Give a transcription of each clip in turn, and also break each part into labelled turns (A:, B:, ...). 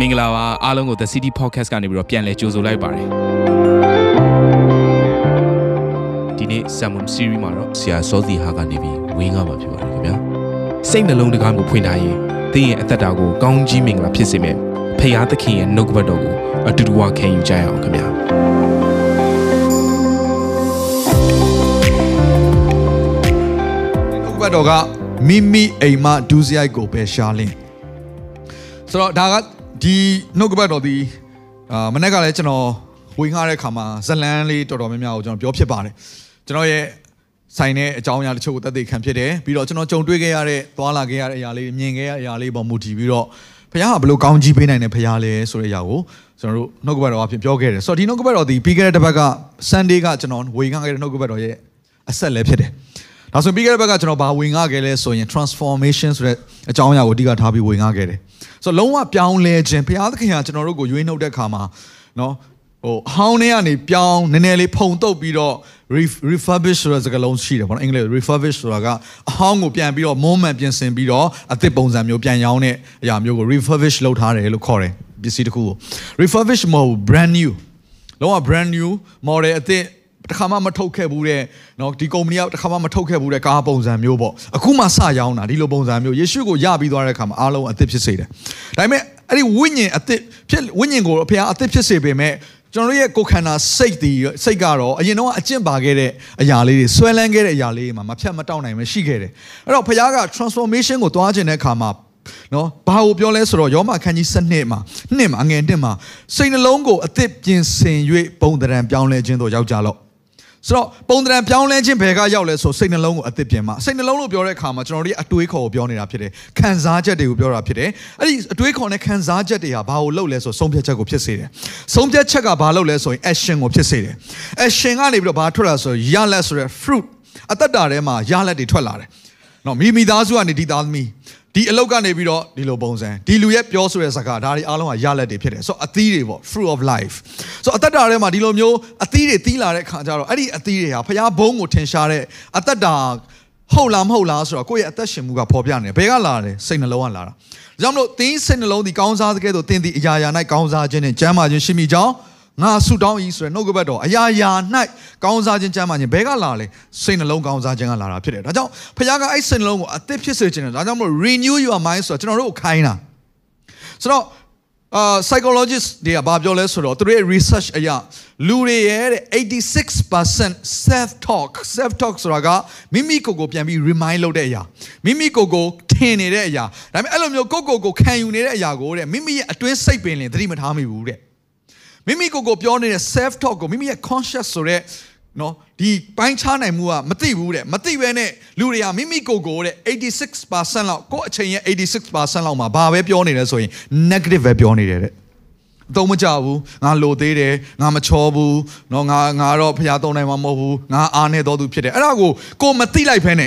A: မင်္ဂလာပါအားလုံးကို The City Podcast ကနေပြီးတော့ပြန်လည်ကြိုဆိုလိုက်ပါတယ်ဒီနေ့ Salmon Series မှာတော့ဆရာစောစီဟာကနေပြီးဝင်းကားမှာဖြစ်ပါတယ်ခင်ဗျာစိတ်နှလုံးတကားကိုဖွင့်ထားရင်သင်ရဲ့အသက်တာကိုကောင်းကြီးမင်္ဂလာဖြစ်စေမယ်ဖခင်သခင်ရဲ့နှုတ်ကပတ်တော်ကိုအတူတူဝခံယူကြရအောင်ခင်ဗျာ
B: နှုတ်ကပတ်တော်ကမိမိအိမ်မဒူးစရိုက်ကိုပဲရှားလင်းဆိုတော့ဒါက ဒီနှုတ်ကပတ်တော်ဒီအာမနေ့ကလည်းကျွန်တော်ဝင်ခါတဲ့ခါမှာဇလန်းလေးတော်တော်များများကိုကျွန်တော်ပြောဖြစ်ပါတယ်ကျွန်တော်ရဲ့ဆိုင်တဲ့အကြောင်းအရာတချို့ကိုသက်သေခံဖြစ်တယ်ပြီးတော့ကျွန်တော်ကြုံတွေ့ခဲ့ရတဲ့သွာလာခဲ့ရတဲ့အရာလေးမြင်ခဲ့ရတဲ့အရာလေးပေါ်မူတည်ပြီးတော့ဖခင်ကဘယ်လိုကောင်းကြီးပေးနိုင်တယ်ဖခင်လဲဆိုတဲ့အရာကိုကျွန်တော်တို့နှုတ်ကပတ်တော်အဖြစ်ပြောခဲ့တယ်ဆိုတော့ဒီနှုတ်ကပတ်တော်ဒီပြီးခဲ့တဲ့တစ်ပတ်က Sunday ကကျွန်တော်ဝင်ခါခဲ့တဲ့နှုတ်ကပတ်တော်ရဲ့အဆက်လည်းဖြစ်တယ် ဒါဆိုပြီးခဲ့တဲ့ဘက်ကကျွန်တော်ဘာဝင်ငှခဲ့လဲဆိုရင် transformation ဆိုတဲ့အကြောင်းအရာကိုအဓိကထားပြီးဝင်ငှခဲ့တယ်။ဆိုတော့လုံးဝပြောင်းလဲခြင်းဘုရားသခင်ကကျွန်တော်တို့ကိုရွေးနှုတ်တဲ့ခါမှာနော်ဟိုဟောင်းထဲကနေပြောင်းနည်းနည်းလေးဖုံတုပ်ပြီးတော့ refurbish ဆိုတဲ့စကားလုံးရှိတယ်ပေါ့နော်အင်္ဂလိပ် refurbish ဆိုတာကအဟောင်းကိုပြန်ပြီးတော့ moment ပြင်ဆင်ပြီးတော့အသစ်ပုံစံမျိုးပြန်ရောင်းတဲ့အရာမျိုးကို refurbish လုပ်ထားတယ်လို့ခေါ်တယ်ပစ္စည်းတစ်ခုကို refurbish မဟုတ် brand new လုံးဝ brand new model အသစ် တစ်ခါမှမထုတ်ခဲ့ဘူးတဲ့เนาะဒီကုမ္ပဏီကတစ်ခါမှမထုတ်ခဲ့ဘူးတဲ့ကားပုံစံမျိုးပေါ့အခုမှစရောင်းတာဒီလိုပုံစံမျိုးယေရှုကိုယပြီးသွားတဲ့အခါမှာအားလုံးအသစ်ဖြစ်စေတယ်ဒါပေမဲ့အဲ့ဒီဝိညာဉ်အသစ်ဖြစ်ဝိညာဉ်ကိုအဖေကအသစ်ဖြစ်စေပေမဲ့ကျွန်တော်တို့ရဲ့ကိုယ်ခန္ဓာစိတ်ဒီစိတ်ကတော့အရင်တော့အကျင့်ပါခဲ့တဲ့အရာလေးတွေဆွဲလန်းခဲ့တဲ့အရာလေးတွေမှာမဖြတ်မတောက်နိုင်မရှိခဲ့တယ်အဲ့တော့ဖခင်က transformation ကိုသွားခြင်းတဲ့အခါမှာနော်ဘာကိုပြောလဲဆိုတော့ယောမခန်းကြီး7မှာနှစ်မှာအငယ်နှစ်မှာစိတ်နှလုံးကိုအသစ်ပြင်ဆင်၍ပုံတရံပြောင်းလဲခြင်းတို့ရောက်ကြလော့ ဆိုတော့ပုံတံပြောင်းလဲခြင်းဘယ်ကရောက်လဲဆိုစိတ်နှလုံးကိုအသစ်ပြင်မှာစိတ်နှလုံးလို့ပြောတဲ့အခါမှာကျွန်တော်တို့အတွေးခေါ်ကိုပြောနေတာဖြစ်တယ်ခံစားချက်တွေကိုပြောတာဖြစ်တယ်အဲ့ဒီအတွေးခေါ်နဲ့ခံစားချက်တွေဟာဘာကိုလုပ်လဲဆိုဆုံးဖြတ်ချက်ကိုဖြစ်စေတယ်ဆုံးဖြတ်ချက်ကဘာလုပ်လဲဆိုရင် action ကိုဖြစ်စေတယ် action ကနေပြီးတော့ဘာထွက်လာဆိုရလက်ဆိုရယ် fruit အသက်တာထဲမှာရလက်တွေထွက်လာတယ်နော်မိမိသားစုကနေဒီသားသမီး ဒီအလောက်ကနေပြီးတော့ဒီလိုပုံစံဒီလူရဲ့ပြောဆိုတဲ့စကားဒါတွေအားလုံးကရလက်တွေဖြစ်တယ်ဆိုတော့အသီးတွေပေါ့ fruit of life ဆိုတော့အသက်တာထဲမှာဒီလိုမျိုးအသီးတွေသီးလာတဲ့ခါကျတော့အဲ့ဒီအသီးတွေဟာဖျားဘုံကိုထင်ရှားတဲ့အသက်တာဟုတ်လားမဟုတ်လားဆိုတော့ကိုယ့်ရဲ့အသက်ရှင်မှုကပေါ်ပြနေတယ်ဘယ်ကလာတယ်စိတ်နှလုံးကလာတာဒါကြောင့်မလို့သင်စိတ်နှလုံးဒီကောင်းစားတဲ့ကဲ့သို့သင်ဒီအရာရာ၌ကောင်းစားခြင်းနဲ့ကျမ်းမာခြင်းရှိမိကြောင်း ငါဆုတောင်းဤဆိုရယ်နှုတ်ကပတ်တော်အရာရာ၌ကောင်းစားခြင်းကျမ်းမာခြင်းဘဲကလာလဲစိတ်နှလုံးကောင်းစားခြင်းကလာတာဖြစ်တယ်ဒါကြောင့်ဖခင်ကအဲ့စိတ်နှလုံးကိုအသစ်ဖြစ်စေခြင်းတယ်ဒါကြောင့်မို့ renew your mind ဆိုတော့ကျွန်တော်တို့ကိုခိုင်းတာဆိုတော့အာ psychologist တွေကဘာပြောလဲဆိုတော့သူတို့ရဲ့ research အရလူတွေရဲ့86% self talk self talk ဆိုတာကမိမိကိုယ်ကိုပြန်ပြီး remind လုပ်တဲ့အရာမိမိကိုယ်ကိုထင်နေတဲ့အရာဒါပေမဲ့အဲ့လိုမျိုးကိုယ့်ကိုယ်ကိုခံယူနေတဲ့အရာကိုတဲ့မိမိရဲ့အတွင်းစိတ်ပင်လင်သတိမထားမိဘူးတဲ့ မိမိကိုယ်ကိုပြောနေတဲ့ self talk ကိုမိမိရဲ့ conscious ဆိုတဲ့နော်ဒီပိုင်းခြားနိုင်မှုကမသိဘူးတဲ့မသိပဲနဲ့လူတွေကမိမိကိုယ်ကိုတဲ့86%လောက်ကိုယ့်အချိန်ရဲ့86%လောက်မှာဘာပဲပြောနေလဲဆိုရင် negative ပဲပြောနေတယ်တဲ့အသုံးမကျဘူးငါလိုသေးတယ်ငါမချောဘူးနော်ငါငါတော့ဖျားသုံးနိုင်မှာမဟုတ်ဘူးငါအားနေတော်သူဖြစ်တယ်အဲ့ဒါကိုကိုမသိလိုက်ဖ ೇನೆ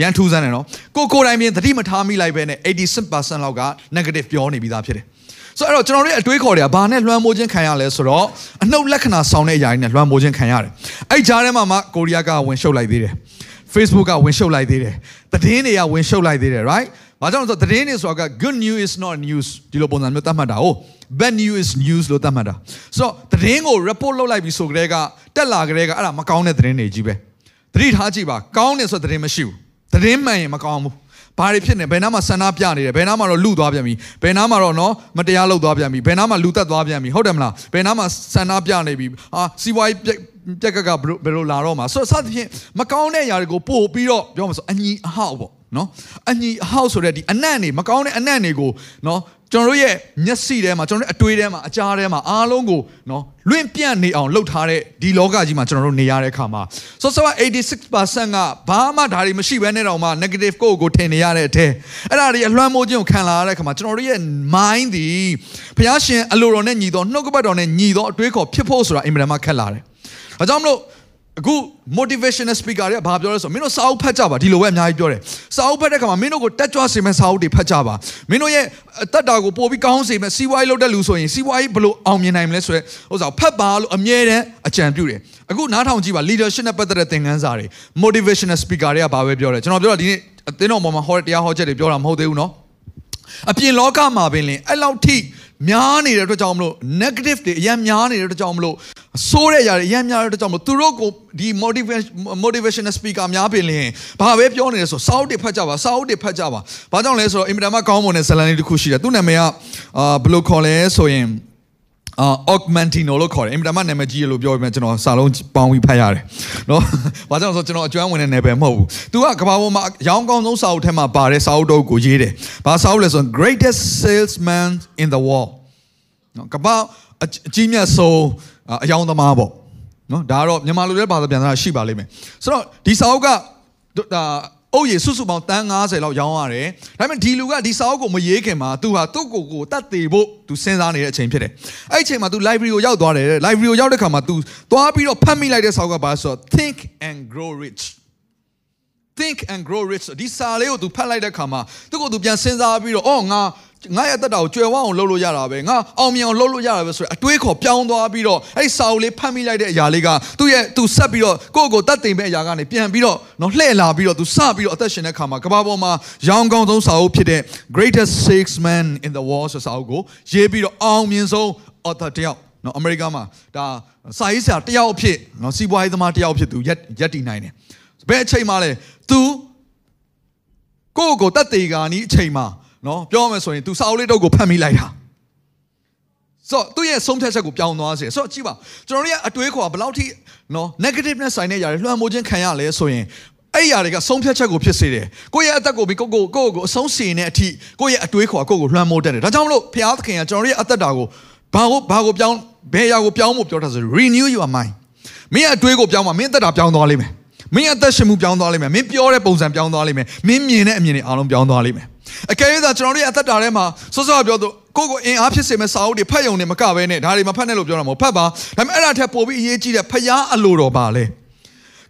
B: ရန်ထူးဆန်းတယ်နော်ကိုကိုတိုင်းပြင်သတိမထားမိလိုက်ပဲနဲ့86%လောက်က negative ပြောနေပြီးသားဖြစ်တယ် ဆိုတော့ကျွန်တော်တို့ရဲ့အတွေးခေါ်တွေကဘာနဲ့လွှမ်းမိုးခြင်းခံရလဲဆိုတော့အနှုတ်လက္ခဏာဆောင်တဲ့အရာတွေနဲ့လွှမ်းမိုးခြင်းခံရတယ်အဲ့ကြားထဲမှာမှကိုရီးယားကဝင်ရှုပ်လိုက်သေးတယ် Facebook ကဝင်ရှုပ်လိုက်သေးတယ်သတင်းတွေကဝင်ရှုပ်လိုက်သေးတယ် right ဘာကြောင့်လဲဆိုတော့သတင်းတွေဆိုတာက good news is not news ဒီလိုပုံစံမျိုးသတ်မှတ်တာဟုတ် bad news is news လို့သတ်မှတ်တာဆိုတော့သတင်းကို report လုပ်လိုက်ပြီဆိုကြတဲ့ကတက်လာကြတဲ့ကအဲ့ဒါမကောင်းတဲ့သတင်းတွေကြီးပဲသတိထားကြည့်ပါကောင်းတယ်ဆိုသတင်းမရှိဘူးသတင်းမှန်ရင်မကောင်းဘူး ဘာတွေဖြစ်နေဘယ်နားမှာဆန္ဒပြနေတယ်ဘယ်နားမှာတော့လူသွားပြန်ပြီဘယ်နားမှာတော့နော်မတရားလုပ်သွားပြန်ပြီဘယ်နားမှာလူတက်သွားပြန်ပြီဟုတ်တယ်မလားဘယ်နားမှာဆန္ဒပြနေပြီဟာစီဝိုင်းပြက်ကကဘယ်လိုလာတော့မှာဆိုတော့စသဖြင့်မကောင်းတဲ့အရာတွေကိုပို့ပြီးတော့ပြောမှာဆိုအညီအဟောက်ပေါ့ နော်အညီအဟောက်ဆိုတဲ့ဒီအနံ့နေမကောင်းတဲ့အနံ့တွေကိုနော်ကျွန်တော်တို့ရဲ့မျက်စိထဲမှာကျွန်တော်တို့အတွေးထဲမှာအကြားထဲမှာအားလုံးကိုနော်လွင့်ပြန့်နေအောင်လှုပ်ထားတဲ့ဒီလောကကြီးမှာကျွန်တော်တို့နေရတဲ့အခါမှာဆိုတော့86%ကဘာမှဒါတွေမရှိဘဲနဲ့တော့မှ negative ကိုကိုထင်နေရတဲ့အထဲအဲ့ဒါတွေအလွှမ်းမိုးခြင်းကိုခံလာရတဲ့အခါမှာကျွန်တော်တို့ရဲ့ mind ဒီဘုရားရှင်အလိုတော်နဲ့ညီတော်နှုတ်ကပတ်တော်နဲ့ညီတော်အတွေးခေါ်ဖြစ်ဖို့ဆိုတာအင်မတန်မှခက်လာတယ်။ဒါကြောင့်မလို့ အခု motivational speaker တွေကဘာပြောလဲဆိုတော့မင်းတို့စာအုပ်ဖတ်ကြပါဒီလိုပဲအများကြီးပြောတယ်စာအုပ်ဖတ်တဲ့ခါမှာမင်းတို့ကိုတက်ကြွစေမယ့်စာအုပ်တွေဖတ်ကြပါမင်းတို့ရဲ့အသက်တာကိုပို့ပြီးကောင်းစေမယ့်စီးပွားရေးလုပ်တဲ့လူဆိုရင်စီးပွားရေးဘယ်လိုအောင်မြင်နိုင်မလဲဆိုရဲဥစ္စာဖတ်ပါလို့အမြဲတမ်းအကြံပြုတယ်အခုနားထောင်ကြည့်ပါ leadership နဲ့ပတ်သက်တဲ့သင်ခန်းစာတွေ motivational speaker တွေကဘာပဲပြောတယ်ကျွန်တော်ပြောတာဒီနေ့အသင်းတော်ပေါ်မှာဟောတရားဟောချက်တွေပြောတာမဟုတ်သေးဘူးเนาะအပြင်လောကမှာပင်လင်အဲ့လောက်ထိ များနေတဲ့အတွက်ကြောင့်မလို့ negative တွေအရင်များနေတဲ့အတွက်ကြောင့်မလို့ ဆိုးတဲ့ຢာတွေအရင်များတဲ့အတွက်ကြောင့်မလို့သူတို့ကိုဒီ motivation motivational speaker များပြင်လင်ဘာပဲပြောနေလဲဆိုစာအုပ်တွေဖတ်ကြပါစာအုပ်တွေဖတ်ကြပါဘာကြောင့်လဲဆိုတော့အင်မတန်မှကောင်းမွန်တဲ့ဇာတ်လမ်းလေးတစ်ခုရှိတယ်သူ့နာမည်ကအာဘယ်လိုခေါ်လဲဆိုရင်အာ augmentino လို့ခေါ်တယ်အင်မတန်မှနာမည်ကြီးလို့ပြောပြမယ်ကျွန်တော်စာလုံးပေါင်းပြီးဖတ်ရတယ်เนาะဘာကြောင့်လဲဆိုတော့ကျွန်တော်အကျွမ်းဝင်တဲ့နယ်ပယ်မဟုတ်ဘူး तू ကကဘာပေါ်မှာရောင်းကောင်းဆုံးစာအုပ်ထဲမှာပါတဲ့စာအုပ်တော့ကိုရေးတယ်ဘာစာအုပ်လဲဆိုရင် greatest salesman in the world နော်ကပ အကြီးမြတ်ဆုံးအယောင်သမားပေါ့နော်ဒါကတော့မြန်မာလူတွေဘာသာပြန်တာရှိပါလိမ့်မယ်ဆိုတော့ဒီစာအုပ်ကဒါအုပ်ရည်စုစုပေါင်းတန်း90လောက်ရောင်းရတယ်ဒါပေမဲ့ဒီလူကဒီစာအုပ်ကိုမရေးခင်မှာသူဟာသူ့ကိုယ်ကိုတတ်သေးဖို့သူစဉ်းစားနေတဲ့အချိန်ဖြစ်တယ်အဲ့အချိန်မှာသူ library ကိုရောက်သွားတယ် library ကိုရောက်တဲ့ခါမှာသူသွားပြီးတော့ဖတ်မိလိုက်တဲ့စာအုပ်ကဘာဆိုတော့ think and grow rich think and grow rich ဒီစာလေးကိုသူဖတ်လိုက်တဲ့ခါမှာသူ့ကိုယ်သူပြန်စဉ်းစားပြီးတော့အော်ငါ ငါရဲ့တက်တာကိုကြွယ်ဝအောင်လုပ်လို့ရတာပဲငါအောင်မြင်အောင်လုပ်လို့ရတာပဲဆိုရအတွေးခေါ်ပြောင်းသွားပြီးတော့အဲ့ဒီစာအုပ်လေးဖတ်မိလိုက်တဲ့အရာလေးကသူ့ရဲ့သူဆက်ပြီးတော့ကိုယ့်ကိုတတ်သိမ်မဲ့အရာကနေပြန်ပြီးတော့နော်လှည့်လာပြီးတော့သူစပြီးတော့အသက်ရှင်တဲ့ခါမှာကဘာပေါ်မှာရောင်းကောင်းဆုံးစာအုပ်ဖြစ်တဲ့ Greatest Six Men in the World ဆိုစာအုပ်ကိုရေးပြီးတော့အောင်မြင်ဆုံး author တယောက်နော်အမေရိကန်မှာဒါစာရေးဆရာတယောက်အဖြစ်နော်စီးပွားရေးသမားတယောက်အဖြစ်သူရက်ရက်တည်နိုင်တယ်ဘယ်အချိန်မှလဲ तू ကိုယ့်ကိုတတ်သေးကာနီးအချိန်မှာ နော်ပြောရမယ်ဆိုရင် तू စာအုပ်လေးတော့ကိုဖတ်မိလိုက်တာဆိုတော့သူ့ရဲ့ဆုံးဖြတ်ချက်ကိုပြောင်းသွားစေဆိုတော့ကြည့်ပါကျွန်တော်တို့ရဲ့အတွေးခေါ်ဘယ်လောက်ထိနော် negative နဲ့ဆိုင်တဲ့ຢာတွေလွှမ်းမိုးခြင်းခံရလဲဆိုရင်အဲ့ຢာတွေကဆုံးဖြတ်ချက်ကိုဖြစ်စေတယ်ကိုယ့်ရဲ့အသက်ကိုပြီးကိုကိုကိုကိုအဆုံးစီနေတဲ့အထိကိုယ့်ရဲ့အတွေးခေါ်ကိုကိုလွှမ်းမိုးတတ်တယ်ဒါကြောင့်မလို့ဘုရားသခင်ကကျွန်တော်တို့ရဲ့အသက်တာကိုဘာကိုဘာကိုပြောင်းဘယ်ຢာကိုပြောင်းဖို့ပြောတာဆို renew your mind မင်းအတွေးကိုပြောင်းမှမင်းအသက်တာပြောင်းသွားလိမ့်မယ်မင်းအသက်ရှင်မှုပြောင်းသွားလိမ့်မယ်မင်းပြောတဲ့ပုံစံပြောင်းသွားလိမ့်မယ်မင်းမြင်တဲ့အမြင်တွေအားလုံးပြောင်းသွားလိမ့်မယ် အကယ်၍သာကျွန်တော်တို့ရဲ့အသက်တာထဲမှာစောစောပြောသူကိုကိုအင်အားဖြစ်စေမဲ့စာအုပ်တွေဖတ်ယုံနေမကဘဲနဲ့ဒါတွေမဖတ်နဲ့လို့ပြောတာမဟုတ်ဖတ်ပါဒါပေမဲ့အဲ့ဒါထက်ပိုပြီးအရေးကြီးတဲ့ဖျားအလိုတော်ပါလေ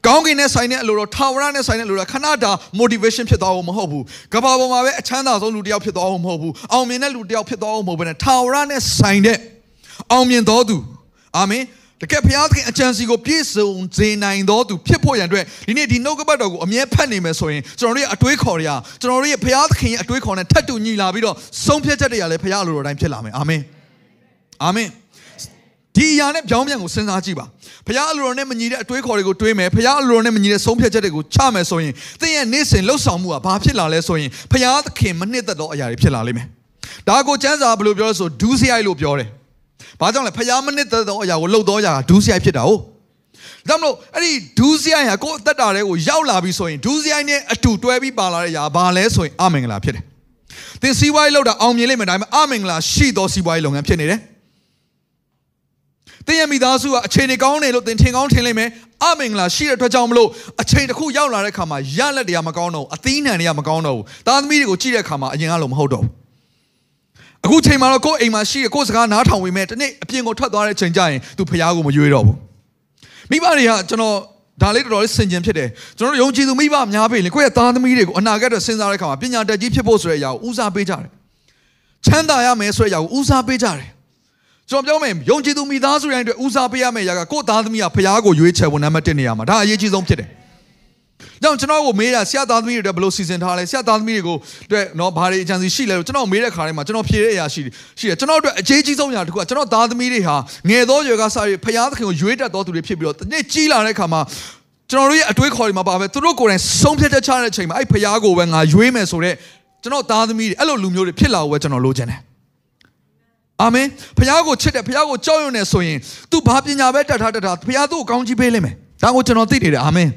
B: ကောင်းကင်နဲ့ဆိုင်တဲ့အလိုတော်ထာဝရနဲ့ဆိုင်တဲ့အလိုတော်ခဏတာ motivation ဖြစ်သွားဖို့မဟုတ်ဘူးကဘာပေါ်မှာပဲအချမ်းသာဆုံးလူတစ်ယောက်ဖြစ်သွားဖို့မဟုတ်ဘူးအောင်မြင်တဲ့လူတစ်ယောက်ဖြစ်သွားဖို့မဟုတ်ဘဲနဲ့ထာဝရနဲ့ဆိုင်တဲ့အောင်မြင်တော်သူအာမင် တကယ်ဘုရားသခင်အကြံစီကိုပြည့်စုံစေနိုင်တော်သူဖြစ်ဖို့ရန်အတွက်ဒီနေ့ဒီနှုတ်ကပတ်တော်ကိုအမြဲဖတ်နေမယ်ဆိုရင်ကျွန်တော်တို့ရဲ့အတွေးခေါ်တွေကကျွန်တော်တို့ရဲ့ဘုရားသခင်ရဲ့အတွေးခေါ်နဲ့ထပ်တူညီလာပြီးတော့ဆုံးဖြတ်ချက်တွေကလည်းဘုရားလိုတော်တိုင်းဖြစ်လာမယ်အာမင်အာမင်ဒီအရာနဲ့ပြောင်းပြန်ကိုစဉ်းစားကြည့်ပါဘုရားအလိုတော်နဲ့မညီတဲ့အတွေးခေါ်တွေကိုတွေးမယ်ဘုရားအလိုတော်နဲ့မညီတဲ့ဆုံးဖြတ်ချက်တွေကိုချမယ်ဆိုရင်သင်ရဲ့နေ့စဉ်လှုပ်ဆောင်မှုကဘာဖြစ်လာလဲဆိုရင်ဘုရားသခင်မနှစ်သက်သောအရာတွေဖြစ်လာလိမ့်မယ်ဒါကိုကျမ်းစာဘယ်လိုပြောလဲဆိုဒူးစရိုက်လို့ပြောတယ် ဘာကြောင့်လဲဖျားမနစ်သောအရာကိုလှုပ်သောအရာကဒူးစရိုက်ဖြစ်တာဟုတ်ဒါမလို့အဲ့ဒီဒူးစရိုက်ဟာကိုယ့်အသက်တာတွေကိုရောက်လာပြီဆိုရင်ဒူးစရိုက်နဲ့အတူတွဲပြီးပါလာတဲ့အရာဘာလဲဆိုရင်အမင်္ဂလာဖြစ်တယ်သင်စီးပွားရေးလုပ်တာအောင်မြင်လိမ့်မယ်ဒါပေမဲ့အမင်္ဂလာရှိသောစီးပွားရေးလုပ်ငန်းဖြစ်နေတယ်တင်ရမိသားစုကအခြေအနေကောင်းတယ်လို့တင်ထင်ကောင်းထင်လိမ့်မယ်အမင်္ဂလာရှိတဲ့အတွက်ကြောင့်မလို့အချိန်တစ်ခုရောက်လာတဲ့ခါမှာရလက်တွေကမကောင်းတော့ဘူးအသီးနှံတွေကမကောင်းတော့ဘူးသားသမီးတွေကိုကြည့်တဲ့ခါမှာအရင်ကလိုမဟုတ်တော့ဘူး အခုချိန်မှာတော့ကိုယ့်အိမ်မှာရှိရကိုယ့်စကားနားထောင်ဝင်မဲ့တနေ့အပြင်ကိုထွက်သွားတဲ့ချိန်ကျရင်သူဖះကိုမရွေးတော့ဘူးမိဘတွေကကျွန်တော်ဒါလေးတော်တော်လေးဆင်ခြင်ဖြစ်တယ်ကျွန်တော်တို့ယုံကြည်သူမိဘများပြီလေကိုယ့်ရဲ့သားသမီးတွေကိုအနာဂတ်အတွက်စဉ်းစားတဲ့အခါမှာပညာတတ်ကြီးဖြစ်ဖို့ဆိုတဲ့အရာကိုဦးစားပေးကြတယ်ချမ်းသာရမယ်ဆိုတဲ့အရာကိုဦးစားပေးကြတယ်ကျွန်တော်ပြောမယ်ယုံကြည်သူမိသားစုတိုင်းအတွက်ဦးစားပေးရမယ့်အရာကကိုယ့်သားသမီးကဖះကိုရွေးချယ်ဖို့နံပါတ်1နေရာမှာဒါအရေးကြီးဆုံးဖြစ်တယ် ကြောင့်ကျွန်တော်ကိုမေးတာဆရာသားသမီးတွေဘယ်လိုစီစဉ်ထားလဲဆရာသားသမီးတွေကိုအတွက်နော်ဘာတွေအကြံစီရှိလဲလို့ကျွန်တော်မေးတဲ့ခါတိုင်းမှာကျွန်တော်ဖြေတဲ့အရာရှိရှိတယ်ကျွန်တော်အတွက်အကြီးကြီးဆုံးအရာတစ်ခုကကျွန်တော်သားသမီးတွေဟာငယ်သောရွယ်ကစပြီးဖျားသခင်ကိုရွေးတတ်တော်သူတွေဖြစ်ပြီးတော့တနေ့ကြီးလာတဲ့ခါမှာကျွန်တော်တို့ရဲ့အတွေးခေါ်တွေမှာပါပဲသူတို့ကိုယ်တိုင်ဆုံးဖြတ်ချက်ချတဲ့အချိန်မှာအဲ့ဖျားကိုပဲငါရွေးမယ်ဆိုတော့ကျွန်တော်သားသမီးတွေအဲ့လိုလူမျိုးတွေဖြစ်လာဖို့ပဲကျွန်တော်လိုချင်တယ်အာမင်ဖခင်ကိုချစ်တယ်ဖခင်ကိုကြောက်ရွံ့နေဆိုရင် तू ဘာပညာပဲတတ်ထားတတ်ထားဖခင်သူ့ကိုကောင်းချီးပေးလိမ့်မယ်ဒါကိုကျွန်တော်သိနေတယ်အာမင်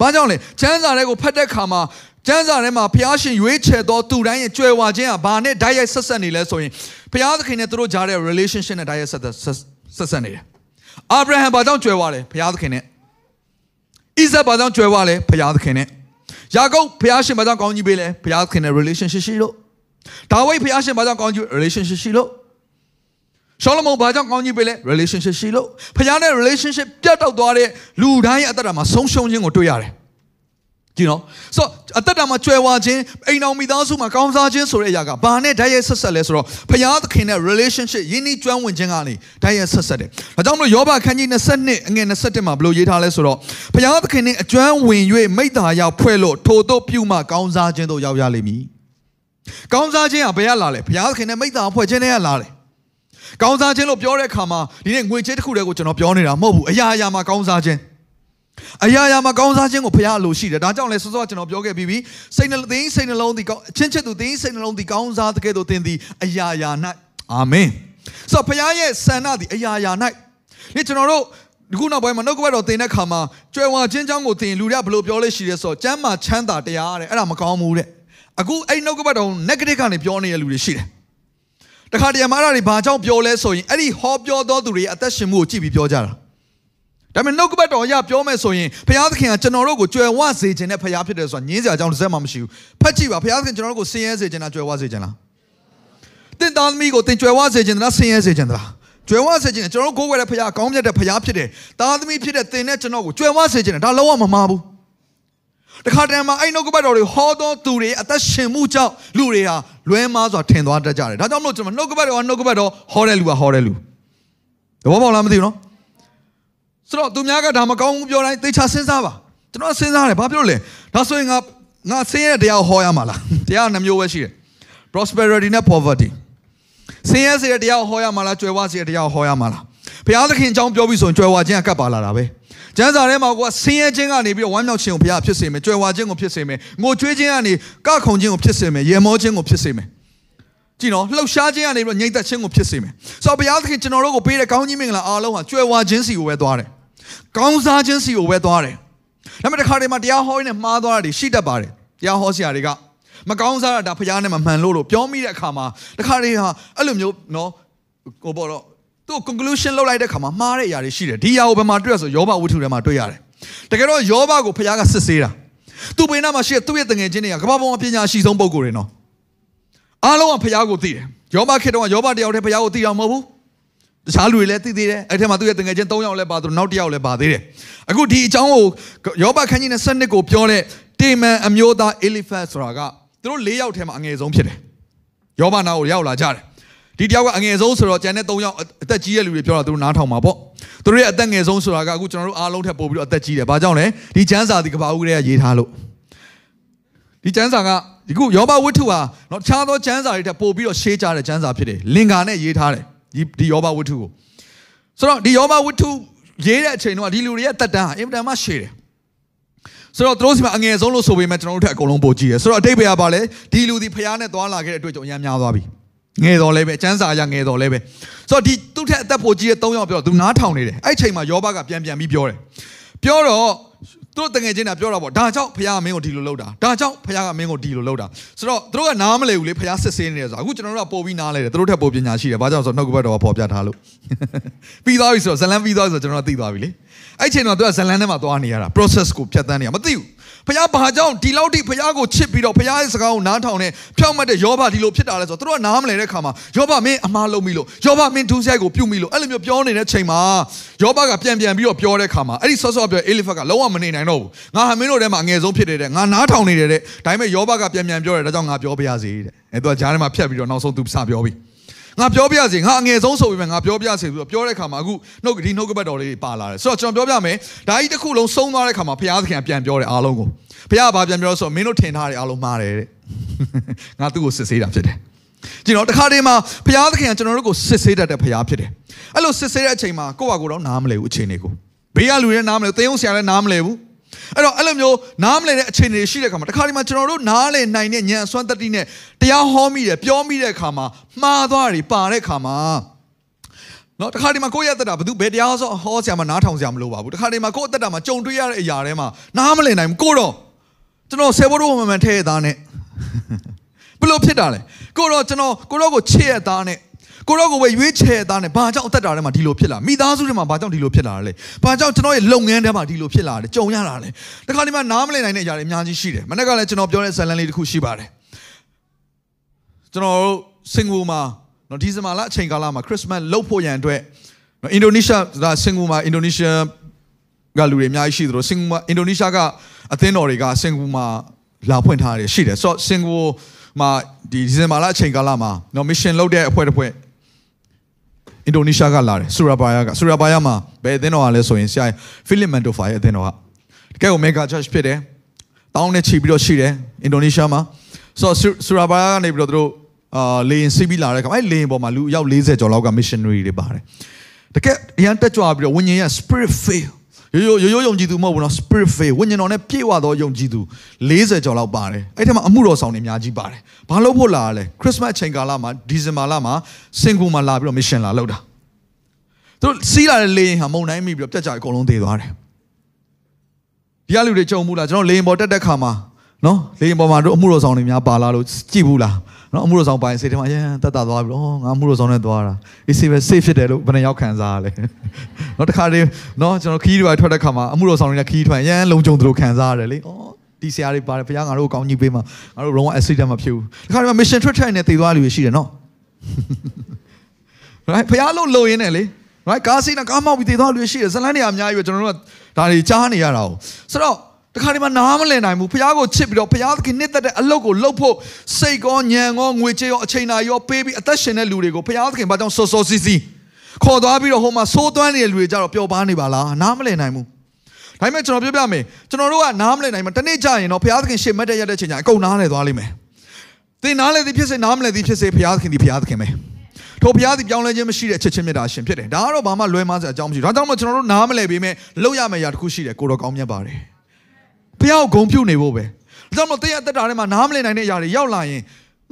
B: ဘာကြောင့်လဲကျမ်းစာတွေကိုဖတ်တဲ့ခါမှာကျမ်းစာထဲမှာဘုရားရှင်ရွေးချယ်သောသူတိုင်းရဲ့ကြွယ်ဝခြင်းဟာဘာနဲ့ဓာတ်ရိုက်ဆက်ဆက်နေလဲဆိုရင်ဘုရားသခင်နဲ့သူတို့ကြားတဲ့ relationship နဲ့ဓာတ်ရိုက်ဆက်ဆက်ဆက်နေတယ်။အာဗြဟံဘာကြောင့်ကြွယ်ဝလဲဘုရားသခင်နဲ့။ဣဇက်ဘာကြောင့်ကြွယ်ဝလဲဘုရားသခင်နဲ့။ယာကုပ်ဘုရားရှင်ဘာကြောင့်ကောင်းကြီးပေးလဲဘုရားသခင်နဲ့ relationship ရှိလို့။ဒါဝိဒ်ဘုရားရှင်ဘာကြောင့်ကောင်းကြီး relationship ရှိလို့။ ရှောလမုန်ဘာကြောင့်ကောင်းကြီးပေးလဲ relationship ရှိလို့ဖခင်နဲ့ relationship ပြတ်တောက်သွားတဲ့လူတိုင်းရဲ့အသက်တာမှာဆုံးရှုံးခြင်းကိုတွေ့ရတယ်ကြည့်နော်ဆိုအသက်တာမှာကြွယ်ဝခြင်းအိမ်တော်မိသားစုမှာကောင်းစားခြင်းဆိုတဲ့အရာကဘာနဲ့ဓာတ်ရိုက်ဆက်ဆက်လဲဆိုတော့ဖခင်သခင်နဲ့ relationship ယဉ်ဤကျွမ်းဝင်ခြင်းကနေဓာတ်ရိုက်ဆက်ဆက်တယ်။ဒါကြောင့်မလို့ယောဘခန်းကြီး22အငယ်27မှာဘယ်လိုရေးထားလဲဆိုတော့ဖခင်သခင်နဲ့အကျွမ်းဝင်၍မိသားရောက်ဖွဲ့လို့ထိုတို့ပြုမှကောင်းစားခြင်းတို့ရောက်ရလိမ့်မည်။ကောင်းစားခြင်းကဘယ်ကလာလဲဖခင်သခင်နဲ့မိသားဖွဲ့ခြင်းနဲ့ကလာတယ်။ ကောင်းစားခြင်းလို့ပြောတဲ့အခါမှာဒီနေ့ငွေကြေးတစ်ခုတည်းကိုကျွန်တော်ပြောနေတာမဟုတ်ဘူးအရာအရာမှာကောင်းစားခြင်းအရာရာမှာကောင်းစားခြင်းကိုဖရားလိုရှိတယ်ဒါကြောင့်လဲစောစောကျွန်တော်ပြောခဲ့ပြီးပြီစိတ်နှလုံးသိစိတ်နှလုံးဒီကောင်းချင်းချစ်သူသိစိတ်နှလုံးဒီကောင်းစားတဲ့ကဲ့သို့သင်သည်အရာရာ၌အာမင်ဆိုတော့ဖရားရဲ့ဆန္ဒဒီအရာရာ၌ဒီကျွန်တော်တို့ဒီခုနောက်ပိုင်းမှာနှုတ်ကပတ်တော်သင်တဲ့ခါမှာကြွယ်ဝခြင်းကြောင့်ကိုသင်လူရဘယ်လိုပြောလဲရှိရဲဆိုတော့ကျမ်းမာချမ်းသာတရားတဲ့အဲ့ဒါမကောင်းဘူးတဲ့အခုအဲ့နှုတ်ကပတ်တော် negative ကနေပြောနေတဲ့လူတွေရှိတယ် တခါတည်းမှာအဲ့ဒါတွေဘာကြောင့်ပြောလဲဆိုရင်အဲ့ဒီဟောပြောသောသူတွေရဲ့အသက်ရှင်မှုကိုကြည့်ပြီးပြောကြတာဒါပေမဲ့နှုတ်ကပတ်တော်အရပြောမယ်ဆိုရင်ဘုရားသခင်ကကျွန်တော်တို့ကိုကြွယ်ဝစေခြင်းနဲ့ဘုရားဖြစ်တယ်ဆိုတာညင်းစရာအကြောင်းတစ်စက်မှမရှိဘူးဖတ်ကြည့်ပါဘုရားသခင်ကျွန်တော်တို့ကိုဆင်းရဲစေခြင်းလားကြွယ်ဝစေခြင်းလားတင်သားသမီးကိုတင်ကြွယ်ဝစေခြင်းလားဆင်းရဲစေခြင်းလားကြွယ်ဝစေခြင်းကျွန်တော်တို့ကိုးကွယ်တဲ့ဘုရားကောင်းမြတ်တဲ့ဘုရားဖြစ်တယ်သားသမီးဖြစ်တဲ့တင်နဲ့ကျွန်တော်ကိုကြွယ်ဝစေခြင်းဒါလုံးဝမမှားဘူး တခါတည်းမှာအဲ့နှုတ်ကပတ်တော်တွေဟောသောသူတွေအသက်ရှင်မှုကြောင့်လူတွေဟာလွဲမားစွာထင်သွားတတ်ကြတယ်ဒါကြောင့်မလို့ကျွန်တော်နှုတ်ကပတ်တော်ကနှုတ်ကပတ်တော်ဟောတဲ့လူကဟောတဲ့လူသဘောပေါက်လားမသိဘူးနော်ဆိုတော့သူများကဒါမကောင်းဘူးပြောတိုင်းသေချာစဉ်းစားပါကျွန်တော်စဉ်းစားတယ်ဘာပြောလဲဒါဆိုရင်ငါငါဆင်းရဲတရားဟောရမှာလားတရားနှမျိုးပဲရှိတယ် prosperity နဲ့ poverty ဆင်းရဲစေတဲ့တရားဟောရမှာလားကြွယ်ဝစေတဲ့တရားဟောရမှာလားဘုရားသခင်အကြောင်းပြောပြီးဆိုရင်ကြွယ်ဝခြင်းကကပ်ပါလာတာပဲ ကျမ်းစာထဲမှာကဆင်းရဲခြင်းကနေပြီးတော့ဝမ်းမြောက်ခြင်းကိုဘုရားဖြစ်စေမယ်ကြွယ်ဝခြင်းကိုဖြစ်စေမယ်ငိုကြွေးခြင်းကနေကခုန်ခြင်းကိုဖြစ်စေမယ်ရေမောခြင်းကိုဖြစ်စေမယ်ကြည့်နော်လှုပ်ရှားခြင်းကနေပြီးတော့ငြိမ်သက်ခြင်းကိုဖြစ်စေမယ်ဆိုတော့ဘုရားသခင်ကျွန်တော်တို့ကိုပေးတဲ့ကောင်းကြီးမင်္ဂလာအားလုံးဟာကြွယ်ဝခြင်းစီကိုပဲသွားတယ်ကောင်းစားခြင်းစီကိုပဲသွားတယ်ဒါပေမဲ့တစ်ခါတည်းမှာတရားဟောရင်းနဲ့မှားသွားတာတွေရှိတတ်ပါတယ်တရားဟောဆရာတွေကမကောင်းစားတာဒါဖရားနဲ့မမှန်လို့လို့ပြောမိတဲ့အခါမှာတစ်ခါတည်းဟာအဲ့လိုမျိုးနော်ကိုပေါ့တော့ သူ့ conclusion လောက်လိုက်တဲ့အခါမှာမှားတဲ့အရာတွေရှိတယ်ဒီအရာကိုဘယ်မှာတွေ့ရဆိုယောဘဝတ္ထုထဲမှာတွေ့ရတယ်တကယ်တော့ယောဘကိုဖရားကစစ်ဆေးတာသူ့ဘေးနားမှာရှိတဲ့သူ့ရဲ့တငယ်ချင်းတွေကကမ္ဘာပေါ်မှာပညာရှိဆုံးပုဂ္ဂိုလ်တွေနော်အားလုံးကဖရားကိုသိတယ်ယောဘခေတ္တကယောဘတယောက်တည်းဖရားကိုသိအောင်မဟုတ်ဘူးတခြားလူတွေလည်းသိသေးတယ်အဲ့ထက်မှာသူ့ရဲ့တငယ်ချင်း၃ယောက်လည်းပါသူနောက်တစ်ယောက်လည်းပါသေးတယ်အခုဒီအကြောင်းကိုယောဘခန်းကြီးနဲ့7နှစ်ကိုပြောတဲ့တေမန်အမျိုးသားအီလီဖတ်ဆိုတာကသူတို့၄ယောက်ထဲမှာအငယ်ဆုံးဖြစ်တယ်ယောဘနာကိုရောက်လာကြတယ် ဒီတယောက်ကအငယ်ဆုံးဆိုတော့ကျန်တဲ့၃ယောက်အသက်ကြီးတဲ့လူတွေပြောတာသူတို့နားထောင်မှာပေါ့သူတို့ရဲ့အသက်ငယ်ဆုံးဆိုတာကအခုကျွန်တော်တို့အားလုံးထက်ပိုပြီးတော့အသက်ကြီးတယ်ဘာကြောင့်လဲဒီကျမ်းစာဒီကဘာဦးတွေကရေးထားလို့ဒီကျမ်းစာကဒီခုယောဘဝတ္ထုဟာနော်တခြားသောကျမ်းစာတွေထက်ပိုပြီးတော့ရှေးကြတဲ့ကျမ်းစာဖြစ်တယ်လင်္ကာနဲ့ရေးထားတယ်ဒီဒီယောဘဝတ္ထုကိုဆိုတော့ဒီယောဘဝတ္ထုရေးတဲ့အချိန်တုန်းကဒီလူတွေရဲ့တက်တန်းဟာအင်မတန်မှရှေးတယ်ဆိုတော့သူတို့စီမှာအငယ်ဆုံးလို့ဆိုပေမဲ့ကျွန်တော်တို့ထက်အကုန်လုံးပိုကြီးတယ်ဆိုတော့အတိတ်ပဲကပါလေဒီလူဒီဖျားနဲ့သွားလာခဲ့တဲ့အတွက်ကြောင့်အများများသွားပြီ။ ငယ်တော်လဲပဲအကျန်းစာအရငယ်တော်လဲပဲဆိုတော့ဒီသူ့ထက်အသက်ပိုကြီးတဲ့၃ယောက်ပြောသူနားထောင်နေတယ်အဲ့ချိန်မှာယောဘကပြန်ပြန်ပြီးပြောတယ်ပြောတော့သူတို့တငယ်ချင်းကပြောတာပေါ့ဒါကြောင့်ဖခင်ကမင်းကိုဒီလိုလုပ်တာဒါကြောင့်ဖခင်ကမင်းကိုဒီလိုလုပ်တာဆိုတော့သူတို့ကနားမလည်ဘူးလေဖခင်စစ်ဆေးနေတယ်ဆိုတော့အခုကျွန်တော်တို့ကပို့ပြီးနားလဲတယ်သူတို့ထက်ပိုပညာရှိတယ်ဘာကြောင့်ဆိုတော့နှုတ်ကပတ်တော်ကပေါ်ပြထားလို့ပြီးသွားပြီဆိုတော့ဇလန်ပြီးသွားပြီဆိုတော့ကျွန်တော်တို့သိသွားပြီလေအဲ့ချိန်တော့သူကဇလန်ထဲမှာသွားနေရတာ process ကိုဖြတ်သန်းနေရမသိဘူး ဖခင်ဘာကြောင့်ဒီလောက်ထိဖခင်ကိုချစ်ပြီးတော့ဖခင်ရဲ့စကားကိုနားထောင်နေဖြောက်မှတ်တဲ့ယောဘဒီလိုဖြစ်တာလဲဆိုတော့သူတို့ကနားမလည်တဲ့ခါမှာယောဘမင်းအမှားလုပ်မိလို့ယောဘမင်းဒုစရိုက်ကိုပြုတ်မိလို့အဲ့လိုမျိုးပြောနေတဲ့ချိန်မှာယောဘကပြန်ပြန်ပြီးတော့ပြောတဲ့ခါမှာအဲ့ဒီဆော့ဆော့ပြောအေလီဖတ်ကလုံးဝမနေနိုင်တော့ဘူးငါဟာမင်းတို့ထဲမှာအငယ်ဆုံးဖြစ်နေတဲ့ငါနားထောင်နေတယ်တဲ့ဒါပေမဲ့ယောဘကပြန်ပြန်ပြောတယ်ဒါကြောင့်ငါပြောပြရစေတဲ့အဲ့သူကဂျားထဲမှာဖြတ်ပြီးတော့နောက်ဆုံးသူစပြောပြီး ငါပြောပြစေငါအငယ်ဆုံးဆိုပြီးမှငါပြောပြစေပြီးတော့ပြောတဲ့ခါမှာအခုနှုတ်ဒီနှုတ်ကပတ်တော်လေးပါလာတယ်ဆိုတော့ကျွန်တော်ပြောပြမယ်ဒါကြီးတစ်ခုလုံးဆုံးသွားတဲ့ခါမှာဘုရားသခင်ပြန်ပြောတယ်အားလုံးကိုဘုရားကဘာပြန်ပြောဆိုမင်းတို့ထင်ထားတယ်အားလုံးမှားတယ်တဲ့ငါသူ့ကိုစစ်ဆေးတာဖြစ်တယ်ကြည့်တော့တခါတည်းမှာဘုရားသခင်ကကျွန်တော်တို့ကိုစစ်ဆေးတတ်တဲ့ဘုရားဖြစ်တယ်အဲ့လိုစစ်ဆေးတဲ့အချိန်မှာကိုယ့်ဘာကိုယ်တော့နားမလဲဘူးအချိန်တွေကိုဘေးကလူတွေနားမလဲဘူးသင်းုံဆရာလည်းနားမလဲဘူး အဲ့တော့အဲ့လိုမျိုးနားမလည်တဲ့အခြေအနေတွေရှိတဲ့အခါမှာတခါဒီမှာကျွန်တော်တို့နားလည်နိုင်တဲ့ဉာဏ်အစွမ်းတတိနဲ့တရားဟောမိတယ်ပြောမိတဲ့အခါမှာမှားသွားတာတွေပါတဲ့အခါမှာနော်တခါဒီမှာကိုယ့်ရဲ့အသက်တာဘယ်သူဘယ်တရားဆိုဟောဆရာမနားထောင်ဆရာမလိုပါဘူးတခါဒီမှာကိုယ့်အသက်တာမှာကြုံတွေ့ရတဲ့အရာတွေမှာနားမလည်နိုင်ဘူးကိုတော့ကျွန်တော်ဆယ်ဘိုးတို့မှန်မှန်ထဲရသားနဲ့ဘလို့ဖြစ်တာလဲကိုတော့ကျွန်တော်ကိုတော့ကိုချစ်ရသားနဲ့ ကိုရောကိုပဲရွေးချယ်သားနဲ့ဘာကြောင့်အသက်တာထဲမှာဒီလိုဖြစ်လာမိသားစုထဲမှာဘာကြောင့်ဒီလိုဖြစ်လာလဲဘာကြောင့်ကျွန်တော်ရဲ့လုပ်ငန်းထဲမှာဒီလိုဖြစ်လာလဲကြုံရတာလဲတခါဒီမှာနားမလည်နိုင်တဲ့အရာတွေအများကြီးရှိတယ်မနေ့ကလည်းကျွန်တော်ပြောတဲ့ဇာတ်လမ်းလေးတစ်ခုရှိပါတယ်ကျွန်တော်တို့စင်ကာပူမှာနော်ဒီဇင်ဘာလအချိန်ကာလမှာခရစ်မတ်လုပ်ဖို့ရန်အတွက်နော်အင်ဒိုနီးရှားဒါစင်ကာပူမှာအင်ဒိုနီးရှားကလူတွေအများကြီးရှိသလိုစင်ကာပူမှာအင်ဒိုနီးရှားကအသင်းတော်တွေကစင်ကာပူမှာလာဖွင့်ထားတယ်ရှိတယ်ဆိုတော့စင်ကာပူမှာဒီဒီဇင်ဘာလအချိန်ကာလမှာနော်မစ်ရှင်လုပ်တဲ့အဖွဲ့တစ်ဖွဲ့ အင်ဒိုနီးရှားကလာတယ်ဆူရာဘာယာကဆူရာဘာယာမှာဘယ်အသင်းတော်ကလဲဆိုရင်ဆရာဖိလစ်မန်တိုဖာရဲ့အသင်းတော်ကတကယ်ကိုမေဂါချာချ်ဖြစ်တယ်တောင်းနဲ့ချီပြီးတော့ရှိတယ်အင်ဒိုနီးရှားမှာဆိုတော့ဆူရာဘာယာကနေပြီးတော့သူတို့အာလေရင်စီးပြီးလာတဲ့ခါအဲ့လေရင်ပေါ်မှာလူအယောက်40ကျော်လောက်က missionary တွေပါတယ်တကယ်အရန်တက်ကြွပြီးတော့ဝိညာဉ်ရဲ့ spirit fail ရိုးရိုးရိုးရိုးယုံကြည်သူမဟုတ်ဘူးနော် spirit fail ဝိညာဉ်တော်နဲ့ပြည့်ဝသောယုံကြည်သူ40ကျော်လောက်ပါတယ်အဲ့ထက်မှာအမှုတော်ဆောင်တွေအများကြီးပါတယ်ဘာလို့ဖို့လာရလဲ Christmas အချိန်ကာလမှာဒီဇင်ဘာလမှာစင်ကူမှာလာပြီးတော့ mission လာလုပ်တာသူတို့စီးလာတဲ့လေရင်ဟာမုန်တိုင်းမိပြီးတော့ပြတ်ကြအကုန်လုံးသေသွားတယ်ဒီကလူတွေကြုံမှုလားကျွန်တော်လေရင်ပေါ်တက်တဲ့ခါမှာနော်လေရင်ပေါ်မှာတို့အမှုတော်ဆောင်တွေများပါလာလို့ကြည့်ဘူးလား နော်အမှုတော်ဆောင်ပိုင်းစိတ်ထဲမှာရန်တက်တာသွားပြီးတော့ငါအမှုတော်ဆောင်နဲ့သွားတာအေးစေးပဲ safe ဖြစ်တယ်လို့ဘယ်နှယောက်ခံစားရလဲနော်တခါတည်းနော်ကျွန်တော်ခီးတွေထွက်တဲ့ခါမှာအမှုတော်ဆောင်တွေနဲ့ခီးထွက်ရန်လုံခြုံသလိုခံစားရတယ်လေဩဒီဆရာတွေပါတယ်ဘုရားငါတို့ကိုကောင်းကြီးပေးမှာငါတို့လုံးဝ accident မဖြစ်ဘူးတခါတည်းမှာ mission trip ထိုင်နေတည်သွားလူတွေရှိတယ်နော် right ဘုရားလို့လုံရင်းနဲ့လေ right ကားစိတ်နဲ့ကားမောက်ပြီးတည်သွားလူတွေရှိတယ်ဇလန်းတွေအများကြီးပဲကျွန်တော်တို့ကဒါတွေကြားနေရတာ哦ဆိုတော့ တခါဒီမှာနားမလည်နိုင်ဘူးဖះကိုချစ်ပြီးတော့ဖះသခင်နှစ်သက်တဲ့အလုပ်ကိုလုပ်ဖို့စိတ်ကောညံကောငွေကြေးရောအချိန်နာရောပေးပြီးအသက်ရှင်တဲ့လူတွေကိုဖះသခင်ဘာကြောင့်စောစောစီးစီးခေါ်သွားပြီးတော့ဟိုမှာစိုးသွမ်းနေတဲ့လူတွေကြတော့ပျော်ပါနေပါလားနားမလည်နိုင်ဘူးဒါပေမဲ့ကျွန်တော်ပြောပြမယ်ကျွန်တော်တို့ကနားမလည်နိုင်မှာတနေ့ကြာရင်တော့ဖះသခင်ရှေ့မတ်တဲ့ရတဲ့ချိန်ကျအကုန်နားလည်သွားလိမ့်မယ်သင်နားလည်သည်ဖြစ်စေနားမလည်သည်ဖြစ်စေဖះသခင်ဒီဖះသခင်ပဲထိုဘုရားသည်ပြောင်းလဲခြင်းမရှိတဲ့ချက်ချင်းမြတ်တာရှင်ဖြစ်တယ်ဒါကတော့ဘာမှလွဲမှားစရာအကြောင်းမရှိဘူးဒါကြောင့်မို့ကျွန်တော်တို့နားမလည်ပေမဲ့လောက်ရမယ့်အရာတစ်ခုရှိတယ်ကိုတော်ကောင်းမြတ်ပါတယ် ဖះကိုဂုံပြုတ်နေဖို့ပဲဒါကြောင့်မို့တင်းရဲ့အသက်တာထဲမှာနားမလည်နိုင်တဲ့အရာတွေရောက်လာရင်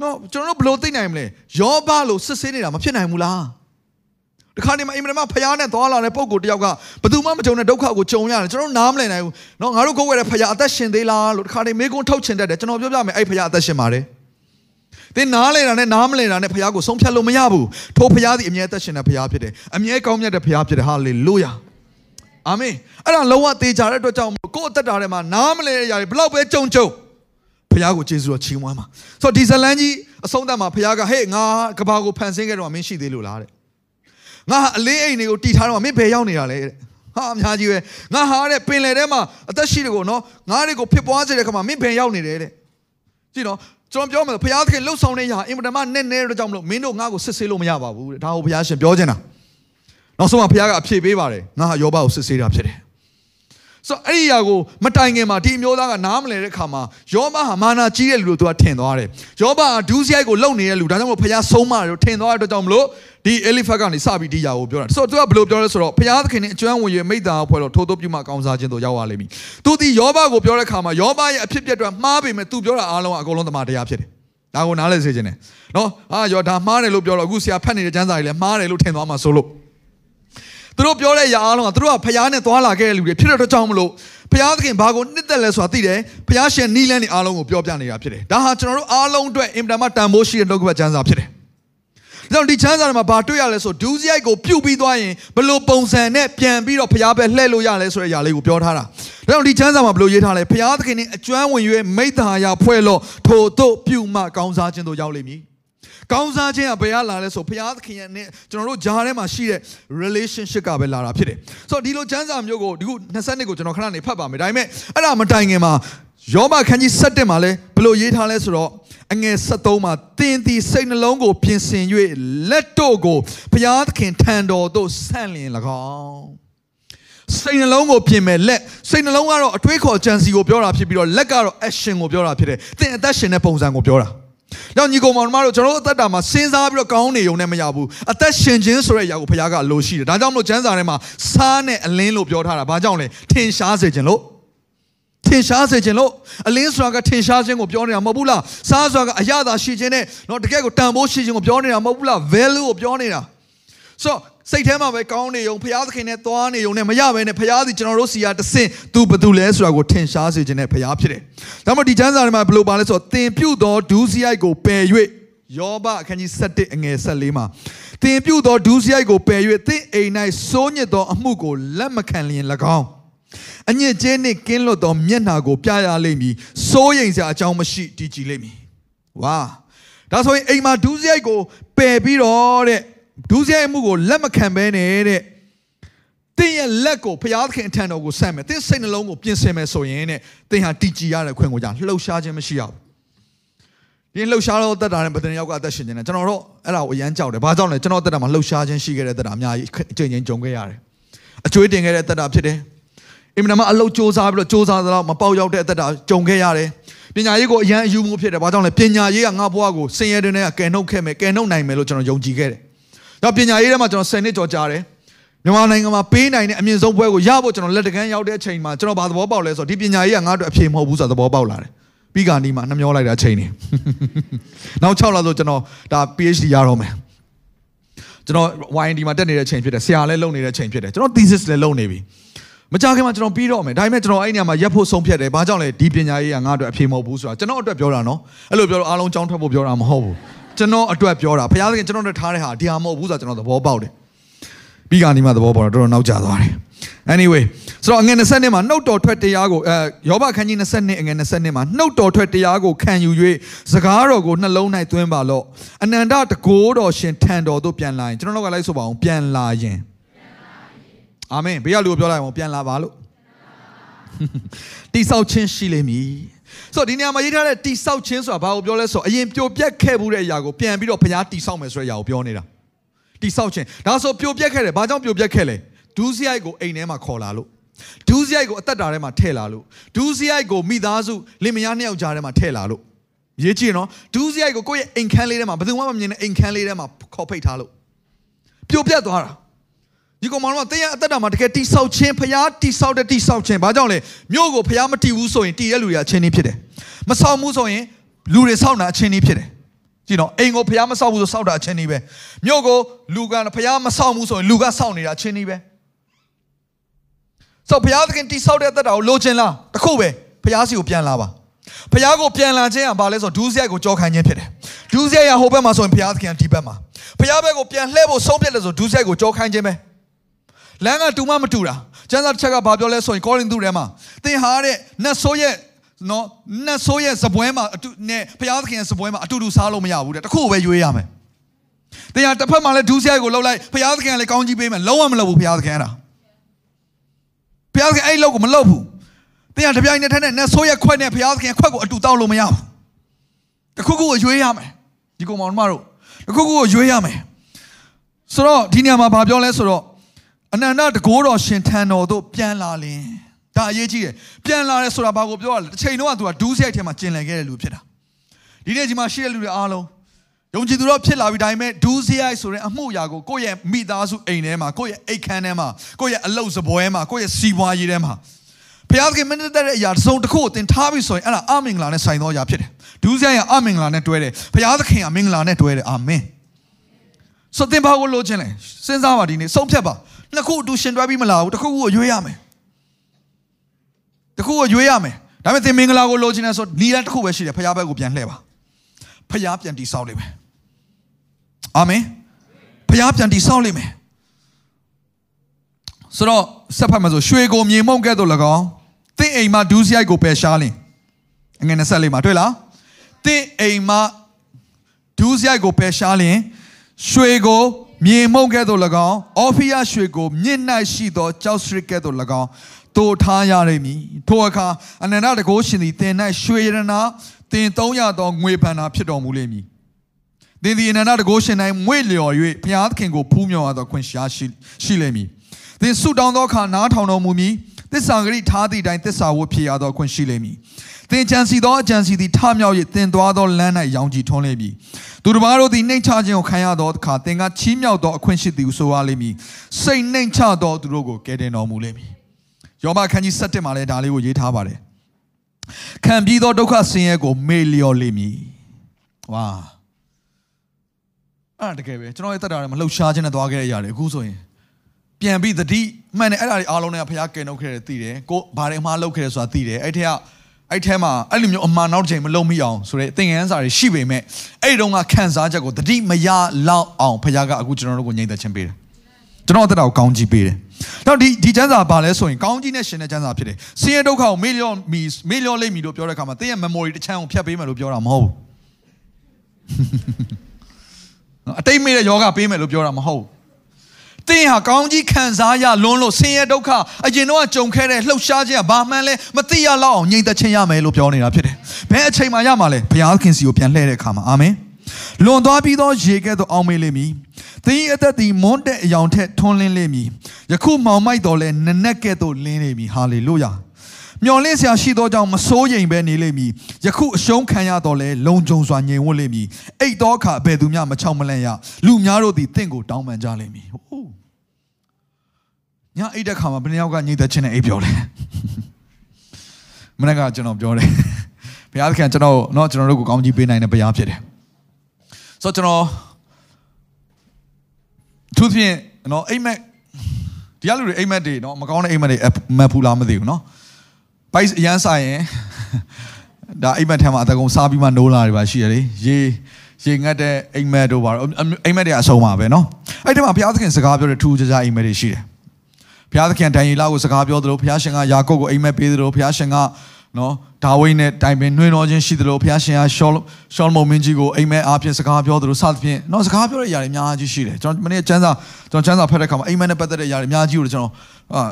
B: နော်ကျွန်တော်တို့ဘယ်လိုသိနိုင်မလဲယောဘလို့စစ်ဆေးနေတာမဖြစ်နိုင်ဘူးလားဒီခါနေမှာအင်မတန်မှဖះနဲ့သွားလာတဲ့ပုံကိုတယောက်ကဘယ်သူမှမကြုံတဲ့ဒုက္ခကိုကြုံရတယ်ကျွန်တော်နားမလည်နိုင်ဘူးနော်ငါတို့ကိုယ်ဝယ်တဲ့ဖះအသက်ရှင်သေးလားလို့ဒီခါနေမေးခွန်းထုတ်ချင်တတ်တယ်ကျွန်တော်ပြောပြမယ်အဲ့ဖះအသက်ရှင်ပါတယ်သင်နားလဲတာနဲ့နားမလဲတာနဲ့ဖះကိုဆုံးဖြတ်လို့မရဘူးထိုဖះသည်အမြဲအသက်ရှင်တဲ့ဖះဖြစ်တယ်အမြဲကောင်းမြတ်တဲ့ဖះဖြစ်တယ်ဟာလေလုယား အာမင်အဲ့ဒါလုံးဝသေချာတဲ့အတွက်ကြောင့်ကိုယ့်အသက်တာထဲမှာနားမလဲရရဘလောက်ပဲကြုံကြုံဖခင်ကိုကျေးဇူးတော်ချီးမွမ်းပါဆိုတော့ဒီဇလန်းကြီးအဆုံးသတ်မှာဖခင်ကဟေ့ငါကဘာကိုဖန်ဆင်းခဲ့တော့မင်းရှိသေးလို့လားတဲ့ငါအလေးအိမ်တွေကိုတီထားတော့မင်းဘယ်ရောက်နေတာလဲတဲ့ဟာအများကြီးပဲငါဟာတဲ့ပင်လယ်ထဲမှာအသက်ရှိတယ်ကိုနော်ငါတွေကိုဖြစ်ပွားစေတဲ့ခါမှာမင်းဘယ်ရောက်နေတယ်တဲ့ကြည့်နော်ကျွန်တော်ပြောမယ်ဘုရားသခင်လှုပ်ဆောင်တဲ့ຢာအင်မတန်မှနဲ့နဲ့တော့ကြောင့်မလို့မင်းတို့ငါ့ကိုစစ်ဆေးလို့မရပါဘူးတဲ့ဒါကိုဘုရားရှင်ပြောချင်တာ နောက်ဆုံးမှာဘုရားကအဖြေပေးပါတယ်ငါဟာယောဘကိုစစ်ဆေးတာဖြစ်တယ်ဆိုတော့အဲ့ဒီຢာကိုမတိုင်ခင်မှာဒီအမျိုးသားကနားမလဲတဲ့ခါမှာယောဘဟာမာနာကြီးတဲ့လူလို့သူကထင်သွားတယ်ယောဘဟာဒူးစရိုက်ကိုလုံနေတဲ့လူဒါကြောင့်မလို့ဘုရားဆုံးမတယ်လို့ထင်သွားတဲ့အတွက်ကြောင့်မလို့ဒီအဲလီဖတ်ကနေစပြီးဒီຢာကိုပြောတာဆိုတော့သူကဘယ်လိုပြောလဲဆိုတော့ဘုရားသခင်နဲ့အကျွမ်းဝင်ရမိတ္တာဖွဲ့လို့ထိုးထိုးပြုမှကောင်းစားခြင်းတို့ရောက်ရလိမ့်မည်သူဒီယောဘကိုပြောတဲ့ခါမှာယောဘရဲ့အဖြစ်ပြက်တွေမှားပေမဲ့သူပြောတာအားလုံးကအကုန်လုံးတမန်တရားဖြစ်တယ်ဒါကိုနားလဲစေခြင်းတယ်နော်ဟာရောဒါမှားတယ်လို့ပြောတော့အခုဆရာဖတ်နေတဲ့ကျမ်းစာတွေလည်းမှားတယ်လို့ထင်သွားမှာဆိုလို့ သူတို့ပြောတဲ့ຢာအားလုံးကသူတို့ကဖျားနဲ့သွားလာခဲ့တဲ့လူတွေဖြစ်တဲ့အတွက်ကြောင့်မလို့ဖျားသခင်ဘာကိုနှစ်သက်လဲဆိုတာသိတယ်ဖျားရှင်နီးလန်းတွေအားလုံးကိုပြောပြနေတာဖြစ်တယ်ဒါဟာကျွန်တော်တို့အားလုံးအတွက်အင်တာမတန်ဖိုးရှိတဲ့နှုတ်ကပတ်ကျမ်းစာဖြစ်တယ်ဒါကြောင့်ဒီချမ်းစာထဲမှာဘာတွေ့ရလဲဆိုဒူးစရိုက်ကိုပြုတ်ပြီးသွားရင်ဘလို့ပုံစံနဲ့ပြန်ပြီးတော့ဖျားပဲလှည့်လို့ရလဲဆိုတဲ့အရာလေးကိုပြောထားတာဒါကြောင့်ဒီချမ်းစာမှာဘလို့ရေးထားလဲဖျားသခင်နဲ့အကျွမ်းဝင်၍မိတ္တာယာဖွဲ့လို့ထို့တို့ပြုမှကောင်းစားခြင်းတို့ရောက်လိမ့်မည် ကောင်းစားခြင်းကဘယ်ကလာလဲဆိုဘုရားသခင်ရဲ့နဲ့ကျွန်တော်တို့ဂျားထဲမှာရှိတဲ့ relationship ကပဲလာတာဖြစ်တယ်ဆိုတော့ဒီလိုကျမ်းစာမျိုးကိုဒီခု20ကိုကျွန်တော်ခဏနေဖတ်ပါမယ်ဒါပေမဲ့အဲ့ဒါမတိုင်ခင်မှာယောဘခန်းကြီး7မှာလဲဘယ်လိုရေးထားလဲဆိုတော့အငယ်73မှာတင်းတီစိတ်နှလုံးကိုပြင်ဆင်၍လက်တို့ကိုဘုရားသခင်ထံတော်သို့ဆန့်လျင်၎င်းစိတ်နှလုံးကိုပြင်မဲ့လက်စိတ်နှလုံးကတော့အတွေးခေါ်ကြံစီကိုပြောတာဖြစ်ပြီးတော့လက်ကတော့ action ကိုပြောတာဖြစ်တယ်သင်အသက်ရှင်တဲ့ပုံစံကိုပြောတာ။ ကြောင့်ညီကောင်မောင်တို့ကျွန်တော်တို့အသက်တာမှာစဉ်းစားပြီးတော့ကောင်းနေုံနဲ့မရဘူး။အသက်ရှင်ခြင်းဆိုတဲ့အရာကိုဘုရားကအလိုရှိတယ်။ဒါကြောင့်မလို့ကျမ်းစာထဲမှာစားနဲ့အလင်းလို့ပြောထားတာ။ဘာကြောင့်လဲ။ထင်ရှားစေခြင်းလို့ထင်ရှားစေခြင်းလို့အလင်းဆိုတာကထင်ရှားခြင်းကိုပြောနေတာမဟုတ်ဘူးလား။စားဆိုတာကအရသာရှိခြင်းနဲ့တော့တကယ်ကိုတန်ဖိုးရှိခြင်းကိုပြောနေတာမဟုတ်ဘူးလား။ value ကိုပြောနေတာ။ဆိုတော့ စိတ်ထဲမှာပဲကောင်းနေုံဖရားသခင်နဲ့သွားနေုံနဲ့မရဘဲနဲ့ဖရားသည်ကျွန်တော်တို့စီကတဆင့်သူဘသူလဲဆိုတာကိုထင်ရှားစေခြင်းနဲ့ဖရားဖြစ်တယ်။ဒါမှမဟုတ်ဒီကျမ်းစာထဲမှာဘယ်လိုပါလဲဆိုတော့သင်ပြုတ်သောဒူးစရိုက်ကိုပယ်၍ယောဘအခန်းကြီး7အငယ်14မှာသင်ပြုတ်သောဒူးစရိုက်ကိုပယ်၍သင်အိမ်၌စိုးညစ်သောအမှုကိုလက်မခံလျင်၎င်းအညစ်အကြေးနှင့်ကင်းလွတ်သောမျက်နှာကိုပြရလိမ့်မည်စိုးရိမ်စရာအကြောင်းမရှိတည်ကြည်လိမ့်မည်ဝါဒါဆိုရင်အိမ်မှာဒူးစရိုက်ကိုပယ်ပြီးတော့တဲ့ ဒုစရိုက်မှုကိုလက်မခံဘဲနဲ့တဲ့သင်ရဲ့လက်ကိုဘုရားသခင်အထံတော်ကိုဆက်မယ်သင်စိတ်နှလုံးကိုပြင်ဆင်မယ်ဆိုရင်တဲ့သင်ဟာတည်ကြည်ရတဲ့ခွင့်ကိုကြာလှုပ်ရှားခြင်းမရှိရဘူးဒီလှုပ်ရှားတော့တက်တာနဲ့ဘယ်တယောက်ကအသက်ရှင်နေတာကျွန်တော်တော့အဲ့ဒါကိုအရန်ကြောက်တယ်ဘာကြောင့်လဲကျွန်တော်တက်တာမှာလှုပ်ရှားခြင်းရှိခဲ့တဲ့တက်တာအများကြီးအချိန်ချင်းဂျုံခဲ့ရတယ်အကျွေးတင်ခဲ့တဲ့တက်တာဖြစ်တယ်အင်မတန်မှအလုပ်စူးစမ်းပြီးတော့စူးစမ်းသလောက်မပေါက်ရောက်တဲ့တက်တာဂျုံခဲ့ရတယ်ပညာရေးကိုအရန်အယူမှုဖြစ်တယ်ဘာကြောင့်လဲပညာရေးကငါဘဝကိုဆင်းရဲတဲ့နဲ့ကယ်နှုတ်ခဲ့မယ်ကယ်နှုတ်နိုင်မယ်လို့ကျွန်တော်ယုံကြည်ခဲ့တယ် ဒါပညာရေးထဲမှာကျွန်တော်10နှစ်ကြော်ကြားတယ်မြန်မာနိုင်ငံမှာပေးနိုင်တဲ့အမြင့်ဆုံးဘွဲကိုရဖို့ကျွန်တော်လက်တကမ်းရောက်တဲ့အချိန်မှာကျွန်တော်ဘာသဘောပေါက်လဲဆိုတော့ဒီပညာရေးကငါ့အတွက်အဖြေမဟုတ်ဘူးဆိုတော့သဘောပေါက်လာတယ်ပြီးကနီးမှာနှမျောလိုက်တာအချိန်နေနောက်6လဆိုကျွန်တော်ဒါ PhD ရတော့မယ်ကျွန်တော် YND မှာတက်နေတဲ့အချိန်ဖြစ်တယ်ဆရာလည်းလုပ်နေတဲ့အချိန်ဖြစ်တယ်ကျွန်တော် thesis လည်းလုပ်နေပြီမကြခင်မှာကျွန်တော်ပြီးတော့မယ်ဒါပေမဲ့ကျွန်တော်အဲ့နေရာမှာရက်ဖို့ဆုံးဖြတ်တယ်ဘာကြောင့်လဲဒီပညာရေးကငါ့အတွက်အဖြေမဟုတ်ဘူးဆိုတာကျွန်တော်အတွက်ပြောတာနော်အဲ့လိုပြောတော့အားလုံးကြောင်းထွက်ဖို့ပြောတာမဟုတ်ဘူး ကျွန်တော်အတွက်ပြောတာဘုရားသခင်ကျွန်တော်တို့ထားတဲ့ဟာဒီဟာမဟုတ်ဘူးဆိုတာကျွန်တော်သဘောပေါက်တယ်ပြီးကနီးမှာသဘောပေါက်တော့တော်တော်နောက်ကျသွားတယ် anyway ဆိုတော့အငယ်20နှစ်မှာနှုတ်တော်ထွက်တရားကိုအဲယောဘခန်းကြီး20နှစ်အငယ်20နှစ်မှာနှုတ်တော်ထွက်တရားကိုခံယူ၍စကားတော်ကိုနှလုံး၌သွင်းပါလော့အနန္တတကိုးတော်ရှင်ထံတော်သို့ပြန်လာရင်ကျွန်တော်တို့ကလိုက်ဆိုပါအောင်ပြန်လာရင်အာမင်ဘေးကလူကိုပြောလိုက်အောင်ပြန်လာပါလို့တိဆောက်ခြင်းရှိလိမ့်မည် ဆိုတော့ဒီနေရာမှာရေးထားတဲ့တိဆောက်ခြင်းဆိုတာဘာကိုပြောလဲဆိုတော့အရင်ပြိုပြက်ခဲ့မှုတဲ့အရာကိုပြန်ပြီးတော့ဘုရားတိဆောက်မယ်ဆိုတဲ့အရာကိုပြောနေတာတိဆောက်ခြင်းဒါဆိုပြိုပြက်ခဲ့တယ်ဘာကြောင့်ပြိုပြက်ခဲ့လဲဒူးစရိုက်ကိုအိမ်ထဲမှာခေါ်လာလို့ဒူးစရိုက်ကိုအသက်တာထဲမှာထည့်လာလို့ဒူးစရိုက်ကိုမိသားစုလင်မယားနှစ်ယောက်ကြားထဲမှာထည့်လာလို့ရေးကြည့်နော်ဒူးစရိုက်ကိုကိုယ့်ရဲ့အိမ်ခန်းလေးထဲမှာဘယ်သူမှမမြင်တဲ့အိမ်ခန်းလေးထဲမှာခေါ်ဖိတ်ထားလို့ပြိုပြက်သွားတာ ဒီကောင်မတော်ကတင်းရအသက်တာမှာတကယ်တိဆောက်ခြင်းဖျားတိဆောက်တဲ့တိဆောက်ခြင်းဘာကြောင့်လဲမြို့ကိုဖျားမတီးဘူးဆိုရင်တီးတဲ့လူတွေအချင်းချင်းဖြစ်တယ်မဆောက်ဘူးဆိုရင်လူတွေဆောက်တာအချင်းချင်းဖြစ်တယ်ကြည့်နော်အိမ်ကိုဖျားမဆောက်ဘူးဆိုဆောက်တာအချင်းချင်းပဲမြို့ကိုလူကဖျားမဆောက်ဘူးဆိုရင်လူကဆောက်နေတာအချင်းချင်းပဲဆိုဘုရားသခင်တိဆောက်တဲ့သက်တာကိုလိုချင်လားတခုပဲဘုရားစီကိုပြန်လာပါဘုရားကိုပြန်လာခြင်းကဘာလဲဆိုဒူးစရိုက်ကိုကြောခိုင်းခြင်းဖြစ်တယ်ဒူးစရိုက်ရဟိုဘက်မှာဆိုရင်ဘုရားသခင်ကဒီဘက်မှာဘုရားဘက်ကိုပြန်လှည့်ဖို့ဆုံးဖြတ်တယ်ဆိုဒူးစရိုက်ကိုကြောခိုင်းခြင်းပဲ လမ်းကတူမှမတူတာကျမ်းစာတစ်ချက်ကဘာပြောလဲဆိုရင်ကောရိန္သုထဲမှာသင်ဟာတဲ့နတ်ဆိုးရဲ့နော်နတ်ဆိုးရဲ့စပွဲမှာအတူနဲ့ဘုရားသခင်ရဲ့စပွဲမှာအတူတူစားလို့မရဘူးတဲ့တခုပဲရွေးရမယ်သင်ဟာတစ်ဖက်မှာလည်းဒူးစရိုက်ကိုလှုပ်လိုက်ဘုရားသခင်ကလည်းကောင်းကြီးပေးမယ်လုံးဝမလုပ်ဘူးဘုရားသခင်ကတာဘုရားသခင်အဲ့လောက်ကိုမလုပ်ဘူးသင်ကတပြိုင်နက်တည်းနဲ့နတ်ဆိုးရဲ့ခွက်နဲ့ဘုရားသခင်ခွက်ကိုအတူတောက်လို့မရဘူးတခုခုကိုရွေးရမယ်ဒီကောင်မောင်တို့တခုခုကိုရွေးရမယ်ဆိုတော့ဒီနေရာမှာဘာပြောလဲဆိုတော့ အနန္တတကိုးတော်ရှင်ထံတော်သို့ပြန်လာလင်ဒါအရေးကြီးတယ်ပြန်လာတယ်ဆိုတာဘာကိုပြောရလဲတစ်ချိန်တော့ကသူကဒူးစရိုက်ထဲမှာကျင်လည်ခဲ့တဲ့လူဖြစ်တာဒီနေ့ဒီမှာရှိတဲ့လူတွေအားလုံးယုံကြည်သူတော့ဖြစ်လာပြီဒါပေမဲ့ဒူးစရိုက်ဆိုတဲ့အမှုရာကိုကိုယ့်ရဲ့မိသားစုအိမ်ထဲမှာကိုယ့်ရဲ့အိတ်ခမ်းထဲမှာကိုယ့်ရဲ့အလုပ်စပွဲမှာကိုယ့်ရဲ့စီးပွားရေးထဲမှာဘုရားသခင်မင်းတဲ့အရာတစ်စုံတစ်ခုကိုသင်ထားပြီဆိုရင်အဲ့ဒါအမင်္ဂလာနဲ့ဆိုင်သောအရာဖြစ်တယ်ဒူးစရိုက်ကအမင်္ဂလာနဲ့တွဲတယ်ဘုရားသခင်ကမင်္ဂလာနဲ့တွဲတယ်အာမင်ဆိုသင်ဘာကိုလိုချင်လဲစဉ်းစားပါဒီနေ့ဆုံးဖြတ်ပါ နှစ်ခုအတူရှင်တွဲပြီးမလာဘူးတစ်ခုခုကိုရွေးရမယ်တစ်ခုကိုရွေးရမယ်ဒါပေမဲ့သင်မင်္ဂလာကိုလိုချင်တယ်ဆိုနီးလန်းတစ်ခုပဲရှိတယ်ဘုရားဘက်ကိုပြန်လှည့်ပါဘုရားပြန်တည်ဆောက်လိမ့်မယ်အာမင်ဘုရားပြန်တည်ဆောက်လိမ့်မယ်ဆိုတော့ဆက်ဖတ်မှာဆိုရွှေကိုမြေမှုန့်ကဲ့သို့၎င်းသင်အိမ်မှာဒူးစရိုက်ကိုပယ်ရှားလင်အငယ်24မှာတွေ့လားသင်အိမ်မှာဒူးစရိုက်ကိုပယ်ရှားလင်ရွှေကို မြေမှုန့်ကဲ့သို့၎င်းအော်ဖီယာရွှေကိုမြင့်၌ရှိသောကြောက်စရစ်ကဲ့သို့၎င်းတိုးထားရလိမ့်မည်ထိုအခါအနန္တတကောရှင်သည်သင်၌ရွှေရတနာသင်300သောငွေပန်နာဖြစ်တော်မူလိမ့်မည်သင်သည်အနန္တတကောရှင်၌မွေ့လျော်၍ဘုရားသခင်ကိုဖူးမြော်ရသောခွင့်ရှားရှိရှိလိမ့်မည်သင်ဆုတောင်းသောအခါနားထောင်တော်မူမည်သစ္စာဂရိထားသည့်အတိုင်းသစ္စာဝတ်ဖြစ်ရသောခွင့်ရှိလိမ့်မည် သင်ကြံစီသောအကြံစီသည်ထမြောက်၍သင်သွားသောလမ်း၌ရောင်ကြီးထွန်းလိမ့်မည်သူတစ်ပါးတို့သည်နှိမ်ချခြင်းကိုခံရသောအခါသင်ကချီးမြှောက်သောအခွင့်ရှိသည်ဟုဆိုရလိမ့်မည်စိတ်နှိမ်ချသောသူတို့ကိုကယ်တင်တော်မူလိမ့်မည်ယောဘခန်းကြီး7မှာလည်းဒါလေးကိုရေးထားပါတယ်ခံပြီးသောဒုက္ခဆင်းရဲကိုမေ့လျော်လိမ့်မည်ဝါအဲ့ဒါတကယ်ပဲကျွန်တော်ရဲ့တက်တာတွေမလှုပ်ရှားခြင်းနဲ့သွားခဲ့တဲ့အရာတွေအခုဆိုရင်ပြန်ပြီးသတိမှန်တယ်အဲ့ဒါတွေအားလုံးတွေကဖခင်ကယ်နှုတ်ခဲ့တယ်သိတယ်ကိုဘာတွေအမှားလုပ်ခဲ့တယ်ဆိုတာသိတယ်အဲ့ထက်က အဲ့ထဲမှာအဲ့လိုမျိုးအမှန်နောက်တစ်ချိန်မလုံမိအောင်ဆိုတဲ့သင်ငန်းစာတွေရှိပေမဲ့အဲ့တုန်းကခံစားချက်ကိုတတိမရလောက်အောင်ဖခင်ကအခုကျွန်တော်တို့ကိုညှိသက်ခြင်းပေးတယ်ကျွန်တော်အသက်တာကိုကောင်းကြီးပေးတယ်နောက်ဒီဒီကျမ်းစာဘာလဲဆိုရင်ကောင်းကြီးနဲ့ရှင်တဲ့ကျမ်းစာဖြစ်တယ်ဆင်းရဲဒုက္ခကိုမေ့လျော့မီမေ့လျော့လိမ့်မည်လို့ပြောတဲ့အခါမှာသင်ရဲ့ memory တစ်ချမ်းကိုဖျက်ပေးမယ်လို့ပြောတာမဟုတ်ဘူးအတိတ်မေ့တဲ့ယောဂပေးမယ်လို့ပြောတာမဟုတ်ဘူး သင်ဟာကောင်းကြီးခံစားရလွန်းလို့ဆင်းရဲဒုက္ခအရင်တော့ကြုံခဲ့တဲ့လှုပ်ရှားခြင်းကဘာမှန်းလဲမသိရလောက်အောင်ငြိမ်သက်ခြင်းရမယ်လို့ပြောနေတာဖြစ်တယ်။ဘယ်အချိန်မှရမှာလဲဘုရားခင်စီကိုပြန်လှည့်တဲ့အခါမှာအာမင်။လွန်သွားပြီးသောရေကဲ့သို့အောင်မေးလိမ့်မည်။သင်၏အသက်သည်မွန်းတဲ့အယောင်ထက်ထွန်းလင်းလိမ့်မည်။ယခုမောင်မိုက်တော်လဲနနက်ကဲ့သို့လင်းလိမ့်မည်။ဟာလေလုယာ။ မျော်လင့်စရာရှိသောကြောင့်မစိုးရိမ်ပဲနေလိမ့်မည်ယခုအရှုံးခံရတော့လဲလုံခြုံစွာငြိမ်ဝတ်လိမ့်မည်အိတ်သောအခါဘယ်သူမျှမချောက်မလန့်ရလူများတို့သည်တင့်ကိုတောင်းပန်ကြလိမ့်မည်ဟိုးညအိတ်တဲ့ခါမှာဘယ်နှယောက်ကညိသက်ချင်းနဲ့အိတ်ပြောလဲမနေ့ကကျွန်တော်ပြောတယ်ဘုရားသခင်ကျွန်တော်เนาะကျွန်တော်တို့ကိုကောင်းကြီးပေးနိုင်တဲ့ဘုရားဖြစ်တယ်ဆိုတော့ကျွန်တော်သူဖြင့်เนาะအိမ်မက်ဒီကလူတွေအိမ်မက်တွေเนาะမကောင်းတဲ့အိမ်မက်တွေမက်ဖူးလားမသိဘူးเนาะ ပိုက်အရန်ဆိုင်ရင်ဒါအိမ်မက်ထဲမှာအတကုံစားပြီးမှနိုးလာတွေပါရှိရတယ်ရေရေငတ်တဲ့အိမ်မက်တို့ပါတော့အိမ်မက်တွေအဆုံးပါပဲเนาะအဲ့ဒီမှာဘုရားသခင်စကားပြောတဲ့ထူးခြားခြားအိမ်မက်တွေရှိတယ်ဘုရားသခင်ဒံယေလကိုစကားပြောသလိုဘုရားရှင်ကယာကုပ်ကိုအိမ်မက်ပေးသလိုဘုရားရှင်ကနော်ဒါဝိဒ်နဲ့တိုင်ပင်နှွှဲတော်ခြင်းရှိသလိုဘုရားရှင်ကရှောလရှောလမုန်မင်းကြီးကိုအိမ်မက်အားဖြင့်စကားပြောသလိုစသဖြင့်နော်စကားပြောတဲ့အရာတွေအများကြီးရှိတယ်ကျွန်တော်မနေ့ကျမ်းစာကျွန်တော်ကျမ်းစာဖတ်တဲ့အခါမှာအိမ်မက်နဲ့ပတ်သက်တဲ့အရာတွေအများကြီးကိုကျွန်တော်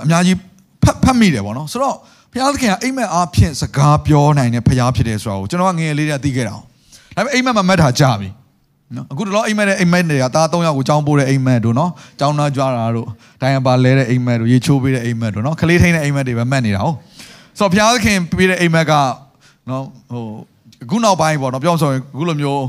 B: အများကြီးဖတ်ဖတ်မိတယ်ပေါ့နော်ဆိုတော့ ဘုရားသခင်ကအိမ်မက်အားဖြင့်စကားပြောနိုင်တဲ့ဘုရားဖြစ်တယ်ဆိုတာကိုကျွန်တော်ကငယ်လေးတည်းသိခဲ့တာ။ဒါပေမဲ့အိမ်မက်မှာမတ်တာကြာပြီ။နော်အခုတော့အိမ်မက်တဲ့အိမ်မက်တွေကတား၃ယောက်ကိုကြောင်းပို့တဲ့အိမ်မက်တို့နော်။ကြောင်းသားကြွားတာတို့တိုင်ပါလဲတဲ့အိမ်မက်တို့ရေချိုးပေးတဲ့အိမ်မက်တို့နော်။ခလေးထိန်တဲ့အိမ်မက်တွေပဲမှတ်နေတာဟုတ်။ဆိုတော့ဘုရားသခင်ပေးတဲ့အိမ်မက်ကနော်ဟိုအခုနောက်ပိုင်းပေါ့နော်ပြောဆိုရင်အခုလိုမျိုး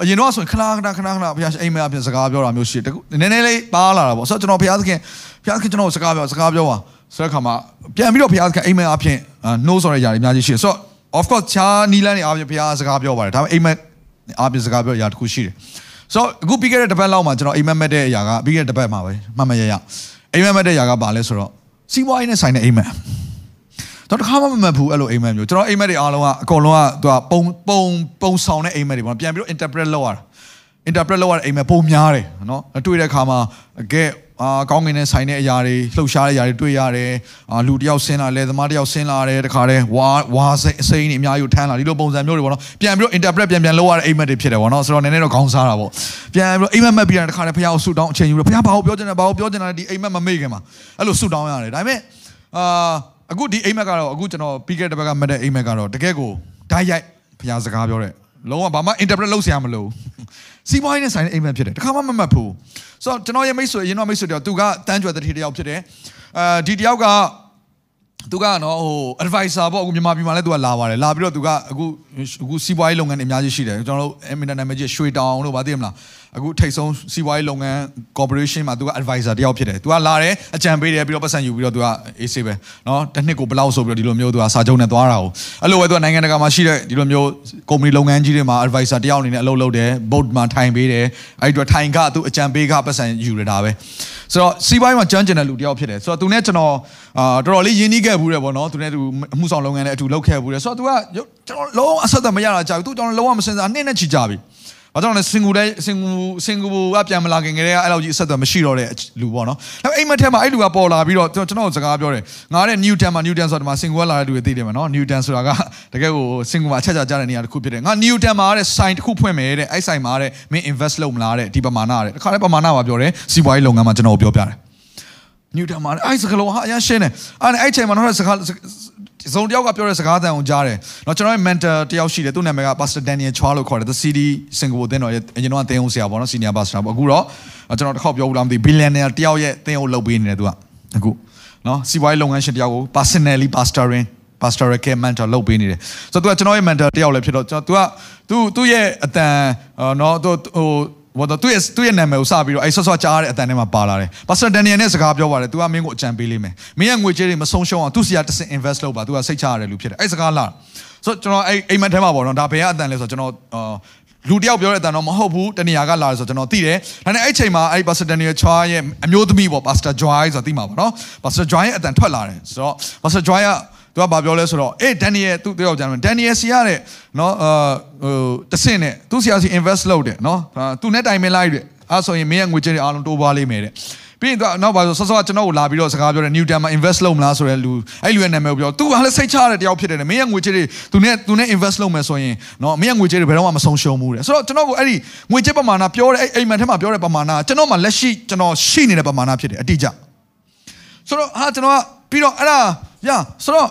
B: အရင်တော့ဆိုရင်ခဏခဏခဏခဏဘုရားအိမ်မက်အပြင်စကားပြောတာမျိုးရှိတယ်နည်းနည်းလေးပါလာတာပေါ့ဆိုတော့ကျွန်တော်ဘုရားသခင်ဘုရားသခင်ကျွန်တော်စကားပြောစကားပြောပါဆိုတဲ့အခါမှာပြန်ပြီးတော့ဘုရားသခင်အိမ်မက်အပြင်နှိုးဆော်တဲ့ຢာတွေအများကြီးရှိတယ်ဆိုတော့ of course ချာနီလန်နေအပြင်ဘုရားစကားပြောပါတယ်ဒါပေမဲ့အိမ်မက်အပြင်စကားပြောຢာတစ်ခုရှိတယ်ဆိုတော့အခုပြီးခဲ့တဲ့တစ်ပတ်လောက်မှာကျွန်တော်အိမ်မက်မက်တဲ့အရာကပြီးခဲ့တဲ့တစ်ပတ်မှာပဲမှတ်မရရအိမ်မက်မက်တဲ့အရာကဘာလဲဆိုတော့စီးပွားရေးနဲ့ဆိုင်တဲ့အိမ်မက် တော့တစ်ခါမှမမှတ်ဘူးအဲ့လိုအိမ်မက်မျိုးကျွန်တော်အိမ်မက်တွေအားလုံးကအကုန်လုံးကသူကပုံပုံပုံဆောင်တဲ့အိမ်မက်တွေပေါ့ပြန်ပြီးတော့ interpret လုပ်ရတာ interpret လုပ်ရတဲ့အိမ်မက်ပုံများတယ်နော်တွေ့တဲ့အခါမှာအကဲအာကောင်းကင်နဲ့ဆိုင်တဲ့အရာတွေလှုပ်ရှားတဲ့အရာတွေတွေ့ရတယ်အာလူတယောက်ဆင်းလာလဲသမားတယောက်ဆင်းလာတယ်တခါတည်းဝါဝါစိတ်အစိမ်းတွေအများကြီးထမ်းလာဒီလိုပုံစံမျိုးတွေပေါ့နော်ပြန်ပြီးတော့ interpret ပြန်ပြန်လုပ်ရတဲ့အိမ်မက်တွေဖြစ်တယ်ပေါ့နော်ဆိုတော့နည်းနည်းတော့ခေါင်းစားတာပေါ့ပြန်ပြီးတော့အိမ်မက်မက်ပြီးတာတခါတည်းဖះကိုဆူတောင်းအချိန်ယူလို့ဖះဘာကိုပြောချင်တယ်ဘာကိုပြောချင်တာဒီအိမ်မက်မမေ့ခင်မှာအဲ့လိုဆူတောင်းရတယ်ဒါပေမဲ့အာ အခုဒီအိမ်မက်ကတော့အခုကျွန်တော်ပြီးခဲ့တဲ့ဘက်ကမက်တဲ့အိမ်မက်ကတော့တကယ်ကိုဓာတ်ရိုက်ဖះစကားပြောတဲ့လုံးဝဘာမှ interpret လုပ်စရာမလိုစီးပွားရေးနဲ့ဆိုင်တဲ့အိမ်မက်ဖြစ်တယ်တခါမှမမှတ်ဘူးဆိုတော့ကျွန်တော်ရဲ့မိတ်ဆွေရင်တော့မိတ်ဆွေတယောက်သူကတန်းကြွယ်တဲ့တယောက်ဖြစ်တယ်အဲဒီတယောက်ကသူကနော်ဟို advisor ပေါ့အခုမြန်မာပြည်မှာလည်းသူကလာပါတယ်လာပြီးတော့သူကအခုအခုစီးပွားရေးလုပ်ငန်းတွေအများကြီးရှိတယ်ကျွန်တော်တို့ Eminent နာမည်ကြီးရွှေတောင်တို့ဗာသိမလား အခုထိတ်ဆုံးစီးပွားရေးလုပ်ငန်း corporation မှာသူက advisor တယောက်ဖြစ်တယ်သူကလာတယ်အကြံပေးတယ်ပြီးတော့ပတ်စံယူပြီးတော့သူကအေးဆေးပဲနော်တစ်နှစ်ကိုဘယ်လောက်ဆိုပြီးတော့ဒီလိုမျိုးသူကစာချုပ်နဲ့သွားတာကိုအဲ့လိုပဲသူကနိုင်ငံတကာမှာရှိတဲ့ဒီလိုမျိုး company လုပ်ငန်းကြီးတွေမှာ advisor တယောက်အနေနဲ့အလုပ်လုပ်တယ် board မှာထိုင်ပေးတယ်အဲ့ဒီတော့ထိုင်ကသူအကြံပေးကပတ်စံယူရတာပဲဆိုတော့စီးပွားရေးမှာကျွမ်းကျင်တဲ့လူတယောက်ဖြစ်တယ်ဆိုတော့သူနဲ့ကျွန်တော်အာတော်တော်လေးရင်းနှီးခဲ့ဘူးတယ်ပေါ့နော်သူနဲ့သူအမှုဆောင်လုပ်ငန်းနဲ့အတူလုပ်ခဲ့ဘူးတယ်ဆိုတော့သူကကျွန်တော်လုံးဝအဆက်အသွယ်မရတာကြာပြီသူကျွန်တော်လုံးဝမစင်စားနှစ်နဲ့ချီကြပြီ ဘာကြောင့်လဲစင်ကူတဲ့စင်ကူစင်ကူကပြန်မလာခင်ကတည်းကအဲ့လောက်ကြီးအဆက်အသွယ်မရှိတော့တဲ့လူပေါ့နော်။ဒါပေမဲ့အိမ်မက်ထဲမှာအဲ့လူကပေါ်လာပြီးတော့ကျွန်တော်စကားပြောတယ်။ငါတဲ့ Newton မှာ Newton ဆိုတာမှာစင်ကူကလာတဲ့လူတွေသိတယ်မှာနော်။ Newton ဆိုတာကတကယ်ကိုစင်ကူမှာအချက်ချကြတဲ့နေရာတစ်ခုဖြစ်တယ်။ငါ Newton မှာတဲ့ sign တစ်ခုဖွင့်မယ်တဲ့။အဲ့ sign မှာတဲ့မင်း invest လုပ်မလားတဲ့ဒီပမာဏတဲ့။တစ်ခါလေးပမာဏပါပြောတယ်။စီးပွားရေးလုပ်ငန်းမှာကျွန်တော်ပြောပြတယ်။ Newton မှာအဲ့စကလုံးဟာအရင်ရှင်းတယ်။အဲ့အဲ့ချိန်မှာတော့စကားဇုံတယောက်ကပြောတဲ့စကားသံကိုကြားတယ်။နော်ကျွန်တော်ရဲ့ mentor တယောက်ရှိတယ်သူ့နာမည်က Pastor Daniel Chua လို့ခေါ်တယ် The City Singapore တင်းတော်ရဲ့အရင်တော့တင်းအောင်ဆရာပေါ့နော် senior pastor ပေါ့အခုတော့ကျွန်တော်တစ်ခေါက်ပြောဘူးလားမသိ billionaire တယောက်ရဲ့တင်းအောင်လုပ်ပေးနေတယ်သူကအခုနော်စီးပွားရေးလုပ်ငန်းရှင်တယောက်ကို personally pastoring pastoral care mentor လုပ်ပေးနေတယ်ဆိုတော့သူကကျွန်တော်ရဲ့ mentor တယောက်လည်းဖြစ်တော့ကျွန်တော် तू ကသူသူ့ရဲ့အတန်နော်သူဟို ဘာတော့သူ့ရဲ့သူ့ရဲ့နာမည်ကိုစပြီးတော့အဲ့ဆော့ဆော့ကြားတဲ့အတန်ထဲမှာပါလာတယ်။ပါစတာဒန်နီယယ်နဲ့စကားပြောပါတယ်။ तू ကမင်းကိုအကြံပေးလိမ့်မယ်။မင်းရဲ့ငွေကြေးတွေမဆုံးရှုံးအောင်သူ့စီကတစ်စင် invest လုပ်ပါ။ तू ကစိတ်ချရတယ်လူဖြစ်တယ်။အဲ့စကားလာ။ဆိုတော့ကျွန်တော်အဲ့အိမ်မက်ထဲမှာပေါ့နော်။ဒါဘယ်ကအတန်လဲဆိုတော့ကျွန်တော်အာလူတယောက်ပြောတဲ့အတန်တော့မဟုတ်ဘူးတနေရာကလာတယ်ဆိုတော့ကျွန်တော်သိတယ်ဒါနဲ့အဲ့ချိန်မှာအဲ့ပါစတာဒန်နီယယ်ချွာရဲ့အမျိုးသမီးပေါ့ပါစတာဂျွိုင်းဆိုတော့သိမှာပေါ့နော်ပါစတာဂျွိုင်းရဲ့အတန်ထွက်လာတယ်ဆိုတော့ပါစတာဂျွိုင်းက သူကဘာပြောလဲဆိုတော့အေးဒန်နီယယ်သူတယောက်ကြတယ်ဒန်နီယယ်စီရတဲ့နော်အာဟိုတဆင့်နဲ့သူစီယာစီ invest လုပ်တယ်နော်သူနဲ့တိုင်ပင်လိုက်တယ်အဲ့ဆိုရင်မင်းရဲ့ငွေကြေးတွေအားလုံးတိုးပွားလိမ့်မယ်တဲ့ပြီးရင်သူနောက်ပါဆိုဆော့ဆော့ကျွန်တော်ကိုလာပြီးတော့စကားပြောတယ် Newton မှာ invest လုပ်မလားဆိုတဲ့လူအဲ့လူရဲ့နာမည်ကိုပြောသူကလည်းစိတ်ချရတဲ့တယောက်ဖြစ်တယ်မင်းရဲ့ငွေကြေးတွေသူနဲ့သူနဲ့ invest လုပ်မယ်ဆိုရင်နော်မင်းရဲ့ငွေကြေးတွေဘယ်တော့မှမဆုံးရှုံးဘူးတဲ့ဆိုတော့ကျွန်တော်ကိုအဲ့ဒီငွေကြေးပမာဏပြောတဲ့အဲ့အိမ်မန်ထဲမှာပြောတဲ့ပမာဏကျွန်တော်မှလက်ရှိကျွန်တော်ရှိနေတဲ့ပမာဏဖြစ်တယ်အတိအကျဆိုတော့ဟာကျွန်တော်ကပြီးတော့အဲ့ဒါရဆိုတော့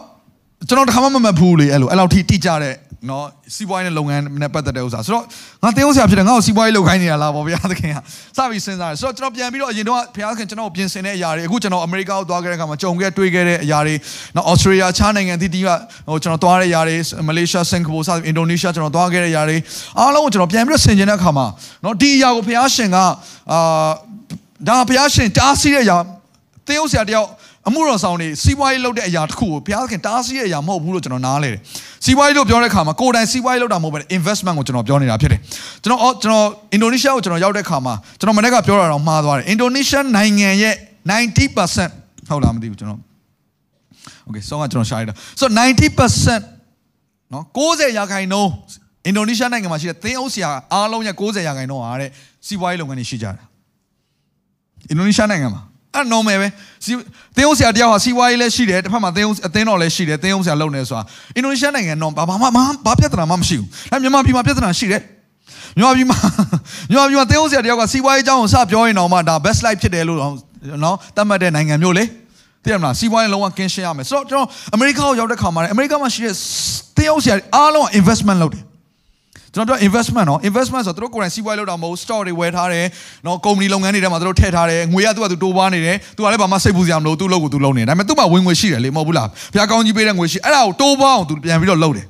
B: ကျွန်တော်တခါမှမမှတ်ဘူးလေအဲ့လိုအဲ့လောက်ထိတိကျတဲ့နော်စီးပွားရေးနဲ့လုပ်ငန်းနဲ့ပတ်သက်တဲ့ဥစ္စာဆိုတော့ငါတင်းအောင်ဆရာဖြစ်တယ်ငါ့ကိုစီးပွားရေးလုပ်ခိုင်းနေတာလားဗောဘုရားသခင်ကစပြီးစဉ်းစားတယ်ဆိုတော့ကျွန်တော်ပြန်ပြီးတော့အရင်တော့ဘုရားသခင်ကျွန်တော်ကိုပြင်ဆင်တဲ့အရာတွေအခုကျွန်တော်အမေရိကကိုသွားခဲ့တဲ့အခါမှာကြုံခဲ့တွေ့ခဲ့တဲ့အရာတွေနော်ဩစတြေးလျခြားနိုင်ငံတည်တည်ကဟိုကျွန်တော်သွားတဲ့အရာတွေမလေးရှားစင်ကာပူစသဖြင့်အင်ဒိုနီးရှားကျွန်တော်သွားခဲ့တဲ့အရာတွေအားလုံးကိုကျွန်တော်ပြန်ပြီးတော့ဆင်ခြင်တဲ့အခါမှာနော်ဒီအရာကိုဘုရားရှင်ကအာဒါဘုရားရှင်တားဆီးတဲ့အရာတင်းအောင်ဆရာတယောက် အမှုတော်ဆောင်တွေစီးပွားရေးလုပ်တဲ့အရာတစ်ခုကိုဘုရားခင်တားဆီးတဲ့အရာမဟုတ်ဘူးလို့ကျွန်တော်နားလဲတယ်။စီးပွားရေးလို့ပြောတဲ့အခါမှာကိုယ်တိုင်စီးပွားရေးလုပ်တာမဟုတ်ဘဲ investment ကိုကျွန်တော်ပြောနေတာဖြစ်တယ်။ကျွန်တော်ကျွန်တော်အင်ဒိုနီးရှားကိုကျွန်တော်ရောက်တဲ့အခါမှာကျွန်တော်မနေ့ကပြောတာတော့မှားသွားတယ်။အင်ဒိုနီးရှားနိုင်ငံရဲ့90%ဟုတ်လားမသိဘူးကျွန်တော် Okay ဆောင်းကကျွန်တော်ရှာရတာ so 90%နော်90ရာခိုင်နှုန်းအင်ဒိုနီးရှားနိုင်ငံမှာရှိတဲ့သင်းအုပ်ဆရာအားလုံးရဲ့90ရာခိုင်နှုန်းဟာတဲ့စီးပွားရေးလုပ်ငန်းတွေရှိကြတာအင်ဒိုနီးရှားနိုင်ငံမှာ အဲ့ normal ပဲစီသင်းအောင်ဆရာတယောက်ဟာစီးပွားရေးလည်းရှိတယ်တစ်ဖက်မှာသင်းအောင်အသင်းတော်လည်းရှိတယ်သင်းအောင်ဆရာလုပ်နေဆိုတာအင်ဒိုနီးရှားနိုင်ငံတော့ဘာမှဘာပြဿနာမှမရှိဘူးဒါမြန်မာပြည်မှာပြဿနာရှိတယ်မြန်မာပြည်မှာမြန်မာပြည်မှာသင်းအောင်ဆရာတယောက်ကစီးပွားရေးအကြောင်းကိုစပြောရင်တော့မှဒါ best life ဖြစ်တယ်လို့နော်သတ်မှတ်တဲ့နိုင်ငံမျိုးလေသိရမလားစီးပွားရေးလုံးဝကင်းရှင်းရမယ်ဆိုတော့ကျွန်တော်အမေရိကကိုရောက်တဲ့ခါမှာလည်းအမေရိကမှာရှိတဲ့သင်းအောင်ဆရာအားလုံးက investment လုပ်တယ် ကျွန်တော်ပြော investment နော် investment ဆိုတော့သူတို့ကိုယ်တိုင်စီးပွားရေးလုပ်တာမဟုတ် stock တွေဝယ်ထားတယ်နော်ကုမ္ပဏီလုပ်ငန်းတွေထဲမှာသူတို့ထည့်ထားတယ်ငွေရသူကသူတိုးပွားနေတယ်သူကလည်းဘာမှစိတ်ပူစရာမလိုသူ့လုပ်ကိုသူလုပ်နေတယ်ဒါပေမဲ့သူ့မှာဝင်ငွေရှိတယ်လေမဟုတ်ဘူးလားဘုရားကောင်းကြီးပေးတဲ့ငွေရှိအဲ့ဒါကိုတိုးပွားအောင်သူပြန်ပြီးတော့လုပ်တယ်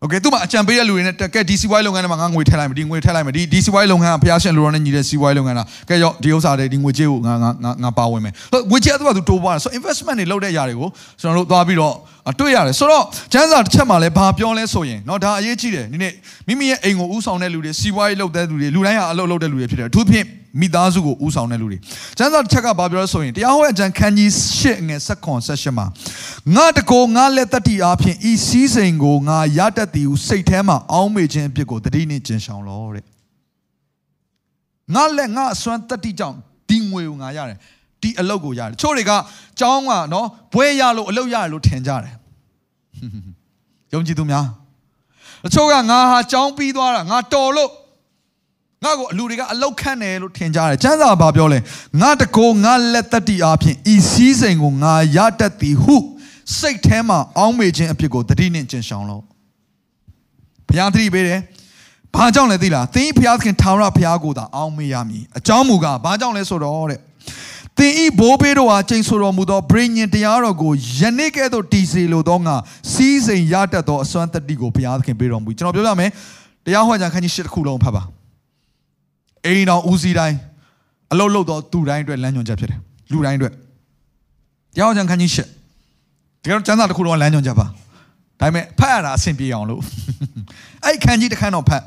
B: โอเคသူ့မှာအကြံပေးတဲ့လူတွေနဲ့ကဲဒီစီဝိုင်းလုပ်ငန်းထဲမှာငါငွေထည့်လိုက်မယ်ဒီငွေထည့်လိုက်မယ်ဒီဒီစီဝိုင်းလုပ်ငန်းကဘုရားရှင်လူတော်နဲ့ညီတဲ့စီဝိုင်းလုပ်ငန်းလားကဲရောဒီဥစ္စာတွေဒီငွေကြေးကိုငါငါငါပါဝင်မယ်ငွေကြေးသူကသူတိုးပွားတယ်ဆို investment တွေလုပ်တဲ့အရာတွေကိုကျွန်တော်တို့သွားပြီးတော့ တွေ့ရတယ်ဆိုတော့ကျန်းစာတစ်ချက်မှလည်းဘာပြောလဲဆိုရင်เนาะဒါအရေးကြီးတယ်ဒီနေ့မိမိရဲ့အိမ်ကိုဥဆောင်တဲ့လူတွေစီးပွားရေးလုပ်တဲ့လူတွေလူတိုင်းဟာအလုပ်လုပ်တဲ့လူတွေဖြစ်တယ်အထူးဖြင့်မိသားစုကိုဥဆောင်တဲ့လူတွေကျမ်းစာတစ်ချက်ကဘာပြောလဲဆိုရင်တရားဟောအကျမ်းခန်းကြီး၈ငယ်၁၇၁၈မှာငါတကိုငါလက်တတိအားဖြင့်ဤစည်းစိမ်ကိုငါရတတ်သည်ဟုစိတ်ထဲမှာအောင်းမေခြင်းအဖြစ်ကိုတတိနှင့်ကျင်ဆောင်လောတဲ့ငါလက်ငါအစွမ်းတတိကြောင့်ဒီငွေကိုငါရတယ် ဒီအလုပ်ကိုရတယ်ချို့တွေကကြောင်းကနော်ဘွဲရလို့အလုပ်ရတယ်လို့ထင်ကြတယ်ယုံကြည်သူများတချို့ကငါဟာကြောင်းပြီးသွားတာငါတော်လို့ငါ့ကိုအလူတွေကအလောက်ခန့်တယ်လို့ထင်ကြတယ်ကျမ်းစာဘာပြောလဲငါတကိုငါလက်တတိအားဖြင့်ဤစည်းစိမ်ကိုငါရတတ်သည်ဟုစိတ်ထဲမှာအောင်းမေခြင်းအဖြစ်ကိုတတိနှင့်ကျင်ဆောင်လို့ဘုရားသတိပေးတယ်ဘာကြောင့်လဲသိလားသင်ဘုရားသခင်ထာဝရဘုရားကိုသာအောင်းမေရမည်အကြောင်းမူကားဘာကြောင့်လဲဆိုတော့တဲ့ သင်ဤဘိုးဘေးတို့ဟာကျိန်ဆိုတော်မူသောဗြိညင်တရားတော်ကိုယနေ့ကဲ့သို့တည်စေလိုသောငါစီးစိမ်ရတတ်သောအစွမ်းတတိကိုဘုရားသခင်ပေးတော်မူကျွန်တော်ပြောပြမယ်တရားဟောကြံခန်းကြီး၈ခုလုံးဖတ်ပါအိမ်တော်ဦးစီးတိုင်းအလုတ်လုတ်တော့သူတိုင်းအတွက်လမ်းညွှန်ချက်ဖြစ်တယ်လူတိုင်းအတွက်တရားဟောကြံခန်းကြီး၈တကယ်တော့ကျမ်းစာတစ်ခုလုံးလမ်းညွှန်ချက်ပါဒါပေမဲ့ဖတ်ရတာအဆင်ပြေအောင်လို့အဲ့ခန်းကြီးတစ်ခန်းတော့ဖတ်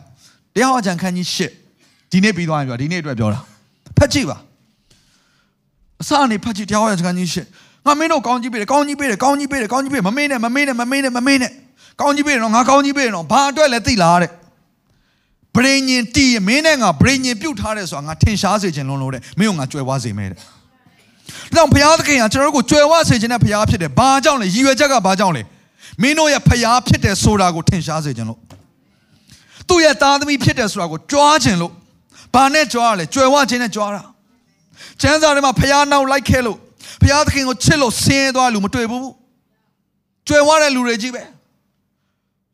B: တရားဟောကြံခန်းကြီး၈ဒီနေ့ပြီးသွားရင်ပြောဒီနေ့အတွက်ပြောတာဖတ်ကြည့်ပါ အစအနေဖတ်ကြည့်တရားဟောကြံခန်းကြီး၈ငါမင်းတို့ကောင်းကြီးပေးတယ်ကောင်းကြီးပေးတယ်ကောင်းကြီးပေးတယ်ကောင်းကြီးပေးမမေးနဲ့မမေးနဲ့မမေးနဲ့မမေးနဲ့ကောင်းကြီးပေးတယ်နော်ငါကောင်းကြီးပေးတယ်နော်ဘာအတွက်လဲသိလားတဲ့ဗြိညင်တီးမင်းနဲ့ငါဗြိညင်ပြုတ်ထားတယ်ဆိုတာငါထင်ရှားစေခြင်းလုံးလို့တဲ့မင်းကငါကြွယ်ဝစေမယ်တဲ့ဒါကြောင့်ဘုရားသခင်ကကျွန်တော်တို့ကိုကြွယ်ဝစေခြင်းနဲ့ဘုရားဖြစ်တယ်ဘာကြောင့်လဲရည်ရွယ်ချက်ကဘာကြောင့်လဲမင်းတို့ရဲ့ဘုရားဖြစ်တယ်ဆိုတာကိုထင်ရှားစေခြင်းလို့သူ့ရဲ့သားသမီးဖြစ်တယ်ဆိုတာကိုကြွားခြင်းလို့ဘာနဲ့ကြွားရလဲကြွယ်ဝခြင်းနဲ့ကြွားတာ ကျမ်းစာထဲမှာဘုရားနောက်လိုက်ခဲ့လို့ဘုရားသခင်ကိုချစ်လို့ဆင်းရဲသွားလူမတွေ့ဘူးကြွယ်ဝတဲ့လူတွေကြီးပဲ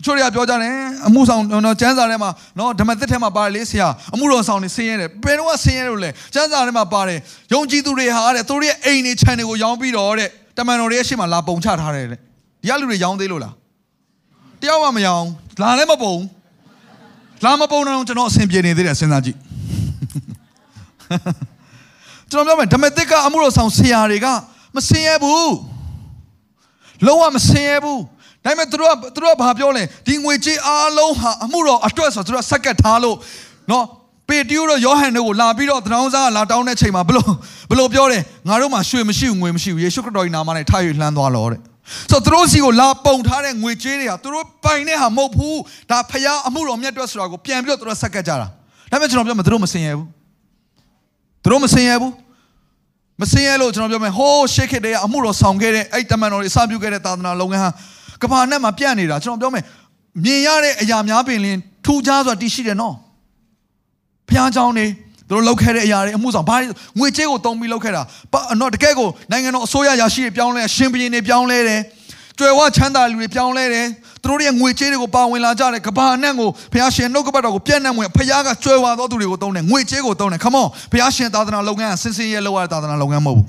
B: ချို့တွေကပြောကြတယ်အမှုဆောင်နော်ကျန်းစာထဲမှာနော်ဓမ္မသစ်ထဲမှာပါတယ်လေဆရာအမှုတော်ဆောင်နေဆင်းရဲတယ်ဘယ်တော့ဆင်းရဲလို့လဲကျန်းစာထဲမှာပါတယ်ယုံကြည်သူတွေဟာတဲ့သူတို့ရဲ့အိမ်တွေခြံတွေကိုရောင်းပြီးတော့တဲ့တမန်တော်တွေရဲ့ရှေ့မှာလာပုံချထားတယ်တဲ့ဒီကလူတွေရောင်းသေးလို့လားတယောက်မှမရောင်းလာလည်းမပုံလာမပုံတော့ကျွန်တော်အဆင်ပြေနေသေးတယ်စဉ်းစားကြည့် ကျွန်တော်ပြောမယ်ဓမ္မသစ်ကအမှုတော်ဆောင်ဆရာတွေကမဆင်းရဲဘူးလုံးဝမဆင်းရဲဘူးဒါပေမဲ့သူတို့ကသူတို့ကဘာပြောလဲဒီငွေကြေးအားလုံးဟာအမှုတော်အတွက်ဆိုသူတို့ကဆက်ကတ်ထားလို့နော်ပေတရုတို့ယောဟန်တို့ကိုလာပြီးတော့တနောင်းစားလာတောင်းတဲ့ချိန်မှာဘလို့ဘလို့ပြောတယ်ငါတို့မှာရွှေမရှိဘူးငွေမရှိဘူးယေရှုခရစ်တော်၏နာမနဲ့ထား၍လှမ်းသွားလောတဲ့ဆိုတော့သူတို့စီကိုလာပုံထားတဲ့ငွေကြေးတွေဟာသူတို့ပိုင်တဲ့ဟာမဟုတ်ဘူးဒါဖျားအမှုတော်မြတ်အတွက်ဆိုတာကိုပြန်ပြီးတော့သူတို့ဆက်ကတ်ကြတာဒါပေမဲ့ကျွန်တော်ပြောမယ်သူတို့မစင်ရဘူးသူတို့မစင်ရဘူး မစင်ရလို့ကျွန်တော်ပြောမယ်ဟိုးရှေ့ခေတ်တည်းကအမှုတော်ဆောင်ခဲ့တဲ့အဲ့တမန်တော်တွေအစပြုခဲ့တဲ့သာသနာလုပ်ငန်းဟာကဘာနဲ့မှာပြန့်နေတာကျွန်တော်ပြောမယ်မြင်ရတဲ့အရာများပင်လင်းထူးခြားစွာတည်ရှိတယ်နော်ဘုရားကျောင်းနေသူတို့လောက်ခဲ့တဲ့အရာတွေအမှုဆောင်ဘာငွေကြေးကိုတုံးပြီးလောက်ခဲ့တာနော်တကယ်ကိုနိုင်ငံတော်အစိုးရရာရှိတွေပြောင်းလဲရှင်ဘရင်တွေပြောင်းလဲတယ်ကြွယ်ဝချမ်းသာလူတွေပြောင်းလဲတယ်သူ တို့ရဲ့ငွေကြေးတွေကိုပါဝင်လာကြတယ်ကဘာနဲ့ကိုဘုရားရှင်နှုတ်ကပတ်တော်ကိုပြန့်နှံ့ဝင်ဘုရားကကြွယ်ဝသောသူတွေကိုသုံးတယ်ငွေကြေးကိုသုံးတယ် come on ဘုရားရှင်သာသနာလုပ်ငန်းဆင်းဆင်းရဲလောက်ရတဲ့သာသနာလုပ်ငန်းမဟုတ်ဘူး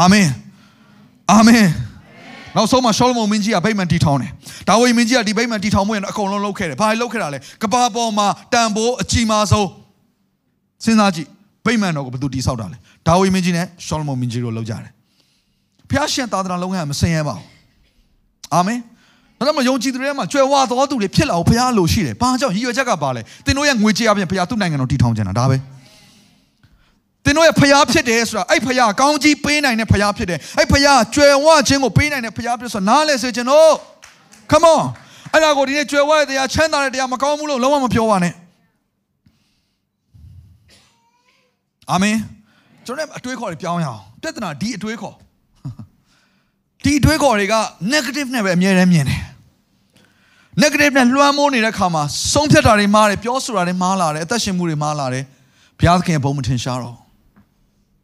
B: အာမင်အာမင်နောက်ဆုံးမှာရှောလမုန်မင်းကြီးကဗိမာန်တီထောင်တယ်။ဒါဝိမင်းကြီးကဒီဗိမာန်တီထောင်မှုရင်အကုန်လုံးလုပ်ခဲ့တယ်။ဘာလို့လုပ်ခဲ့တာလဲ။ကဘာပေါ်မှာတန်ဖိုးအကြီးမားဆုံးစဉ်းစားကြည့်ဗိမာန်တော်ကိုဘယ်သူတီဆောက်တာလဲ။ဒါဝိမင်းကြီးနဲ့ရှောလမုန်မင်းကြီးတို့လုပ်ကြတယ်။ဖျားရှင်သာသနာလုံးကမစင်ရဲပါဘူး။အာမင်။ ဒါကြောင့်ယုံကြည်သူတွေမှာကြွယ်ဝတော်သူတွေဖြစ်လာအောင်ဘုရားလိုရှိတယ်။ဘာကြောင့်ရည်ရွယ်ချက်ကပါလဲ။သင်တို့ရဲ့ငွေကြေးအပြင်ဘုရားသူ့နိုင်ငံတော်တည်ထောင်ခြင်းတာဒါပဲ။သင်တို့ရဲ့ဖျားဖြစ်တယ်ဆိုတာအဲ့ဖျားကောင်းကြီးပေးနိုင်တဲ့ဖျားဖြစ်တယ်အဲ့ဖျားကြွယ်ဝခြင်းကိုပေးနိုင်တဲ့ဖျားဖြစ်ဆိုနားလဲစေခြင်းတို့ come on အဲ့ဒါကိုဒီနေ့ကြွယ်ဝတဲ့တရားချမ်းသာတဲ့တရားမကောင်းဘူးလို့လုံးဝမပြောပါနဲ့အာမင်ကျွန်တော်အတွေးခေါ်တွေပြောင်းရအောင်ပြဿနာဒီအတွေးခေါ်ဒီအတွေးခေါ်တွေက negative နဲ့ပဲအမြဲတမ်းမြင်တယ် negative နဲ့လွှမ်းမိုးနေတဲ့ခါမှာဆုံးဖြတ်တာတွေမှားတယ်ပြောဆိုတာတွေမှားလာတယ်အသက်ရှင်မှုတွေမှားလာတယ်ဘုရားသခင်ဘုံမထင်ရှားတော့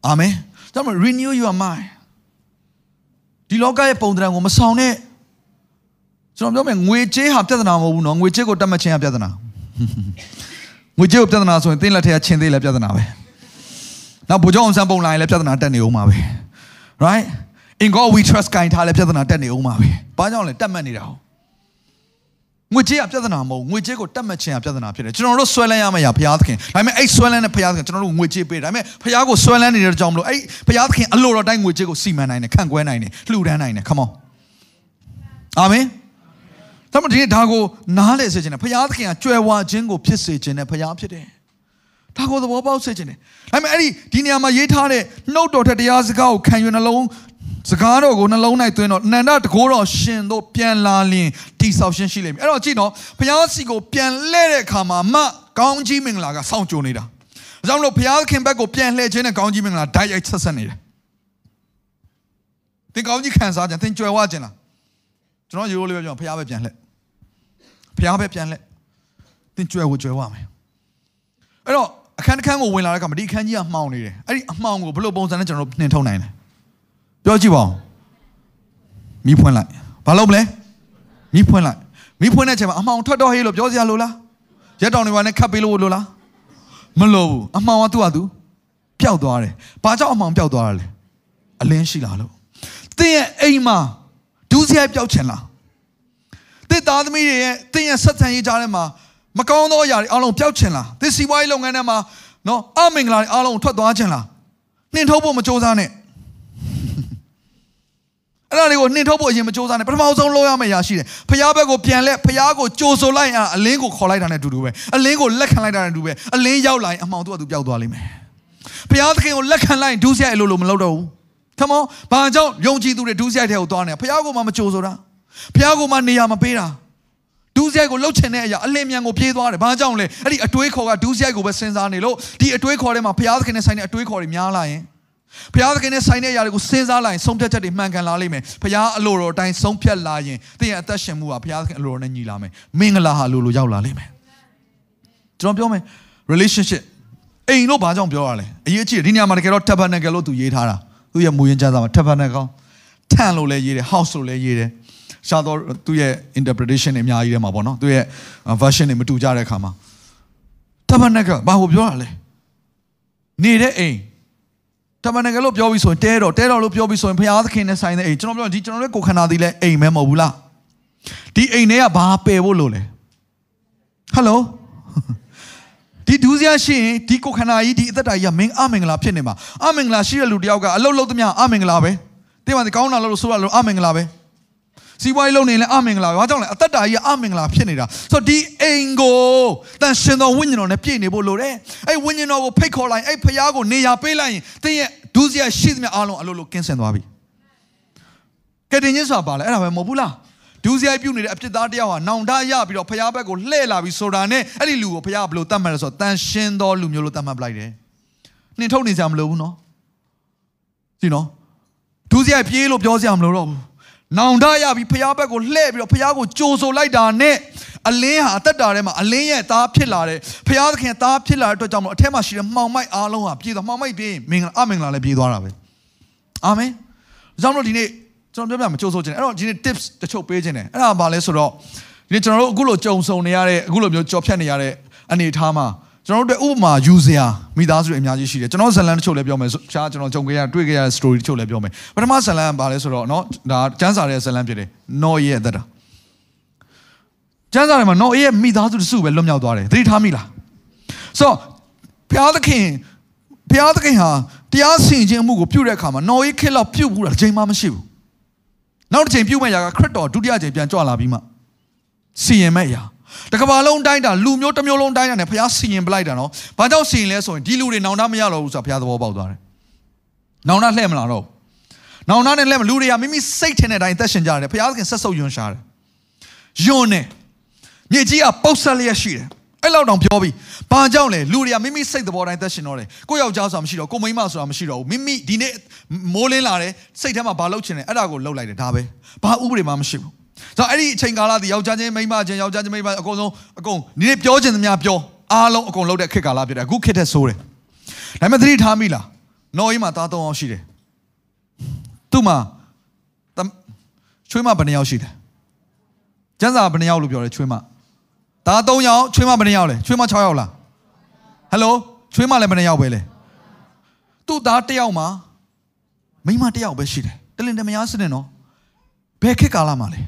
B: အာမင်ဒါမှ renew your mind ဒီလောကရဲ့ပုံသဏ္ဍာန်ကိုမဆောင်နဲ့ကျွန်တော်ပြောမယ်ငွေကြေးဟာပြဿနာမဟုတ်ဘူးနော်ငွေကြေးကိုတတ်မှတ်ခြင်းဟာပြဿနာငွေကြေးကိုပြဿနာဆိုရင်တင်းလက်ထဲကချင်းသေးလည်းပြဿနာပဲနောက်ဗိုလ်ချုပ်အောင်ဆန်းပုံလာရင်လည်းပြဿနာတက်နေအောင်ပါပဲ right in god we trust ကင်ထားလည်းပြဿနာတက်နေအောင်ပါပဲဘာကြောင့်လဲတတ်မှတ်နေတာဟုတ် ငွေကြေးကပြဿနာမဟုတ်ငွေကြေးကိုတတ်မှတ်ခြင်းကပြဿနာဖြစ်တယ်ကျွန်တော်တို့ဆွဲလန်းရမယ့်ရာဘုရားသခင်ဒါပေမဲ့အဲ့ဆွဲလန်းတဲ့ဘုရားသခင်ကျွန်တော်တို့ငွေကြေးပေးတယ်ဒါပေမဲ့ဘုရားကိုဆွဲလန်းနေတဲ့ကြောင့်မလို့အဲ့ဘုရားသခင်အလိုတော်တိုင်းငွေကြေးကိုစီမံနိုင်တယ်ခန့်ခွဲနိုင်တယ်လှူဒန်းနိုင်တယ် come on အာမင်ဒါမှဒီဒါကိုနားလေစေခြင်းနဲ့ဘုရားသခင်ကကြွယ်ဝခြင်းကိုဖြစ်စေခြင်းနဲ့ဘုရားဖြစ်တယ်ဒါကိုသဘောပေါက်စေခြင်းနဲ့ဒါပေမဲ့အဲ့ဒီဒီနေရာမှာရေးထားတဲ့နှုတ်တော်ထက်တရားစကားကိုခံယူနှလုံး စကားတော်ကိုနှလုံး၌သွင်းတော့နန္ဒတကိုးတော်ရှင်တို့ပြန်လာလင်တိဆောက်ရှင်းရှိလိမ့်မယ်အဲ့တော့ကြည့်နော်ဘုရားစီကိုပြန်လှည့်တဲ့အခါမှာမကောင်းကြီးမင်္ဂလာကစောင့်ကြိုနေတာဒါကြောင့်မလို့ဘုရားခင်ဘက်ကိုပြန်လှည့်ခြင်းနဲ့ကောင်းကြီးမင်္ဂလာဓာတ်ရိုက်ဆက်ဆက်နေတယ်သင်ကောင်းကြီးခံစားခြင်းသင်ကြွယ်ဝခြင်းလားကျွန်တော်ရိုးရိုးလေးပဲပြောဘုရားပဲပြန်လှည့်ဘုရားပဲပြန်လှည့်သင်ကြွယ်ဝကြွယ်ဝမယ်အဲ့တော့အခန်းတစ်ခန်းကိုဝင်လာတဲ့အခါမှာဒီအခန်းကြီးကမှောင်နေတယ်အဲ့ဒီအမှောင်ကိုဘယ်လိုပုံစံနဲ့ကျွန်တော်တို့နှင်ထုတ်နိုင်လဲ ပြောကြည့်ပါဦးမိဖွင့်လိုက်ဘာလုပ်မလဲမိဖွင့်လိုက်မိဖွင့်တဲ့အချိန်မှာအမှောင်ထွက်တော့ဟေးလို့ပြောစရာလိုလားရက်တောင်တွေပါနဲ့ခတ်ပေးလို့လိုလားမလိုဘူးအမှောင်ကသူ့ဟာသူပျောက်သွားတယ်ဘာကြောင့်အမှောင်ပျောက်သွားတာလဲအလင်းရှိလာလို့သင်ရဲ့အိမ်မှာဒူးစရိုက်ပျောက်ချင်လားသင်သားသမီးတွေရဲ့သင်ရဲ့ဆက်ဆံရေးကြားထဲမှာမကောင်းသောအရာတွေအလုံးပျောက်ချင်လားသင်စီးပွားရေးလုပ်ငန်းထဲမှာနော်အမင်္ဂလာတွေအလုံးထွက်သွားချင်လားနှင်ထုတ်ဖို့မကြိုးစားနဲ့ အဲ့ဒါတွေကိုနှင်ထုတ်ဖို့အရင်မကြိုးစားနဲ့ပထမဆုံးလုပ်ရမယ့်အရာရှိတယ်ဖျားဘက်ကိုပြန်လက်ဖျားကိုကြိုဆိုလိုက်ရင်အလင်းကိုခေါ်လိုက်တာနဲ့အတူတူပဲအလင်းကိုလက်ခံလိုက်တာနဲ့အတူပဲအလင်းရောက်လာရင်အမှောင်သူ့အတူပျောက်သွားလိမ့်မယ်ဖျားသခင်ကိုလက်ခံလိုက်ရင်ဒူးစရိုက်အလိုလိုမလုပ်တော့ဘူး come on ဘာကြောင့်ယုံကြည်သူတွေဒူးစရိုက်တဲ့ကိုသွားနေဖျားကိုမှမကြိုဆိုတာဖျားကိုမှနေရာမပေးတာဒူးစရိုက်ကိုလှုပ်ချင်တဲ့အရာအလင်းမြန်ကိုပြေးသွားတယ်ဘာကြောင့်လဲအဲ့ဒီအတွေးခေါ်ကဒူးစရိုက်ကိုပဲစဉ်းစားနေလို့ဒီအတွေးခေါ်ထဲမှာဖျားသခင်နဲ့ဆိုင်တဲ့အတွေးခေါ်တွေများလာရင် ဘုရားသခင်နဲ့ဆိုင်တဲ့အရာတွေကိုစဉ်းစားလိုက်ရင်ဆုံးဖြတ်ချက်တွေမှန်ကန်လာလိမ့်မယ်ဘုရားအလိုတော်အတိုင်းဆုံးဖြတ်လာရင်သင်ရဲ့အသက်ရှင်မှုဟာဘုရားသခင်အလိုတော်နဲ့ညီလာမယ်မင်္ဂလာဟာလိုလိုရောက်လာလိမ့်မယ်ကျွန်တော်ပြောမယ် relationship အိမ်လို့ဘာကြောင့်ပြောရလဲအရေးကြီးတယ်ဒီနေရာမှာတကယ်တော့ tabernacle လို့သူရေးထားတာသူရဲ့မူရင်းကျမ်းစာမှာ tabernacle ထန်လို့လည်းရေးတယ် house လို့လည်းရေးတယ်ရှားတော့သူရဲ့ interpretation တွေအများကြီးထဲမှာပေါ့နော်သူရဲ့ version တွေမတူကြတဲ့အခါမှာ tabernacle ဘာကိုပြောရလဲနေတဲ့အိမ် တမန်တော်လို့ပြောပြီးဆိုရင်တဲတော်တဲတော်လို့ပြောပြီးဆိုရင်ဘုရားသခင်နဲ့ဆိုင်တဲ့အိမ်ကျွန်တော်ပြောဒီကျွန်တော်တို့ကိုခန္ဓာသည်လဲအိမ်မဲမဟုတ်ဘူးလားဒီအိမ်ထဲကဘာပယ်ဖို့လို့လဲဟယ်လိုဒီဒူးစရာရှိရင်ဒီကိုခန္ဓာကြီးဒီအသက်တာကြီးကမင်းအမင်္ဂလာဖြစ်နေမှာအမင်္ဂလာရှိတဲ့လူတယောက်က အလုတ်လုတ်သမျှအမင်္ဂလာပဲတင်းပါဒီကောင်းတာလို့ဆိုရလို့အမင်္ဂလာပဲ စီးပွားရေးလုပ်နေရင်လည်းအမင်္ဂလာပဲဘာကြောင့်လဲအသက်တာကြီးကအမင်္ဂလာဖြစ်နေတာဆိုတော့ဒီအိမ်ကိုတန်ရှင်တော်ဝိညာဉ်တော်နဲ့ပြည့်နေဖို့လိုတယ်အဲ့ဝိညာဉ်တော်ကိုဖိတ်ခေါ်လိုက်အဲ့ဖခင်ကိုနေရာပေးလိုက်ရင်တင်းရဲ့ဒုစရိုက်ရှိသမျှအားလုံးအလိုလိုကင်းစင်သွားပြီကတင်ချင်းဆိုတာပါလဲအဲ့ဒါပဲမဟုတ်ဘူးလားဒုစရိုက်ပြုတ်နေတဲ့အပြစ်သားတယောက်ဟာနောင်တရပြီးတော့ဖခင်ဘက်ကိုလှည့်လာပြီးဆိုတာနဲ့အဲ့ဒီလူကိုဖခင်ကဘယ်လိုတတ်မှတ်လဲဆိုတော့တန်ရှင်တော်လူမျိုးလို့တတ်မှတ်ပလိုက်တယ်နှင်ထုတ်နေကြမလို့ဘူးနော်ကြည့်နော်ဒုစရိုက်ပြေးလို့ပြောစရာမလိုတော့ဘူး နောင်တရပြီးဖခင်ဘက်ကိုလှည့်ပြီးတော့ဖခင်ကိုကြိုဆိုလိုက်တာနဲ့အလင်းဟာအသက်တာထဲမှာအလင်းရဲ့သားဖြစ်လာတယ်ဖခင်သခင်သားဖြစ်လာတဲ့အတွက်ကြောင့်မလို့အထက်မှာရှိတဲ့မှောင်မိုက်အားလုံးဟာပြေးသွားမှောင်မိုက်ပြေးမင်္ဂလာအမင်္ဂလာလည်းပြေးသွားတာပဲအာမင်ကြောင့်လို့ဒီနေ့ကျွန်ကျွန်တော်ပြောပြမကြိုးဆိုခြင်းအဲ့တော့ဒီနေ့ tips တချို့ပေးခြင်းတယ်အဲ့ဒါဘာလဲဆိုတော့ဒီနေ့ကျွန်တော်တို့အခုလိုကြုံဆုံနေရတဲ့အခုလိုမျိုးကြော်ဖြတ်နေရတဲ့အနေအထားမှာ ကျွန်တော်တို့ဥပမာယူစရာမိသားစုတွေအများကြီးရှိတယ်ကျွန်တော်ဇလန်တချို့လည်းပြောမယ်ရှားကျွန်တော်ကြုံခဲ့ရတွေ့ခဲ့ရတဲ့ story တချို့လည်းပြောမယ်ပထမဇလန်ကဘာလဲဆိုတော့เนาะဒါကျန်းစာတဲ့ဇလန်ဖြစ်တယ်နော်ရဲ့အသက်တာကျန်းစာထဲမှာနော်ရဲ့မိသားစုတစုပဲလွတ်မြောက်သွားတယ်သတိထားမိလားဆိုတော့ဘုရားသခင်ဘုရားသခင်ဟာတရားစီရင်ခြင်းအမှုကိုပြုတဲ့အခါမှာနော်ရဲ့ခက်လောက်ပြုတ်ဘူးတာတစ်ချိန်မှမရှိဘူးနောက်တစ်ချိန်ပြုတ်မဲ့ရာကခရစ်တော်ဒုတိယချိန်ပြန်ကြွလာပြီးမှစီရင်မဲ့ရာ တကဘာလုံးတိုင်းတာလူမျိုးတစ်မျိုးလုံးတိုင်းတာနဲ့ဘုရားစီရင်ပလိုက်တာနော်ဘာကြောင့်စီရင်လဲဆိုရင်ဒီလူတွေနောင်တမရတော့ဘူးဆိုတာဘုရားသဘောပေါက်သွားတယ်နောင်တလှဲ့မလာတော့နောင်တနဲ့လှဲ့မလူတွေကမိမိစိတ်ထင်တဲ့အတိုင်းသက်ရှင်ကြတယ်ဘုရားသခင်ဆက်ဆုပ်ယွန်ရှာတယ်ယွန်းနေမြေကြီးကပုတ်ဆက်လျက်ရှိတယ်အဲ့လောက်တောင်ပြောပြီးဘာကြောင့်လဲလူတွေကမိမိစိတ်သဘောတိုင်းသက်ရှင်တော့တယ်ကိုယောက်ျားဆိုတာမရှိတော့ကိုမိန်းမဆိုတာမရှိတော့ဘူးမိမိဒီနေ့မိုးလင်းလာတယ်စိတ်ထဲမှာဘာလုပ်ချင်လဲအဲ့ဒါကိုလှုပ်လိုက်တယ်ဒါပဲဘာဥပဒေမှမရှိဘူး ဆိုတော့အဲ့ဒီအချိန်ကာလဒီယောက်ျားချင်းမိန်းမချင်းယောက်ျားချင်းမိန်းမအကုန်လုံးအကုန်ဒီနေ့ပြောချင်သမျှပြောအားလုံးအကုန်လှုပ်တဲ့ခေတ်ကာလဖြစ်တယ်အခုခေတ်တဲ့ဆိုးတယ်ဒါပေမဲ့သတိထားမိလားနော်ကြီးမှာသားသုံးအောင်ရှိတယ်သူ့မှာချွေးမဘယ်နှယောက်ရှိတယ်ကျန်းစာဘယ်နှယောက်လို့ပြောတယ်ချွေးမသား3ယောက်ချွေးမဘယ်နှယောက်လဲချွေးမ6ယောက်လားဟယ်လိုချွေးမလည်းဘယ်နှယောက်ပဲလဲသူ့သား1ယောက်မှာမိန်းမ1ယောက်ပဲရှိတယ်တလင်တမယားစနစ်နော်ဘယ်ခေတ်ကာလမှာလဲ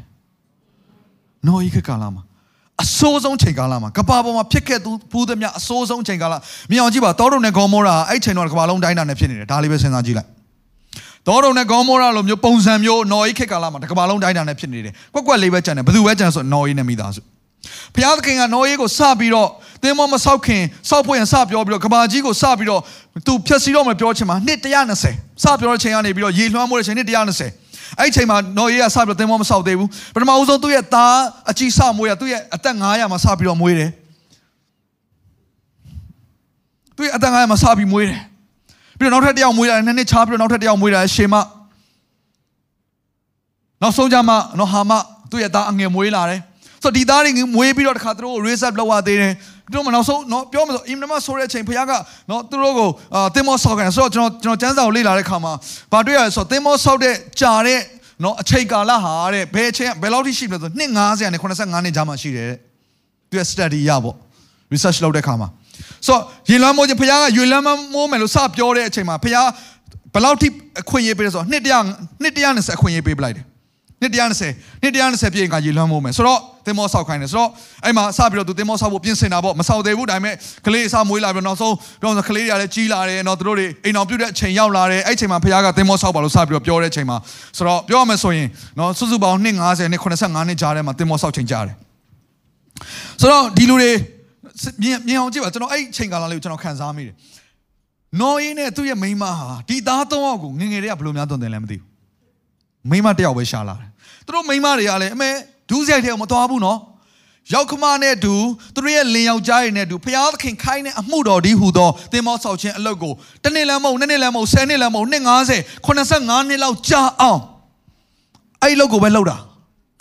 B: နော်ဤခေတ်ကာလမှာအဆိုးဆုံးချိန်ကာလမှာကဘာပေါ်မှာဖြစ်ခဲ့သူဖူးသမျှအဆိုးဆုံးချိန်ကာလမြင်အောင်ကြည့်ပါတောတုံနဲ့ဂေါမောရာအဲ့ချိန်တော့ကဘာလုံးတိုင်းတာနဲ့ဖြစ်နေတယ်ဒါလေးပဲစဉ်းစားကြည့်လိုက်တောတုံနဲ့ဂေါမောရာလိုမျိုးပုံစံမျိုးနော်ဤခေတ်ကာလမှာကဘာလုံးတိုင်းတာနဲ့ဖြစ်နေတယ်ကွက်ကွက်လေးပဲကြံတယ်ဘယ်သူပဲကြံဆိုနော်ဤနဲ့မိသားစုဘုရားသခင်ကနော်ယေကိုစပြီးတော့သင်မောမဆောက်ခင်ဆောက်ဖို့ရန်စပြောပြီးတော့ကဘာကြီးကိုစပြီးတော့သူဖြည့်စီတော့မပြောချင်မှာနှစ်120စပြောတဲ့ချိန်ကနေပြီးတော့ရေလွှမ်းမိုးတဲ့ချိန်နှစ်120 အဲ့ဒီချိန်မှာနော်ယေကစပြီးတော့သင်မောမဆောက်သေးဘူးပထမဦးဆုံးသူ့ရဲ့သားအကြီးစမွေးရသူ့ရဲ့အသက်900မှာစပြီးတော့မွေးတယ်သူ့ရဲ့အသက်900မှာစပြီးမွေးတယ်ပြီးတော့နောက်ထပ်တစ်ယောက်မွေးတာနှစ်နှစ်ချားပြီးတော့နောက်ထပ်တစ်ယောက်မွေးတာရှေမနောက်ဆုံးကြမှာနော်ဟာမသူ့ရဲ့သားအငယ်မွေးလာတယ်ဆိုတော့ဒီသားတွေမွေးပြီးတော့တခါသူတို့ကို raise up လုပ်ရသေးတယ်သူ တို့မနောက်ဆုံးเนาะပြောမလို့အင်မနမဆိုတဲ့အချိန်ဖခင်ကเนาะသူတို့ကိုအာသင်မောဆောက်ကန်ဆိုတော့ကျွန်တော်ကျွန်တော်ကျမ်းစာကိုလေ့လာတဲ့ခါမှာဘာတွေ့ရလဲဆိုတော့သင်မောဆောက်တဲ့ကြာတဲ့เนาะအချိန်ကာလဟာတဲ့ဘယ်အချိန်ဘယ်လောက်ထိရှိမလဲဆိုတော့250နဲ့85နှစ်ကြာမှရှိတယ်တဲ့သူရဲ့ study ရပေါ့ research လုပ်တဲ့ခါမှာဆိုတော့ရင်လွှမ်းမိုးခြင်းဖခင်ကရင်လွှမ်းမိုးမယ်လို့စပြောတဲ့အချိန်မှာဖခင်ဘယ်လောက်ထိအခွင့်အရေးပေးလဲဆိုတော့နှစ်100နှစ်120အခွင့်အရေးပေးပလိုက်တယ် နှစ်120နှစ်120ပြည့်ရင်ကရေလွှမ်းမိုးမယ်ဆိုတော့သင်္ဘောဆောက်ခိုင်းတယ်ဆိုတော့အဲ့မှာစပြီးတော့သူသင်္ဘောဆောက်ဖို့ပြင်ဆင်တာပေါ့မဆောက်သေးဘူးဒါပေမဲ့ကလေးအစမွေးလာပြီးတော့နောက်ဆုံးပြောဆိုကလေးတွေကလည်းကြီးလာတယ်နော်သူတို့တွေအိမ်အောင်ပြုတ်တဲ့အချိန်ရောက်လာတယ်အဲ့ချိန်မှာဖခင်ကသင်္ဘောဆောက်ပါလို့စပြီးတော့ပြောတဲ့အချိန်မှာဆိုတော့ပြောရမယ်ဆိုရင်နော်စုစုပေါင်း250နဲ့85နှစ်ကြားထဲမှာသင်္ဘောဆောက်ချိန်ကြားတယ်ဆိုတော့ဒီလူတွေမြင်မြင်အောင်ကြည့်ပါကျွန်တော်အဲ့ချိန်ကာလလေးကိုကျွန်တော်ခံစားမိတယ်နော်အင်းနဲ့သူ့ရဲ့မိန်းမဟာဒီသားသုံးယောက်ကိုငငယ်တွေကဘယ်လိုများတုံတယ်လဲမသိဘူးမိန်းမတစ်ယောက်ပဲရှာလာတယ်သူ တို့မိန်းမတွေကလည်းအမေဒူးဆိုင်ထဲမသွားဘူးနော်ရောက်ခမနဲ့တူသူတို့ရဲ့လင်ယောက်ျားတွေနဲ့တူဖျားသခင်ခိုင်းတဲ့အမှုတော်ဒီဟူသောသင်မောဆောက်ခြင်းအလုပ်ကိုတနေ့လမ်းမဟုတ်နှစ်နှစ်လမ်းမဟုတ်ဆယ်နှစ်လမ်းမဟုတ်နှစ်90 85နှစ်လောက်ကြာအောင်အဲ့လုပ်ကိုပဲလုပ်တာ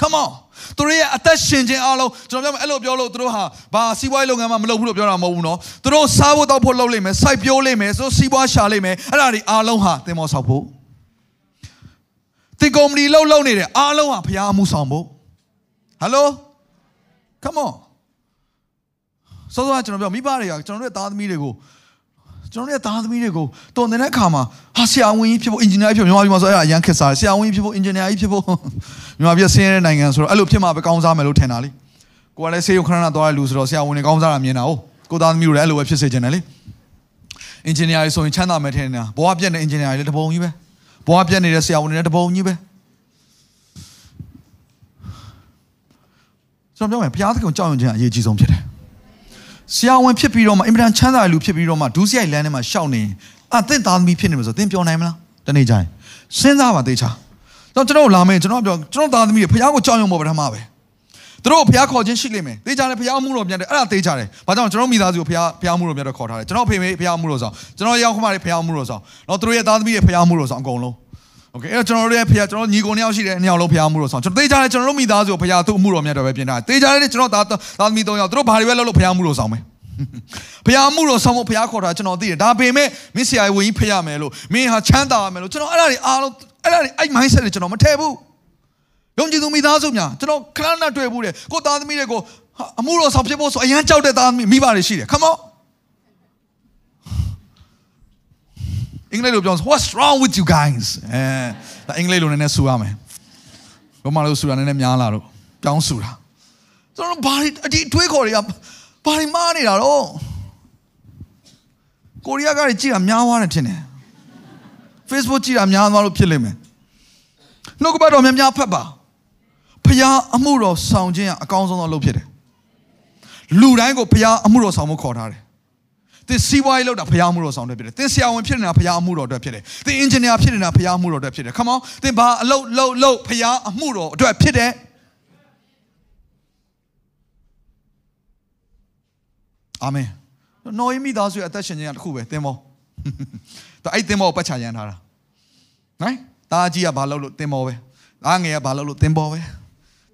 B: come on သူတို့ရဲ့အသက်ရှင်ခြင်းအားလုံးကျွန်တော်ပြောမယ်အဲ့လိုပြောလို့သူတို့ဟာဘာစီးပွားရေးလုပ်ငန်းမှမလုပ်ဘူးလို့ပြောတာမဟုတ်ဘူးနော်သူတို့စားဖို့တောက်ဖို့လုပ်လိမ့်မယ်စိုက်ပျိုးလိမ့်မယ်ဆိုစီးပွားရှာလိမ့်မယ်အဲ့ဒါတွေအားလုံးဟာသင်မောဆောက်ဖို့ ဒီကုမ္ပဏီလှုပ်လှုပ်နေတယ်အားလုံးဟာဖရားမှုဆောင်ဖို့ဟယ်လို come on ဆိုတော့ကျွန်တော်ပြောမိဘတွေကကျွန်တော်တို့ရဲ့သားသမီးတွေကိုကျွန်တော်တို့ရဲ့သားသမီးတွေကိုတုံတဲ့အခါမှာဟာဆရာဝန်ကြီးဖြစ်ဖို့အင်ဂျင်နီယာဖြစ်ဖို့မြန်မာပြည်မှာဆိုအဲ့ဒါအရန်ခက်စားဆရာဝန်ကြီးဖြစ်ဖို့အင်ဂျင်နီယာကြီးဖြစ်ဖို့မြန်မာပြည်ဆင်းရဲတဲ့နိုင်ငံဆိုတော့အဲ့လိုဖြစ်မှာပဲကောင်းစားမယ်လို့ထင်တာလေကိုကလည်းဆေးရုံခဏခဏသွားတဲ့လူဆိုတော့ဆရာဝန်တွေကောင်းစားတာမြင်တာဟုတ်ကိုသားသမီးတို့လည်းအဲ့လိုပဲဖြစ်စေချင်တယ်လေအင်ဂျင်နီယာကြီးဆိုရင်ချမ်းသာမယ်ထင်နေတာဘဝပြတ်တဲ့အင်ဂျင်နီယာကြီးလည်းတပုံကြီးပဲ ဘဝပြတ်နေတဲ့ဆရာဝန်တွေလည်းတပုံကြီးပဲကျွန်တော်ပြောမယ်ဘုရားသခင်ကြောက်ရွံ့ခြင်းအရေးကြီးဆုံးဖြစ်တယ်ဆရာဝန်ဖြစ်ပြီးတော့မှအင်မတန်ချမ်းသာတဲ့လူဖြစ်ပြီးတော့မှဒုစရိုက်လမ်းထဲမှာရှောက်နေအသင့်သားသမီးဖြစ်နေမှာဆိုသင်ပြောနိုင်မလားတနေ့ကျရင်စဉ်းစားပါသေးချာတော့ကျွန်တော်လာမယ်ကျွန်တော်ပြောကျွန်တော်သားသမီးတွေဘုရားကိုကြောက်ရွံ့ဖို့ပထမပဲ သူတို့ဘုရားခေါ်ခြင်းရှိလိမ့်မယ်သေချာတယ်ဘုရားမှုတော်ပြန်တယ်အဲ့ဒါသေချာတယ်ဘာကြောင့်ကျွန်တော်မိသားစုကိုဘုရားဘုရားမှုတော်ပြန်တော့ခေါ်ထားတယ်ကျွန်တော်ဖေမေဘုရားမှုတော်ဆောင်ကျွန်တော်ရောက်ခမတွေဘုရားမှုတော်ဆောင်တော့သူတို့ရဲ့သားသမီးတွေဘုရားမှုတော်ဆောင်အကုန်လုံးโอเคအဲ့တော့ကျွန်တော်တို့ရဲ့ဖခင်ကျွန်တော်ညီကိုနှစ်ယောက်ရှိတယ်နှစ်ယောက်လုံးဖခင်မှုတော်ဆောင်ကျွန်တော်တေးကြတယ်ကျွန်တော်တို့မိသားစုကိုဖခင်သူ့အမှုတော်မြတ်တော်ပဲပြင်ထားတယ်တေးကြတယ်ကျွန်တော်သားသားသမီးသုံးယောက်သူတို့ဘာတွေပဲလုပ်လို့ဖခင်မှုတော်ဆောင်မယ် ဖះမှုတော်ဆောင်ဖို့ဖះခေါ်တာကျွန်တော်သိတယ်ဒါပေမဲ့မင်းဆရာဝင်ကြီးဖះမယ်လို့မင်းဟာချမ်းသာရမယ်လို့ကျွန်တော်အဲ့ဒါတွေအားလုံးအဲ့ဒါတွေအဲ့ mindset တွေကျွန်တော်မထည့်ဘူး ယုံကြည်သူမိသားစုများကျွန်တော်ခဏခဏတွေ့ဘူးတယ်ကိုသားသမီးတွေကိုအမှုတော်ဆောင်ဖြစ်ဖို့ဆိုအရန်ကြောက်တဲ့သားသမီးမိဘတွေရှိတယ် come on အင်္ဂလိပ်လိုပြော what's wrong with you guys အဲဒါအင်္ဂလိပ်လိုနည်းနည်းဆူရမယ်ဘာမှလို့ဆူတာနည်းနည်းများလာတော့ပြောင်းဆူတာကျွန်တော်ဘာဒီအတွေးခေါ်တွေကဘာတွေမားနေတာတော့ကိုရီးယားကကြည့်တာများသွားတယ်ထင်တယ် Facebook ကြည့်တာများသွားလို့ဖြစ်လိမ့်မယ်နှုတ်ကပတ်တော်များများဖတ်ပါ ဖျားအမှုတော်ဆောင်ခြင်းကအကောင်းဆုံးသောလုပ်ဖြစ်တယ်လူတိုင်းကိုဖျားအမှုတော်ဆောင်ဖို့ခေါ်ထားတယ်သင်စီးပွားရေးလုပ်တာဖျားမှုတော်ဆောင်တဲ့ဖြစ်တယ်သင်ဆရာဝန်ဖြစ်နေတာဖျားမှုတော်အတွက်ဖြစ်တယ်သင်အင်ဂျင်နီယာဖြစ်နေတာဖျားမှုတော်အတွက်ဖြစ်တယ် come on သင်ဘာအလုပ်လုပ်လုပ်ဖျားအမှုတော်အတွက်ဖြစ်တယ်အာမင်နော်ယမိသားစုရဲ့အသက်ရှင်ခြင်းကတစ်ခုပဲသင်မောဒါအဲ့သင်မောကိုပတ်ချရန်ထားတာနိုင်ဒါကြီးကဘာလုပ်လို့သင်မောပဲဒါငယ်ကဘာလုပ်လို့သင်မောပဲ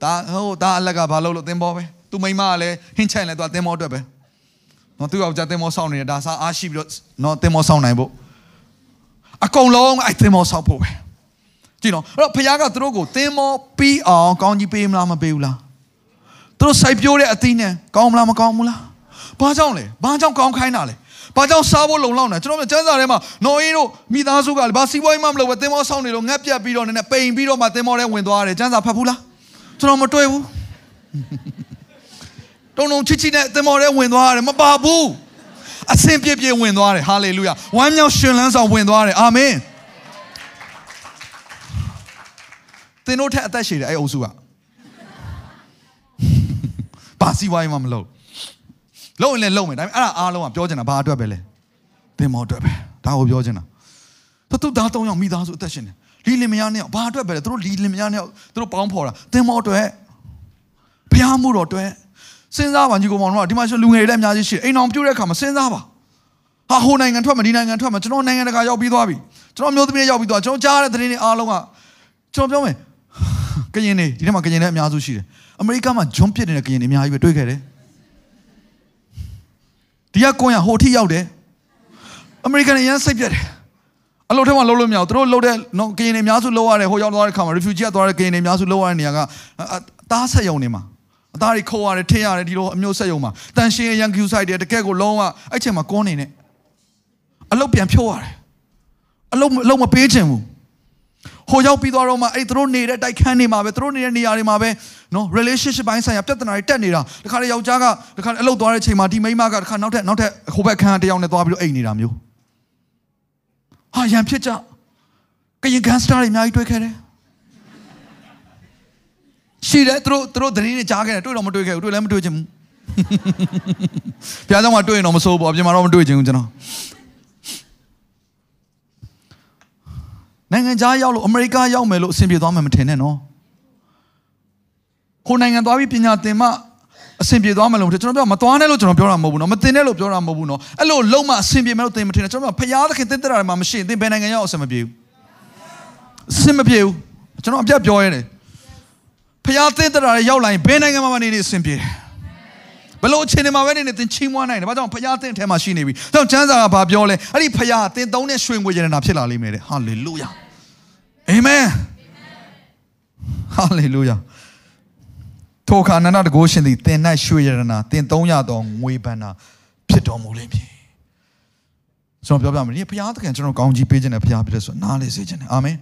B: ဒါဟိုဒါအလက်ကဘာလုပ်လို့သင်မောပဲသူမိမကလည်းဟင်းချိုင်လဲသူကသင်မောအတွက်ပဲနော်သူယောက်ျားသင်မောဆောင်းနေတယ်ဒါစားအားရှိပြီးတော့နော်သင်မောဆောင်းနိုင်ဖို့အကုန်လုံးအဲ့သင်မောဆောင်းဖို့ပဲကြည့်နော်အဲ့တော့ဖခင်ကသူတို့ကိုသင်မောပြီးအောင်ကောင်းကြီးပေးမလားမပေးဘူးလားသူတို့စိုက်ပျိုးတဲ့အသီးနဲ့ကောင်းမလားမကောင်းဘူးလားဘာကြောင့်လဲဘာကြောင့်ကောင်းခိုင်းတာလဲဘာကြောင့်စားဖို့လုံလောက်နေကျွန်တော်တို့ကျန်းစာထဲမှာနော်အေးတို့မိသားစုကလည်းဘာစီးပွားရေးမှမလုပ်ပဲသင်မောဆောင်းနေလို့ငက်ပြတ်ပြီးတော့နည်းနည်းပိန်ပြီးတော့မှသင်မောထဲဝင်သွားတယ်ကျန်းစာဖတ်ဘူးလား ကျွန်တော်မတွေ့ဘူးတုံတုံချစ်ချစ်နဲ့သင်မောထဲဝင်သွားတယ်မပါဘူးအဆင်ပြေပြေဝင်သွားတယ်ဟာလေလုယာဝမ်းမြောက်ရှင်လန်းစွာဝင်သွားတယ်အာမင်သင်တို့ထက်အသက်ရှည်တယ်အဲ့အုပ်စုကဘာစီဝိုင်းမှမလုပ်လုံရင်လည်းလုံမယ်ဒါပေမဲ့အဲ့ဒါအားလုံးကပြောချင်တာဘာအတွက်ပဲလဲသင်မောအတွက်ပဲဒါကိုပြောချင်တာသူတို့သားသုံးယောက်မိသားစုအသက်ရှင်တယ် လီလင်မယားနဲ့ဘာအတွက်ပဲလဲသူတို့လီလင်မယားနဲ့သူတို့ပေါင်းဖော်တာသင်မောအတွက်ဘုရားမှုတော်အတွက်စဉ်းစားပါညီကောင်မောင်တို့ကဒီမှာလူငယ်တွေလည်းအများကြီးရှိတယ်အိမ်အောင်ပြုတ်တဲ့အခါမှာစဉ်းစားပါဟာဟိုနိုင်ငံထွက်မှာဒီနိုင်ငံထွက်မှာကျွန်တော်နိုင်ငံတကာရောက်ပြီးသွားပြီကျွန်တော်မျိုးသမီးရောက်ပြီးသွားကျွန်တော်ကြားတဲ့သတင်းတွေအားလုံးကကျွန်တော်ပြောမယ်ကရင်နေဒီထဲမှာကရင်လည်းအများစုရှိတယ်အမေရိကမှာဂျွန်ပစ်နေတဲ့ကရင်တွေအများကြီးပဲတွေ့ခဲ့တယ်ဒီကကွန်ရဟိုထိရောက်တယ်အမေရိကန်အရန်စိတ်ပြတ်တယ် အလုပ်ထဲမှာလုံးလို့မရဘူးသူတို့လုံးတဲ့နော်ကရင်တွေအများစုလုံးရတယ်ဟိုရောက်သွားတဲ့ခါမှာ refugee ကသွားတဲ့ကရင်တွေအများစုလုံးရတဲ့နေရာကအသားဆက်ယုံနေမှာအသားတွေခိုးရတယ်ထင်းရတယ်ဒီလိုအမျိုးဆက်ယုံမှာတန်ရှင်းရန်ကျူဆိုင်တယ်တကက်ကိုလုံးဝအဲ့ချိန်မှာကွန်းနေနဲ့အလုပ်ပြန်ဖြိုးရတယ်အလုပ်အလုပ်မပေးချင်ဘူးဟိုရောက်ပြီးသွားတော့မှအဲ့သူတို့နေတဲ့တိုက်ခန်းတွေမှာပဲသူတို့နေတဲ့နေရာတွေမှာပဲနော် relationship ဘိုင်းဆိုင်ရာပြဿနာတွေတက်နေတာတခါလေယောက်ျားကတခါအလုပ်သွားတဲ့ချိန်မှာဒီမိန်းမကတခါနောက်ထပ်နောက်ထပ်ဟိုဘက်ခန်းတယောက်နဲ့သွားပြီးတော့အိမ်နေတာမျိုး ဟာရန်ဖြစ်ကြကရင်ဂန်စတာတွေအများကြီးတွေ့ခဲ့တယ်ရှိတယ်သူတို့သူတို့သတင်းတွေကြားခဲ့တယ်တွေ့တော့မတွေ့ခဲ့ဘူးတွေ့လည်းမတွေ့ချင်ဘူးဘုရားကျောင်းမှာတွေ့ရင်တော့မစိုးဘူးအပြင်မှာတော့မတွေ့ချင်ဘူးကျွန်တော်နိုင်ငံခြားရောက်လို့အမေရိကရောက်မယ်လို့အဆင်ပြေသွားမယ်မထင်နဲ့နော်ကိုနိုင်ငံသွားပြီးပညာသင်မှ အဆင်ပြေသွားမယ်လို့ကျွန်တော်ပြောမသွားနဲ့လို့ကျွန်တော်ပြောတာမဟုတ်ဘူးနော်မတင်နဲ့လို့ပြောတာမဟုတ်ဘူးနော်အဲ့လိုလုံးမအဆင်ပြေမယ်လို့သင်မထင်နဲ့ကျွန်တော်ပြောဖရားသခင်တင်တဲ့တာမှာမရှိရင်သင်ဘယ်နိုင်ငံရောက်အဆင်မပြေဘူးအဆင်မပြေဘူးကျွန်တော်အပြတ်ပြောရတယ်ဖရားတင်တဲ့တာရောက်လာရင်ဘယ်နိုင်ငံမှာမနေနေအဆင်ပြေတယ်ဘလို့အချိန်တွေမှာပဲနေနေသင်ချီးမွမ်းနိုင်တယ်။ဘာကြောင့်ဖရားသင်ထဲမှာရှိနေပြီ။ဒါကြောင့်ကျမ်းစာကဘာပြောလဲ။အဲ့ဒီဖရားသင်သုံးတဲ့ရွှေငွေရတနာဖြစ်လာလိမ့်မယ်တဲ့။ဟာလေလုယာ။အာမင်။ဟာလေလုယာ။ ထိုအခါနန္ဒတကိုးရှင်သည်သင်၌ရွှေရတနာသင်သုံးရသောငွေဘဏ္ဍာဖြစ်တော်မူလိမ့်မည်။ကျွန်တော်ပြောပြမယ်ဒီဖရားသခင်ကျွန်တော်ကောင်းကြီးပေးခြင်းနဲ့ဖရားဖြစ်တဲ့ဆိုနားလေစေခြင်းနဲ့အာမင်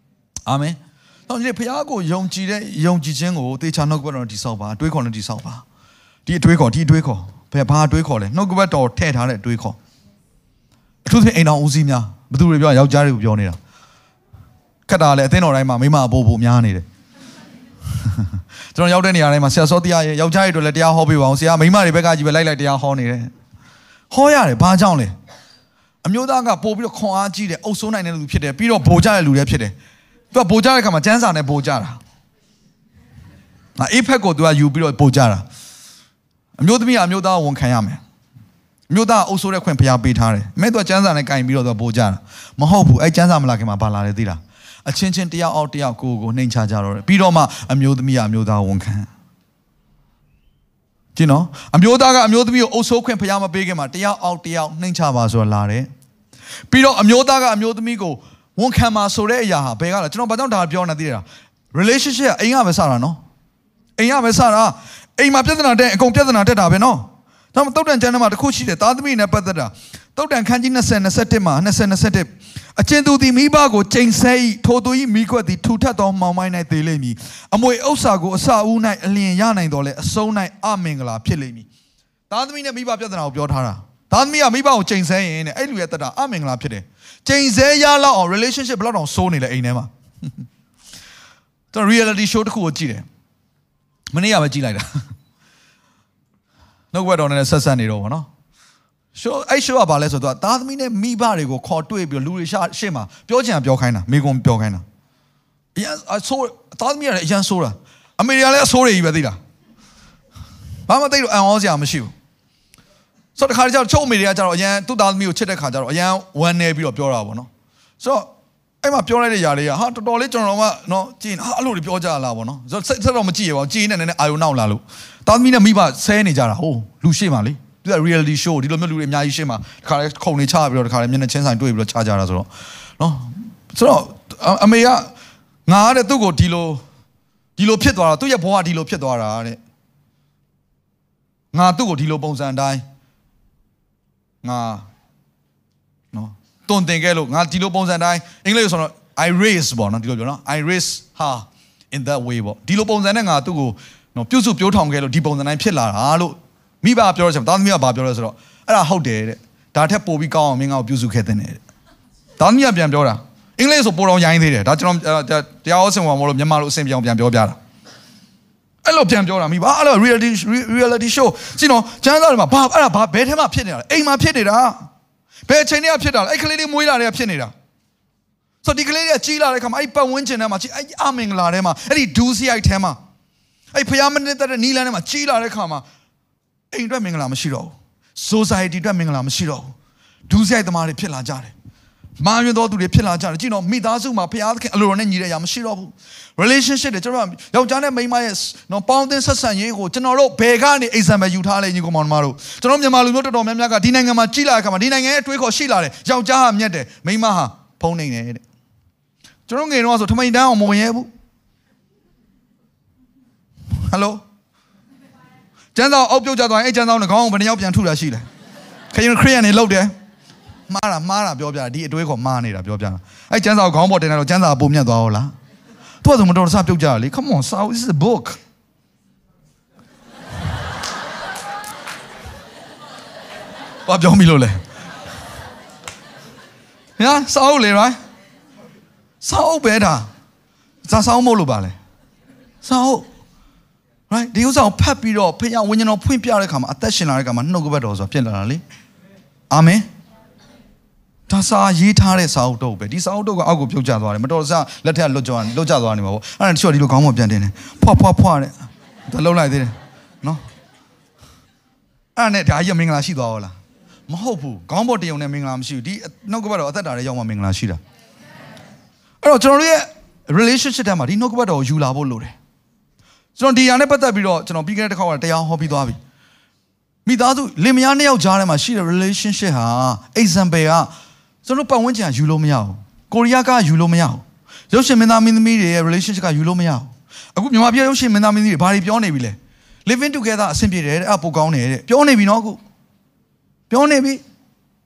B: ။အာမင်။တော့ဒီဖရားကိုယုံကြည်တဲ့ယုံကြည်ခြင်းကိုတေချာနှုတ်ကပတ်တော်တိဆောက်ပါတွေးခေါ်နဲ့တိဆောက်ပါ။ဒီအတွေးခေါ်ဒီအတွေးခေါ်ဘယ်ဘာအတွေးခေါ်လဲနှုတ်ကပတ်တော်ထည့်ထားတဲ့အတွေးခေါ်အထူးသဖြင့်အိမ်တော်ဦးစီးများဘသူတွေပြောယောက်ျားတွေကိုပြောနေတာခက်တာလေအသင်းတော်တိုင်းမှာမိမအပို့ပို့များနေတယ် ကျွန်တော်ရောက်တဲ့နေရာတိုင်းမှာဆရာစောတရားရဲ့ယောက်ျားတွေတို့လည်းတရားဟောပေးပါအောင်ဆရာမိမတွေဘက်ကကြီးပဲလိုက်လိုက်တရားဟောနေတယ်ဟောရတယ်ဘာကြောင့်လဲအမျိုးသားကပို့ပြီးတော့ခွန်အားကြီးတယ်အုပ်စိုးနိုင်တဲ့လူဖြစ်တယ်ပြီးတော့ဗိုလ်ကြတဲ့လူတွေဖြစ်တယ်သူကဗိုလ်ကြတဲ့ခါမှာကျန်းစာနဲ့ဗိုလ်ကြတာအေးဖက်ကိုသူကယူပြီးတော့ဗိုလ်ကြတာအမျိုးသမီးအမျိုးသားဝန်ခံရမယ်အမျိုးသားအုပ်ဆိုးတဲ့ခွင့်ဖျားပေးထားတယ်မဲတော့ကျန်းစာနဲ့ကင်ပြီးတော့ပို့ကြတာမဟုတ်ဘူးအဲကျန်းစာမလာခင်မှာဘာလာလဲသိလား အချင်းချင်းတယောက်အောက်တယောက်ကိုကိုနှိမ်ချကြတော့တယ်ပြီးတော့မှအမျိုးသမီးအမျိုးသားဝန်ခံကြကြည့်နော်အမျိုးသားကအမျိုးသမီးကိုအုပ်ဆိုးခွင့်ဖျားမပေးခင်မှာတယောက်အောက်တယောက်နှိမ့်ချပါဆိုလာတယ်ပြီးတော့အမျိုးသားကအမျိုးသမီးကိုဝန်ခံပါဆိုတဲ့အရာဟာဘယ်ကလဲကျွန်တော်ဘာကြောင့်ဒါပြောနေသိရတာ relationship ကအိမ်ကပဲစတာနော်အိမ်ကပဲစတာအိမ်မှာပြဿနာတက်အကုန်ပြဿနာတက်တာပဲနော်ဒါမှတုတ်တန်ကျမ်းထဲမှာတစ်ခုရှိတယ်သားသမီးနဲ့ပတ်သက်တာ တုတ်တန်ခန်းကြီး20 21မှာ20 21အချင်းသူသည်မိဘကိုချိန်ဆဲ၏ထိုသူ၏မိခွက်သည်ထူထပ်သောမှောင်မိုင်း၌သေးလိမ့်မည်အမွေဥစ္စာကိုအစအဦး၌အလျင်ရနိုင်တော်လဲအဆုံး၌အမင်္ဂလာဖြစ်လိမ့်မည်သားသမီးနဲ့မိဘပြဿနာကိုပြောထားတာသားသမီးကမိဘကိုချိန်ဆဲရင်တဲ့အဲ့လူရဲ့တက်တာအမင်္ဂလာဖြစ်တယ်ချိန်ဆဲရလောက်အောင် relationship ဘယ်လောက်တောင်စိုးနေလဲအိမ်ထဲမှာကျွန်တော် reality show တစ်ခုကိုကြည့်တယ်မနေ့ကပဲကြည့်လိုက်တာနှုတ်ဘက်တော်နဲ့ဆက်ဆက်နေတော့ဗောနော် show အဲ့ show ကဘာလဲဆိုတော့သားသမီးနဲ့မိဘတွေကိုခေါ်တွေ့ပြီးလူတွေရှာရှေ့မှာပြောချင်တာပြောခိုင်းတာမိကွန်ပြောခိုင်းတာအရင်အဆိုးသားသမီးကလည်းအရင်ဆိုးတာအမေရိကန်လည်းအဆိုးတွေကြီးပဲသိလားဘာမှသိလို့အံ့ဩစရာမရှိဘူးဆိုတော့တခါတည်းကျတော့ချုပ်အမေတွေကကျတော့အရင်သူ့သားသမီးကိုချစ်တဲ့ခါကျတော့အရင်ဝမ်းနေပြီးတော့ပြောတာပေါ့နော်ဆိုတော့အဲ့မှာပြောလိုက်တဲ့ຢာလေးကဟာတော်တော်လေးကျွန်တော်ကနော်ကြည်ဟာအဲ့လိုတွေပြောကြလားပေါ့နော်ဆိုတော့စိတ်ဆက်တော့မကြည့်ရပါဘူးကြည်နေနေအာယုံနောက်လာလို့သားသမီးနဲ့မိဘဆဲနေကြတာဟိုလူရှိမှလေ သူက reality show ဒီလိုမျိုးလူတွေအများကြီးရှင်းမှာတခါလေခုံနေချပြီးတော့တခါလေမျက်နှာချင်းဆိုင်တွေ့ပြီးတော့ချကြတာဆိုတော့နော်ဆိုတော့အမေကငါတဲ့သူ့ကိုဒီလိုဒီလိုဖြစ်သွားတာသူ့ရဲ့ဘဝဒီလိုဖြစ်သွားတာတဲ့ငါသူ့ကိုဒီလိုပုံစံအတိုင်းငါနော်တွန်တင်ခဲ့လို့ငါဒီလိုပုံစံအတိုင်းအင်္ဂလိပ်ဆိုတော့ I raise ပေါ့နော်ဒီလိုပြောနော် I raise her in that way ပေါ့ဒီလိုပုံစံနဲ့ငါသူ့ကိုနော်ပြုစုပြောထောင်ခဲ့လို့ဒီပုံစံတိုင်းဖြစ်လာတာလို့ မိဘပြောရချင်တာသမီးကဘာပြောလဲဆိုတော့အဲ့ဒါဟုတ်တယ်တဲ့ဒါထက်ပိုပြီးကောင်းအောင်မင်းငါ့ကိုပြုစုခဲ့တဲ့တဲ့ဒါသမီးကပြန်ပြောတာအင်္ဂလိပ်ဆိုပိုတော့ရိုင်းသေးတယ်ဒါကျွန်တော်တရားဟောဆင်ဝင်မလို့မြန်မာလိုအဆင်ပြောင်းပြန်ပြောပြတာအဲ့လိုပြန်ပြောတာမိဘအဲ့လို reality reality show စီနော်ကျန်းစာတွေမှာဘာအဲ့ဒါဘာဘယ်ထဲမှာဖြစ်နေတာလဲအိမ်မှာဖြစ်နေတာဘယ်အချိန်တည်းကဖြစ်တာလဲအဲ့ကလေးလေးမွေးလာတဲ့ကဖြစ်နေတာဆိုဒီကလေးတွေကကြီးလာတဲ့ခါမှာအဲ့ပတ်ဝန်းကျင်ထဲမှာကြီးအဲ့အမင်္ဂလာထဲမှာအဲ့ဒီဒူးစရိုက်ထဲမှာအဲ့ဖျားမနေတဲ့နီလန်းထဲမှာကြီးလာတဲ့ခါမှာ အိမ်အတွက်မင်္ဂလာမရှိတော့ဘူး society အတွက်မင်္ဂလာမရှိတော့ဘူးဒူးစရိုက်သမားတွေဖြစ်လာကြတယ်မာရွင်တော်သူတွေဖြစ်လာကြတယ်ကြည့်တော့မိသားစုမှာဖျားသခင်အလိုတော်နဲ့ညီတဲ့အရာမရှိတော့ဘူး relationship တွေကျွန်တော်ယောက်ျားနဲ့မိန်းမရဲ့နော်ပေါင်းသင်းဆက်ဆံရေးကိုကျွန်တော်တို့ဘယ်ကနေ example ယူထားလဲညီကောင်မောင်တို့ကျွန်တော်မြန်မာလူမျိုးတော်တော်များများကဒီနိုင်ငံမှာကြီးလာတဲ့အခါမှာဒီနိုင်ငံရဲ့အတွေးခေါ်ရှိလာတယ်ယောက်ျားဟာမြတ်တယ်မိန်းမဟာဖုံးနေတယ်တဲ့ကျွန်တော်ငယ်တော့ဆိုထမိန်တန်းအောင်မဝင်ရဲဘူးဟယ်လို ကျန်းစာအောက်ပြုတ်ကြသွားရင်အဲ့ကျန်းစာနဲ့ခေါင်းအောင်ဘယ်နှယောက်ပြန်ထုတာရှိလဲခရင်ခရီးယန်နေလောက်တယ်မှားတာမှားတာပြောပြတာဒီအတွေးခေါ်မှားနေတာပြောပြတာအဲ့ကျန်းစာကိုခေါင်းပေါ်တင်လိုက်တော့ကျန်းစာပုံမြတ်သွားဟုတ်လားသူကဆိုမတော်တဆပြုတ်ကြတယ်လေ come on so this is a book ဘာပြောမိလို့လဲညာစောက်လေ right စောက်ပဲဒါဇာစောက်မို့လို့ပါလဲစောက် right ဒီဥစ္စာကိုဖတ်ပြီးတော့ဖခင်ဝိညာဉ်တော်ဖွင့်ပြတဲ့အခါမှာအသက်ရှင်လာတဲ့အခါမှာနှုတ်ကပတ်တော်ဆိုတာဖြစ်လာတာလေအာမင်ဒါစာရေးထားတဲ့စာအုပ်တော့ပဲဒီစာအုပ်တော့ကအောက်ကိုပြုတ်ကျသွားတယ်မတော်တဆလက်ထက်လွတ်ကြလွတ်ကျသွားနေမှာပေါ့အဲ့ဒါတချို့ဒီလိုခေါင်းပေါ်ပြန်တင်တယ်ဖွာဖွာဖွာတဲ့ဒါလုံးလိုက်သေးတယ်နော်အဲ့ဒါနဲ့ဒါကြီးမင်္ဂလာရှိသွားရောလားမဟုတ်ဘူးခေါင်းပေါ်တယုံနဲ့မင်္ဂလာမရှိဘူးဒီနှုတ်ကပတ်တော်အသက်တာရဲ့ရောက်မှမင်္ဂလာရှိတာအဲ့တော့ကျွန်တော်တို့ရဲ့ relationship ထဲမှာဒီနှုတ်ကပတ်တော်ကိုယူလာဖို့လိုတယ် ကျွန်တော်ဒီຢာနဲ့ပတ်သက်ပြီးတော့ကျွန်တော်ပြီးခဲ့တဲ့တစ်ခါကတရားဟောပြီးသွားပြီမိသားစုလင်မယားနှစ်ယောက်ကြားထဲမှာရှိတဲ့ relationship ဟာ example ကကျွန်တော်ပတ်ဝန်းကျင်ကယူလို့မရဘူးကိုရီးယားကယူလို့မရဘူးရုပ်ရှင်မင်းသားမင်းသမီးတွေရဲ့ relationship ကယူလို့မရဘူးအခုမြန်မာပြည်ရုပ်ရှင်မင်းသားမင်းသမီးတွေဘာတွေပြောနေပြီလဲ living together အဆင်ပြေတယ်တဲ့အဲ့ပိုကောင်းတယ်တဲ့ပြောနေပြီနော်အခုပြောနေပြီ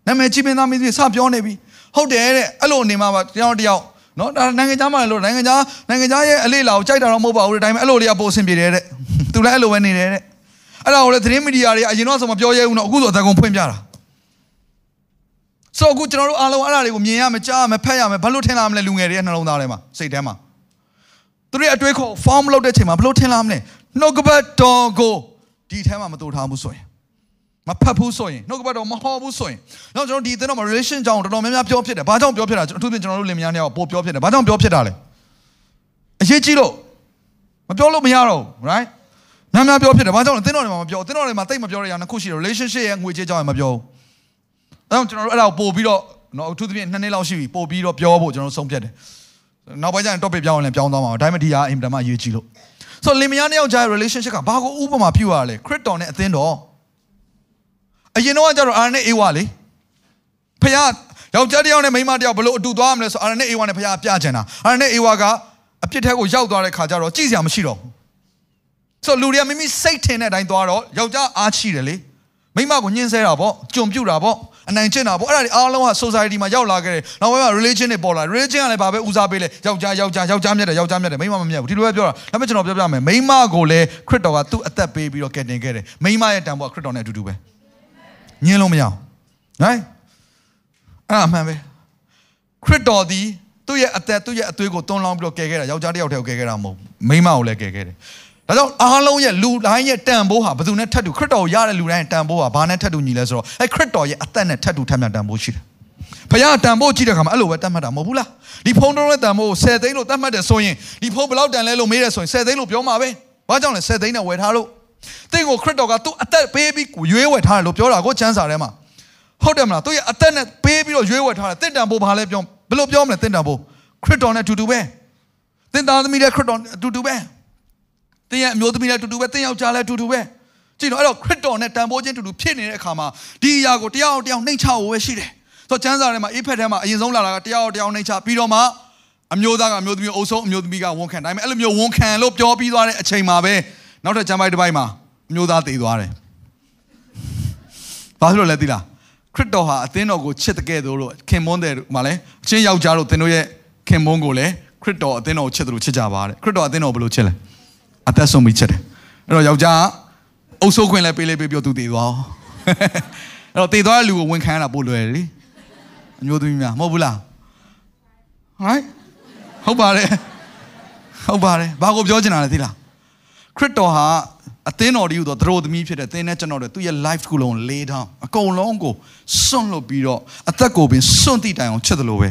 B: နာမည်ကြီးမင်းသားမင်းသမီးစပြောနေပြီဟုတ်တယ်တဲ့အဲ့လိုနေမှာပါတယောက်တယောက် နော်ဒါနိုင်ငံခြားမှာလို့နိုင်ငံခြားနိုင်ငံခြားရဲ့အလေးလာကိုကြိုက်တာတော့မဟုတ်ပါဘူးတဲ့ဒါပေမဲ့အဲ့လိုလေးကပိုအဆင်ပြေတယ်တဲ့သူလည်းအဲ့လိုပဲနေတယ်တဲ့အဲ့ဒါကိုလည်းသတင်းမီဒီယာတွေအရင်တော့ဆိုမပြောရဲဘူးနော်အခုဆိုအတကုံဖွင့်ပြတာဆိုအခုကျွန်တော်တို့အားလုံးအဲ့ဒါတွေကိုမြင်ရမယ်ကြားရမယ်ဖတ်ရမယ်ဘာလို့ထင်လာမလဲလူငယ်တွေရဲ့နှလုံးသားထဲမှာစိတ်ထဲမှာသူတို့ရဲ့အတွေးခေါ် form လုပ်တဲ့ချိန်မှာဘလို့ထင်လာမလဲနှုတ်ကပတ်တော်ကိုဒီထဲမှာမတူထားဘူးဆိုရင် မဖတ်ဘူးဆိုရင်နှုတ်ကပတ်တော်မဟောဘူးဆိုရင်တော့ကျွန်တော်ဒီအသင်းတော်မှာ relation ကြောင့်တော်တော်များများပြောဖြစ်တယ်ဘာကြောင့်ပြောဖြစ်တာအထူးသဖြင့်ကျွန်တော်တို့လင်မယားတွေကပိုပြောဖြစ်တယ်ဘာကြောင့်ပြောဖြစ်တာလဲအရေးကြီးလို့မပြောလို့မရတော့ဘူး right များများပြောဖြစ်တယ်ဘာကြောင့်လဲအသင်းတော်တွေမှာမပြောအသင်းတော်တွေမှာတိတ်မပြောရရနှစ်ခုရှိတယ် relationship ရဲ့ငွေကြေးကြောင့်မပြောဘူးအဲတော့ကျွန်တော်တို့အဲ့ဒါကိုပို့ပြီးတော့နော်အထူးသဖြင့်နှစ်နှစ်လောက်ရှိပြီပို့ပြီးတော့ပြောဖို့ကျွန်တော်တို့ဆုံးဖြတ်တယ်နောက်ပိုင်းကျရင် topic ပြောင်းရင်လည်းပြောင်းသွားမှာဒါပေမဲ့ဒီဟာအင်တာမအရေးကြီးလို့ဆိုတော့လင်မယားနှစ်ယောက်ကြားရဲ့ relationship ကဘာကိုဥပမာပြုရလဲခရစ်တော်နဲ့အသင်းတော် အရင်တော့ကကျတော့အာရနဲ့အေဝါလေဖခင်ယောက်ျားတစ်ယောက်နဲ့မိန်းမတစ်ယောက်ဘလို့အတူသွားရမလဲဆိုအာရနဲ့အေဝါနဲ့ဖခင်ပြချင်တာအာရနဲ့အေဝါကအပြစ်ထက်ကိုရောက်သွားတဲ့ခါကျတော့ကြည့်စရာမရှိတော့ဘူးဆိုတော့လူတွေကမိမိစိတ်ထင်တဲ့အတိုင်းသွားတော့ယောက်ျားအားရှိတယ်လေမိန်းမကိုညှင်းဆဲတာပေါ့ကြုံပြုတ်တာပေါ့အနိုင်ကျင့်တာပေါ့အဲ့ဒါတွေအားလုံးက society မှာရောက်လာခဲ့တယ်နောက်ပိုင်းမှာ religion တွေပေါ်လာ religion ကလည်းဘာပဲဦးစားပေးလဲယောက်ျားယောက်ျားယောက်ျားမြတ်တယ်ယောက်ျားမြတ်တယ်မိန်းမမမြတ်ဘူးဒီလိုပဲပြောတာဒါပေမဲ့ကျွန်တော်ပြောပြမယ်မိန်းမကိုလည်းခရစ်တော်ကသူ့အသက်ပေးပြီးတော့ကယ်တင်ခဲ့တယ်မိန်းမရဲ့တန်ဖိုးကခရစ်တော်နဲ့အတူတူပဲ ညင်းလို့မရအောင်ဟဲ့အဲ့ဒါအမှန်ပဲခရစ်တော်ဒီသူ့ရဲ့အသက်သူ့ရဲ့အသွေးကိုတွန်းလောင်းပြီးတော့ကယ်ခဲ့တာယောက်ျားတစ်ယောက်တည်းကိုကယ်ခဲ့တာမဟုတ်မိန်းမကိုလည်းကယ်ခဲ့တယ်ဒါကြောင့်အားလုံးရဲ့လူတိုင်းရဲ့တန်ဖိုးဟာဘယ်သူနဲ့ထပ်တူခရစ်တော်ကိုရတဲ့လူတိုင်းရဲ့တန်ဖိုးဟာဘာနဲ့ထပ်တူညီလဲဆိုတော့အဲခရစ်တော်ရဲ့အသက်နဲ့ထပ်တူထပ်မြတ်တန်ဖိုးရှိတယ်။ဖခင်တန်ဖိုးကြည့်တဲ့အခါမှာအဲ့လိုပဲတတ်မှတ်တာမဟုတ်ဘူးလား။ဒီဖုန်းတော်ရဲ့တန်ဖိုးကို10သိန်းလို့တတ်မှတ်တယ်ဆိုရင်ဒီဖုန်းဘယ်လောက်တန်လဲလို့မေးတယ်ဆိုရင်10သိန်းလို့ပြောမှာပဲ။ဘာကြောင့်လဲ10သိန်းနဲ့ဝယ်ထားလို့ တင့်ကိုခရစ်တော်ကသူ့အသက်ပေးပြီးရွေးဝယ်ထားတယ်လို့ပြောတာကိုချမ်းစာထဲမှာဟုတ်တယ်မလားသူ့ရဲ့အသက်နဲ့ပေးပြီးတော့ရွေးဝယ်ထားတယ်တင့်တန်ဖိုးဘာလဲပြောဘယ်လိုပြောမလဲတင့်တန်ဖိုးခရစ်တော်နဲ့အတူတူပဲ။တင့်သားသမီးနဲ့ခရစ်တော်အတူတူပဲ။တင်းရဲ့အမျိုးသမီးလည်းတူတူပဲတင်းယောက်ျားလည်းတူတူပဲကြည့်တော့အဲ့တော့ခရစ်တော်နဲ့တန်ဖိုးချင်းတူတူဖြစ်နေတဲ့အခါမှာဒီအရာကိုတယောက်တယောက်နှိမ့်ချဖို့ပဲရှိတယ်ဆိုတော့ကျမ်းစာထဲမှာအေးဖက်ထဲမှာအရင်ဆုံးလာတာကတယောက်တယောက်နှိမ့်ချပြီးတော့မှအမျိုးသားကအမျိုးသမီးအုပ်ဆုံးအမျိုးသမီးကဝန်ခံဒါပေမဲ့အဲ့လိုမျိုးဝန်ခံလို့ပြောပြီးသွားတဲ့အချိန်မှာပဲ နောက်ထပ်ကျမ်းပိုက်တစ်ပိုက်မှာအမျိုးသားတည်သွားတယ်ဘာလို့လဲသိလားခရစ်တော်ဟာအသင်းတော်ကိုချစ်တဲ့ကဲ့သို့လို့ခင်မွန်းတယ်မှာလဲအချင်းယောက်ျားတို့သင်တို့ရဲ့ခင်မွန်းကိုလည်းခရစ်တော်အသင်းတော်ကိုချစ်တယ်လို့ချစ်ကြပါတဲ့ခရစ်တော်အသင်းတော်ဘယ်လိုချစ်လဲအသက်ဆုံးပြီးချက်တယ်အဲ့တော့ယောက်ျားအုပ်စိုးခွင့်လည်းပေးလေးပေးပြောသူတည်သွားအောင်အဲ့တော့တည်သွားတဲ့လူကိုဝန်ခံရတာပို့လွယ်တယ်လေအမျိုးသမီးများမဟုတ်ဘူးလားဟိုင်းဟုတ်ပါတယ်ဟုတ်ပါတယ်ဘာကိုပြောချင်တာလဲသိလား ခရစ်တော်ဟာအသင်းတော်ဒီဟူသောသရိုသမီးဖြစ်တဲ့သင်နဲ့ကျွန်တော်တို့သူ့ရဲ့ life ကိုလုံးလေးထောင်းအကုန်လုံးကိုစွန့်လွတ်ပြီးတော့အသက်ကိုပင်စွန့်တိတိုင်အောင်ချစ်တယ်လို့ပဲ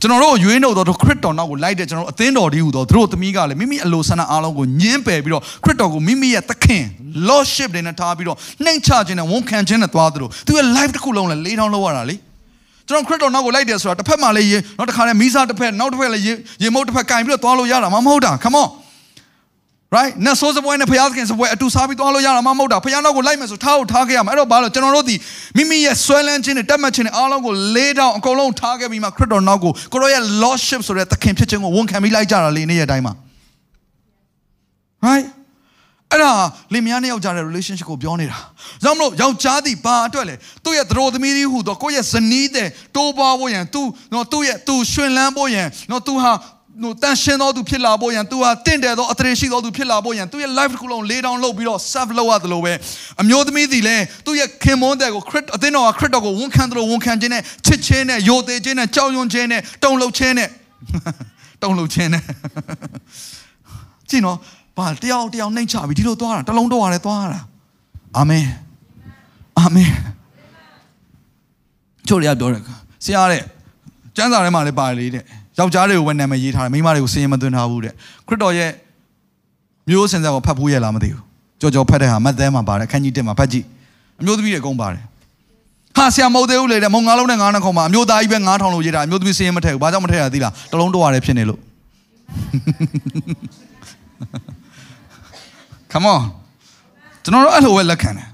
B: ကျွန်တော်တို့ရွေးနှုတ်တော်ခရစ်တော်နောက်ကိုလိုက်တဲ့ကျွန်တော်တို့အသင်းတော်ဒီဟူသောသူတို့သမီးကလည်းမိမိအလိုဆန္ဒအားလုံးကိုညှင်းပယ်ပြီးတော့ခရစ်တော်ကိုမိမိရဲ့သခင် lordship တွေနဲ့ထားပြီးတော့နှိမ်ချခြင်းနဲ့ဝန်ခံခြင်းနဲ့သွားသလိုသူရဲ့ life တစ်ခုလုံးလည်းလေးထောင်းလောက်ရတာလေကျွန်တော်ခရစ်တော်နောက်ကိုလိုက်တယ်ဆိုတာတစ်ဖက်မှာလည်းရေနောက်တစ်ခါလည်းမိစားတစ်ဖက်နောက်တစ်ဖက်လည်းရေရေမုတ်တစ်ဖက်ကင်ပြီးတော့သွားလို့ရတာမဟုတ်တာ come on right နတ်ဆိုးစပွဲနဲ့ဖျားသခင်စပွဲအတူစားပြီးသွားလို့ရတာမှမဟုတ်တာဖျားနောက်ကိုလိုက်မယ်ဆိုထားကိုထားခဲ့ရမှာအဲ့တော့ဘာလို့ကျွန်တော်တို့ဒီမိမိရဲ့ဆွဲလန်းခြင်းနဲ့တက်မှတ်ခြင်းနဲ့အားလုံးကိုလေးတောင်အကုန်လုံးထားခဲ့ပြီးမှခရစ်တော်နောက်ကိုကိုရောရဲ့ lordship ဆိုတဲ့သခင်ဖြစ်ခြင်းကိုဝန်ခံပြီးလိုက်ကြတာလေနေ့ရက်တိုင်းမှာ right အဲ့ဒါလင်မယားနဲ့ယောက်ျားတဲ့ relationship ကိုပြောနေတာ။ကြောင့်မလို့ယောက်ျားသည်ဘာအတွက်လဲ။သူ့ရဲ့သရိုသမီးကြီးဟူတော့ကိုယ့်ရဲ့ဇနီးတဲ့တိုးပွားဖို့ရန်သူနော်သူ့ရဲ့သူရှင်လန်းဖို့ရန်နော်သူဟာ နိုတန်ရှင်းသောသူဖြစ်လာဖို့ရန်သူဟာတင့်တယ်သောအထရေရှိသောသူဖြစ်လာဖို့ရန်သူရဲ့ life တစ်ခုလုံးလေးတောင်လုပ်ပြီးတော့ serve လုပ်ရတယ်လို့ပဲအမျိုးသမီးသည်လည်းသူ့ရဲ့ခင်မွန်းတဲ့ကိုခရစ်အသင်းတော်ကခရစ်တော်ကိုဝန်ခံတယ်လို့ဝန်ခံခြင်းနဲ့ချစ်ခြင်းနဲ့ယိုသေးခြင်းနဲ့ကြောက်ရွံ့ခြင်းနဲ့တုံ့လှုပ်ခြင်းနဲ့တုံ့လှုပ်ခြင်းနဲ့ကြည့်နော်ဘာတယောက်တယောက်နှိမ့်ချပြီးဒီလိုသွားတာတလုံးတော့ရတယ်သွားတာအာမင်အာမင်ချို့ရပြောတယ်ဆရာတဲ့ကျမ်းစာထဲမှာလည်းပါတယ်လေတဲ့ ယောက်ျားတွေကိုဝယ်နာမည်ရေးထားတယ်မိန်းမတွေကိုစင်ရင်မသွင်းထားဘူးတဲ့ခရစ်တော်ရဲ့မျိုးစင်စက်ကိုဖတ်ဖို့ရလားမသိဘူးကြော်ကြော်ဖတ်တဲ့ဟာမတ်သဲမှာပါတယ်အခန်းကြီး1မှာဖတ်ကြည့်အမျိုးသမီးတွေအကုန်ပါတယ်ဟာဆရာမဟုတ်သေးဘူးလေတဲ့မုံငါးလုံးနဲ့ငါးနှခုံမှာအမျိုးသားကြီးပဲ9000လို့ရေးတာအမျိုးသမီးစင်ရင်မထည့်ဘူးဘာကြောင့်မထည့်ရသိလားတလုံးတော့ရတယ်ဖြစ်နေလို့ Come on ကျွန်တော်တို့အဲ့လိုပဲလက်ခံတယ်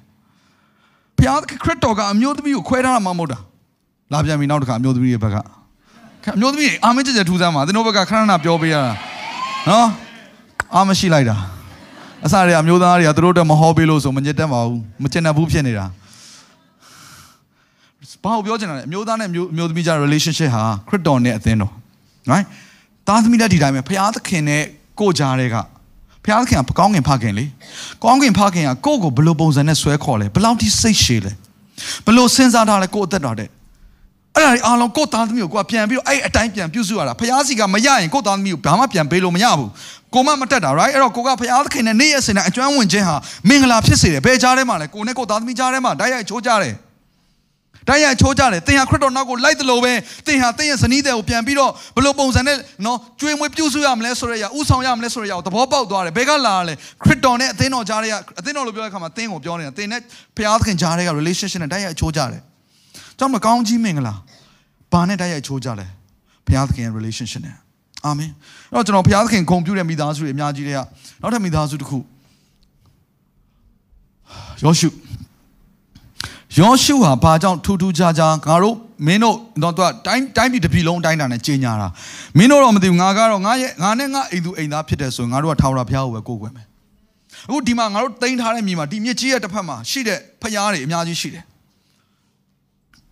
B: ဘုရားခရစ်တော်ကအမျိုးသမီးကိုခွဲထားတာမှမဟုတ်တာလာပြန်ပြီနောက်တစ်ခါအမျိုးသမီးရဲ့ဘက်က အမျိုးသမီးအာမင်းကြကြထူးစမ်းပါသင်တို့ဘက်ကခဏခဏပြောပေးရတာနော်အာမရှိလိုက်တာအစတွေအမျိုးသားတွေကသူတို့တက်မဟောပေးလို့ဆိုမညစ်တတ်ပါဘူးမကျင်တတ်ဘူးဖြစ်နေတာဘာကိုပြောချင်တာလဲအမျိုးသားနဲ့မျိုးအမျိုးသမီးကြား relationship ဟာခရစ်တော်နဲ့အသင်းတော် right သားသမီးလက်ဒီတိုင်းပဲဖခင်သခင်နဲ့ကိုကြားတဲ့ကဖခင်သခင်ကကောင်းကင်ဖခင်လေကောင်းကင်ဖခင်ကကိုယ့်ကိုဘယ်လိုပုံစံနဲ့ဆွဲခေါ်လဲဘယ်လောက်ထိစိတ်ရှည်လဲဘယ်လိုစဉ်းစားထားလဲကိုယ့်အသက်တော်တဲ့ အဲ့ဒါတွေအားလုံးကိုယ့်သားသမီးကိုကိုကပြန်ပြီးတော့အဲ့အတိုင်းပြန်ပြုစုရတာဖခင်စီကမရရင်ကိုယ့်သားသမီးကိုဘာမှပြန်ပေးလို့မရဘူးကိုမမတက်တာ right အဲ့တော့ကိုကဖခင်သခင်နဲ့နေ့ရက်စင်တဲ့အကျွမ်းဝင်ခြင်းဟာမင်္ဂလာဖြစ်စေတယ်ဘယ်ကြားထဲမှာလဲကိုနဲ့ကိုသားသမီးကြားထဲမှာတိုက်ရိုက်ချိုးကြတယ်တိုင်းရချိုးကြတယ်သင်ဟာခရစ်တော်နောက်ကိုလိုက်တယ်လို့ပဲသင်ဟာသင်ရဲ့ဇနီးတဲ့ကိုပြန်ပြီးတော့ဘယ်လိုပုံစံနဲ့နော်ကျွေးမွေးပြုစုရမလဲဆိုရရဥဆောင်ရမလဲဆိုရရသဘောပေါက်သွားတယ်ဘယ်ကလာလဲခရစ်တော်နဲ့အသင်းတော်ကြားတဲ့အသင်းတော်လို့ပြောတဲ့အခါမှာသင်ကိုပြောနေတာသင်နဲ့ဖခင်သခင်ကြားတဲ့က relationship နဲ့တိုင်းရချိုးကြတယ် ကြောင့်မကောင်းကြီးမင်္ဂလာဘာနဲ့တိုက်ရိုက်ချိုးကြလဲဘုရားသခင်ရဲ့ relationship နဲ့အာမင်အဲ့တော့ကျွန်တော်ဘုရားသခင်ဂုဏ်ပြုတဲ့မိသားစုတွေအများကြီးတွေကနောက်ထပ်မိသားစုတစ်ခုယောရှုယောရှုဟာဘာကြောင့်ထူးထူးခြားခြားငါတို့မင်းတို့တော့သူကတိုင်းတိုင်းပြည်တစ်ပြည်လုံးတိုင်းတာနဲ့ကြီးညာတာမင်းတို့တော့မသိဘူးငါကတော့ငါရဲ့ငါနဲ့ငါအိမ်သူအိမ်သားဖြစ်တယ်ဆိုရင်ငါတို့ကထာဝရဘုရားကိုပဲကိုးကွယ်မယ်အခုဒီမှာငါတို့တိမ့်ထားတဲ့မြေမှာဒီမြစ်ကြီးရဲ့တစ်ဖက်မှာရှိတဲ့ဖျားတွေအများကြီးရှိတယ်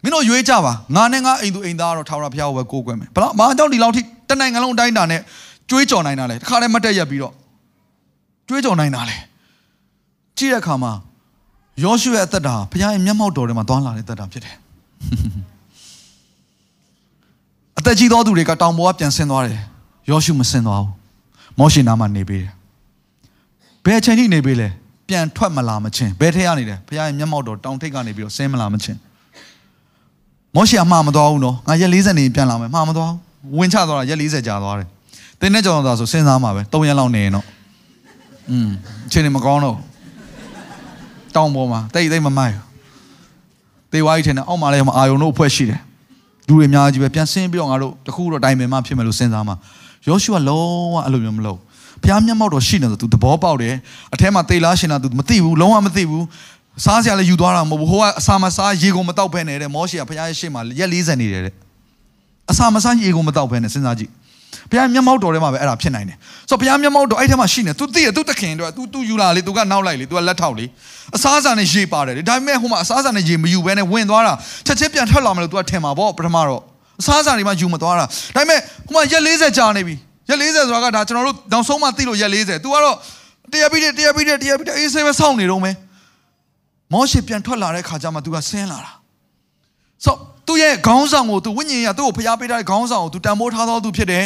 B: မင်းတို့ရွေးကြပါငါနဲ့ငါအိမ်သူအိမ်သားကတော့ထာဝရဘုရားကိုပဲကိုးကွယ်မယ်ဘလားဘာကြောင့်ဒီလောက်ထိတနိုင်ငံလုံးတိုင်းတာနဲ့ကြွေးကြော်နိုင်တာလဲတခါတည်းမတ်တက်ရက်ပြီးတော့ကြွေးကြော်နိုင်တာလဲကြည့်တဲ့အခါမှာယောရှုရဲ့အသက်တာဘုရားရဲ့မျက်မှောက်တော်ထဲမှာသွားလာတဲ့အသက်တာဖြစ်တယ်အသက်ကြီးသောသူတွေကတောင်ပေါ်ကပြန်ဆင်းသွားတယ်ယောရှုမဆင်းသွားဘူးမောရှေနားမှာနေပေးတယ်ဘယ်အချိန်ထိနေပေးလဲပြန်ထွက်မလာမချင်းဘယ်ထဲကနေလဲဘုရားရဲ့မျက်မှောက်တော်တောင်ထိပ်ကနေပြီးတော့ဆင်းမလာမချင်း မောရှေအမှားမသွားဘူးနော်ငါရက်40နေပြန်လာမယ်မှားမသွားဘူးဝင်ချသွားတာရက်40ကြာသွားတယ်တင်းနဲ့ကြောင်သွားဆိုစဉ်းစားမှာပဲ3ရက်လောက်နေရင်တော့อืมအချိန်နေမကောင်းတော့တောင်ပေါ်မှာတိတ်တိတ်မမိုက်သေဝါကြီးထင်တယ်အောက်မှာလည်းအာယုံတို့အဖွဲ့ရှိတယ်လူတွေအများကြီးပဲပြန်ဆင်းပြီးတော့ငါတို့တခုတော့တိုင်ပင်မှဖြစ်မယ်လို့စဉ်းစားမှာယောရှုကလုံးဝအဲ့လိုမျိုးမလုပ်ဘုရားမျက်မှောက်တော်ရှိနေတယ်သူသဘောပေါက်တယ်အထဲမှာသေလားရှင်လားသူမသိဘူးလုံးဝမသိဘူး စားစရာလည်းယူသွားတာမဟုတ်ဘူးဟိုကအစာမစားရေကုန်မတောက်ဖဲနေတဲ့မောရှေကဘုရားရဲ့ရှေ့မှာရက်40နေတယ်တဲ့အစာမစားရေကုန်မတောက်ဖဲနဲ့စဉ်းစားကြည့်ဘုရားမျက်မှောက်တော်ထဲမှာပဲအဲ့ဒါဖြစ်နိုင်တယ်ဆိုတော့ဘုရားမျက်မှောက်တော်အဲ့ထဲမှာရှိနေ तू သိရ तू တခင်တော့ तू तू ယူလာလေ तू ကနောက်လိုက်လေ तू ကလက်ထောက်လေအစားအစာနဲ့ရေပါတယ်လေဒါပေမဲ့ဟိုမှာအစားအစာနဲ့ရေမယူဘဲနဲ့ဝင်သွားတာချက်ချင်းပြန်ထွက်လာမလို့ तू ကထင်မှာပေါ့ပထမတော့အစားအစာတွေမှယူမသွားတာဒါပေမဲ့ဟိုမှာရက်40ကြာနေပြီရက်40ဆိုတာကဒါကျွန်တော်တို့နောက်ဆုံးမှသိလို့ရက်40 तू ကတော့တရားပြီးတယ်တရားပြီးတယ်တရားပြီးတယ်အေးဆေးပဲစောင့်နေတော့မယ် မောရှေပြန်ထွက်လာတဲ့ခါကျမှ तू ကဆင်းလာတာဆိုသူ့ရဲ့ခေါင်းဆောင်ကို तू ဝိညာဉ်ရသူ့ကိုဖျားပေးထားတဲ့ခေါင်းဆောင်ကို तू တန်ဖိုးထားသောသူဖြစ်တယ်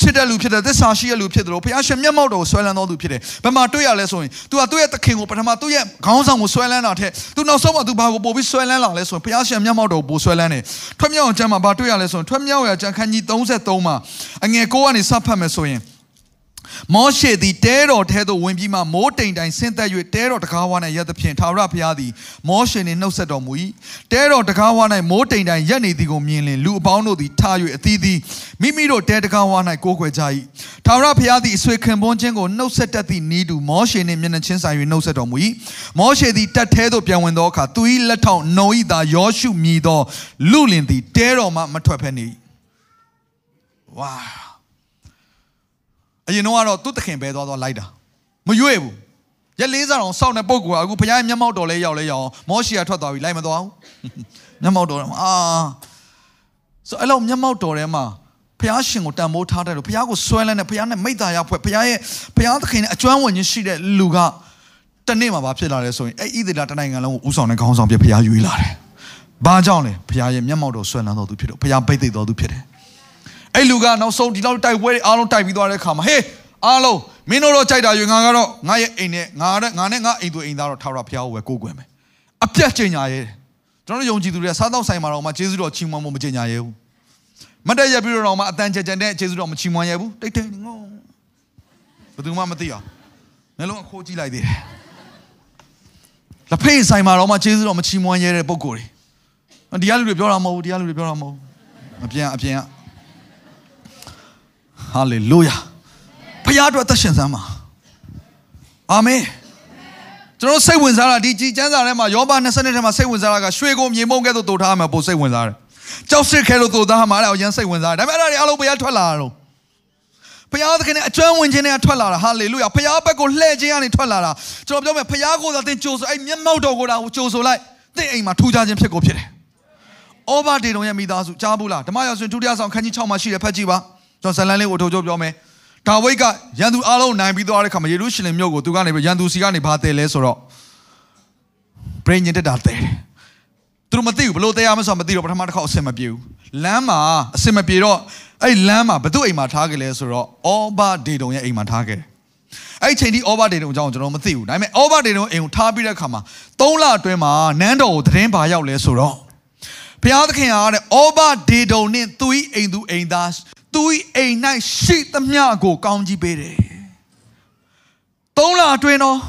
B: ချစ်တဲ့လူဖြစ်တယ်သစ္စာရှိတဲ့လူဖြစ်တယ်လို့ဘုရားရှင်မျက်မှောက်တော်ကိုဆွဲလန်းတော်သူဖြစ်တယ်ဘယ်မှာတွေ့ရလဲဆိုရင် तू ကသူ့ရဲ့သခင်ကိုပထမသူ့ရဲ့ခေါင်းဆောင်ကိုဆွဲလန်းတာထက် तू နောက်ဆုံးမှ तू ဘာကိုပို့ပြီးဆွဲလန်းလာလဲဆိုရင်ဘုရားရှင်မျက်မှောက်တော်ကိုပို့ဆွဲလန်းတယ်ထွက်မြောက်အောင်ကျမ်းမှာဘာတွေ့ရလဲဆိုရင်ထွက်မြောက်ရာကျမ်းခန်းကြီး33မှာအငယ်9ကနေစဖတ်မယ်ဆိုရင် မောရှေသည်တဲတော်ထဲသို့ဝင်ပြီးမှမိုးတိမ်တိုင်ဆင်းသက်၍တဲတော်တကားဝါ၌ရက်သဖြင့်ထာဝရဘုရားသည်မောရှေနှင့်နှုတ်ဆက်တော်မူ၏တဲတော်တကားဝါ၌မိုးတိမ်တိုင်ရက်နေသည်ကိုမြင်လင်လူအပေါင်းတို့သည်ထား၍အသီးသီးမိမိတို့တဲတကားဝါ၌ကိုးကွယ်ကြ၏ထာဝရဘုရားသည်အဆွေခင်ပွန်းခြင်းကိုနှုတ်ဆက်တတ်သည့်ဤသူမောရှေနှင့်မျက်နှာချင်းဆိုင်၍နှုတ်ဆက်တော်မူ၏မောရှေသည်တက်ထဲသို့ပြန်ဝင်သောအခါသူ၏လက်ထောက်နှုံ၏သာယောရှုမြည်သောလူလင်သည်တဲတော်မှမထွက်ဖက်နေဝါ အရင်တော့ကတော့သူ့တခင်ပဲသွားသွားလိုက်တာမရွေ့ဘူးရက်လေးစားအောင်စောင့်တဲ့ပုံကအခုဘုရားမျက်မှောက်တော်လဲရောက်လဲရောက်မောရှေကထွက်သွားပြီလိုက်မသွားဘူးမျက်မှောက်တော်အာဆိုအဲ့လိုမျက်မှောက်တော်ထဲမှာဘုရားရှင်ကိုတန်ဖိုးထားတယ်လို့ဘုရားကိုဆွဲလန်းတဲ့ဘုရားနဲ့မိတ္တာရဖွဲ့ဘုရားရဲ့ဘုရားသခင်နဲ့အကျွမ်းဝင်ခြင်းရှိတဲ့လူကတနေ့မှာဘာဖြစ်လာလဲဆိုရင်အဲ့ဣသရေလတနိုင်ငံလုံးကိုဥဆောင်တဲ့ခေါင်းဆောင်ပြဘုရားရွေးလာတယ်။ဘာကြောင့်လဲဘုရားရဲ့မျက်မှောက်တော်ဆွဲလန်းတော်သူဖြစ်တော့ဘုရားဗိတ်သိက်တော်သူဖြစ်တယ်။ အဲ့လူကနောက်ဆုံးဒီလောက်တိုက်ပွဲတွေအားလုံးတိုက်ပြီးသွားတဲ့အခါမှာဟေးအားလုံးမင်းတို့တော့ကြိုက်တာယူငါကတော့ငါရဲ့အိမ်နဲ့ငါနဲ့ငါနဲ့ငါအိမ်သူအိမ်သားတော့ထာဝရဘုရားကိုပဲကိုးကွယ်မယ်။အပြတ်ကျင်ညာရဲကျွန်တော်တို့ယုံကြည်သူတွေကစားတော့ဆိုင်မှာတော့မှကျေးဇူးတော်ချီးမွမ်းဖို့မကျင်ညာရဲဘူး။မတ်တက်ရပြီးတော့မှအတန်ကြကြတဲ့ကျေးဇူးတော်မချီးမွမ်းရဲဘူး။တိတ်တိတ်ငုံဘယ်သူမှမသိအောင်။နှလုံးအခိုးကြည့်လိုက်သေးတယ်။လက်ဖေးဆိုင်မှာတော့မှကျေးဇူးတော်မချီးမွမ်းရဲတဲ့ပုံကိုယ်တွေဒီကလူတွေပြောတာမဟုတ်ဘူးဒီကလူတွေပြောတာမဟုတ်ဘူးအပြန်အပြန် ဟာလေလုယာဖခင်အတွက်သက်ရှင်စမ်းပါအာမင်ကျွန်တော်စိတ်ဝင်စားတာဒီကြည်ကျမ်းစာထဲမှာယောဘ20ထဲမှာစိတ်ဝင်စားတာကရွှေကိုမြေမုံကဲ့သို့တိုးထားမှာပိုစိတ်ဝင်စားတယ်ကြောက်စစ်ခဲလို့သို့ထားမှာလည်းအရင်စိတ်ဝင်စားတယ်ဒါပေမဲ့အဲ့ဒါတွေအလုံးဘုရားထွက်လာတော့ဘုရားသခင်နဲ့အကျွမ်းဝင်ခြင်းနဲ့ထွက်လာတာဟာလေလုယာဘုရားဘက်ကိုလှည့်ခြင်းကနေထွက်လာတာကျွန်တော်ပြောမယ်ဘုရားကိုသာသင်ကြိုဆိုအဲ့မျက်မှောက်တော်ကိုသာကြိုဆိုလိုက်သင်အိမ်မှာထူးခြားခြင်းဖြစ်ကိုဖြစ်တယ်။ဩဘာဒေတုံရဲ့မိသားစုကြားဘူးလားဓမ္မရာဇဝင်ဒုတိယဆောင်ခန်းကြီး6မှာရှိတယ်ဖတ်ကြည့်ပါ ကျွန်တော်ဇလန်လေးကိုထုတ်ချုပ်ပြောမယ်ဒါဝိဒ်ကရန်သူအားလုံးနိုင်ပြီးသွားတဲ့ခါမှာယေရုရှလင်မြို့ကိုသူကနေရန်သူစီကနေဘာတဲလဲဆိုတော့ပရိညင်တက်တာတဲတယ်သူတို့မသိဘူးဘလို့တရားမဆိုမသိတော့ပထမတစ်ခေါက်အဆင်မပြေဘူးလမ်းမှာအဆင်မပြေတော့အဲ့လမ်းမှာဘသူ့အိမ်မှာထားခဲ့လဲဆိုတော့ဩဘာဒေတုံရဲ့အိမ်မှာထားခဲ့တယ်အဲ့ချိန်ဒီဩဘာဒေတုံအကြောင်းကျွန်တော်မသိဘူးဒါပေမဲ့ဩဘာဒေတုံအိမ်ကိုထားပြီးတဲ့အခါမှာ3လအတွင်းမှာနန်းတော်ကိုသတင်းပါရောက်လဲဆိုတော့ဘုရားသခင်ကတဲ့ဩဘာဒေတုံနဲ့သူ့အိမ်သူအိမ်သား သူ့အိမ်၌ရှိသမျှကို ကောင်းကြီးပေးတယ်သုံးလအတွင်းတော့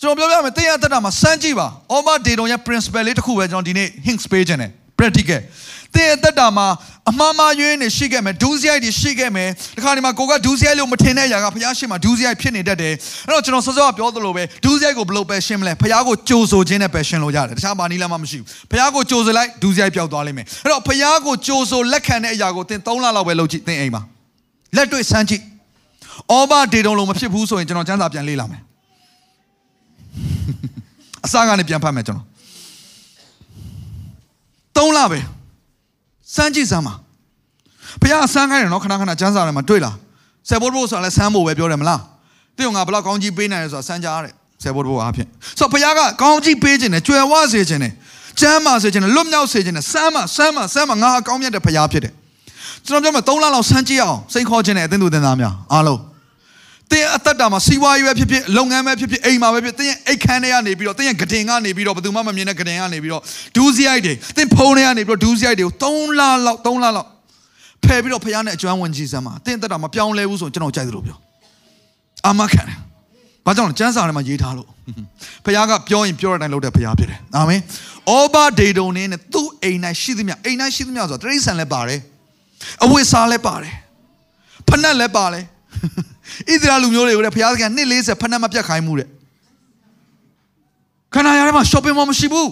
B: ကျွန်တော်ပြောပြမယ်တင်းရတက်တာမှာစမ်းကြည့်ပါဩဘာဒေတုံရဲ့ principle လေးတစ်ခုပဲကျွန်တော်ဒီနေ့ hints ပေးခြင်းတ ယ် practical တဲ့တက်တာမှာအမှားမှားယွင်းနေရှိခဲ့မယ်ဒူးစရိုက်တွေရှိခဲ့မယ်ဒီခါဒီမှာကိုကဒူးစရိုက်လို့မထင်တဲ့အရာကဘုရားရှိခိုးမှာဒူးစရိုက်ဖြစ်နေတတ်တယ်အဲ့တော့ကျွန်တော်စောစောကပြောသလိုပဲဒူးစရိုက်ကိုဘယ်လိုပဲရှင်းမလဲဘုရားကိုကြိုဆိုခြင်းနဲ့ပဲရှင်းလို့ရတယ်တခြားဘာနည်းလမ်းမှမရှိဘူးဘုရားကိုကြိုဆိုလိုက်ဒူးစရိုက်ပျောက်သွားလိမ့်မယ်အဲ့တော့ဘုရားကိုကြိုဆိုလက်ခံတဲ့အရာကိုသင်3လလောက်ပဲလုပ်ကြည့်သင်အိမ်မှာလက်တွေ့စမ်းကြည့်အောဘဒေတုံလုံးမဖြစ်ဘူးဆိုရင်ကျွန်တော်စမ်းစာပြန်လေ့လာမယ်အစကနေပြန်ဖတ်မယ်ကျွန်တော်3လပဲ စမ်းကြည့်စမ်းပါဘုရားဆန်းခိုင်းတယ်နော်ခဏခဏကျမ်းစာထဲမှာတွေ့လားဆယ်ဘိုးဘိုးဆိုတာလဲဆန်းဖို့ပဲပြောတယ်မလားတိယုံငါဘလောက်ကောင်းကြီးပေးနိုင်လဲဆိုတာဆန်းကြားတဲ့ဆယ်ဘိုးဘိုးအားဖြင့်ဆိုတော့ဘုရားကကောင်းကြီးပေးခြင်းနဲ့ကြွယ်ဝစေခြင်းနဲ့ကျမ်းမာစေခြင်းနဲ့လွတ်မြောက်စေခြင်းနဲ့ဆမ်းမဆမ်းမဆမ်းမငါဟာကောင်းမြတ်တဲ့ဘုရားဖြစ်တယ်ကျွန်တော်ပြောမှာ3လလောက်ဆန်းကြည့်အောင်စိန်ခေါ်ခြင်းနဲ့အသင်းသူအသင်းသားများအားလုံး တင်းအသက်တာမှာစီးပွားရေးပဲဖြစ်ဖြစ်လုပ်ငန်းပဲဖြစ်ဖြစ်အိမ်မှာပဲဖြစ်တင်းရဲ့အိတ်ခမ်းထဲကနေပြီးတော့တင်းရဲ့ဂတင်ကနေပြီးတော့ဘယ်သူမှမမြင်တဲ့ဂတင်ကနေပြီးတော့ဒူးစရိုက်တွေတင်းဖုန်းထဲကနေပြီးတော့ဒူးစရိုက်တွေကို3လလောက်3လလောက်ဖယ်ပြီးတော့ဖခင်နဲ့အကျွမ်းဝင်ကြီးစမ်းမှာတင်းသက်တာမပြောင်းလဲဘူးဆိုရင်ကျွန်တော်ကြိုက်သလိုပြောအာမခံတယ်ဘာကြောင့်လဲကျမ်းစာထဲမှာရေးထားလို့ဖခင်ကပြောရင်ပြောတဲ့အတိုင်းလုပ်တဲ့ဖခင်ဖြစ်တယ်အာမင်အောဘာဒေဒုန်နဲ့သူ့အိမ်၌ရှိသမျှအိမ်၌ရှိသမျှဆိုတော့တရိษံလည်းပါတယ်အဝိစားလည်းပါတယ်ဖနက်လည်းပါတယ် ဣသရေလလူမျိုးတွေကိုလည်းဘုရားသခင်နှစ်40ဖက်နှက်မပြတ်ခိုင်းမှုတဲ့ခန္ဓာရထဲမှာ shopping mall မရှိဘူး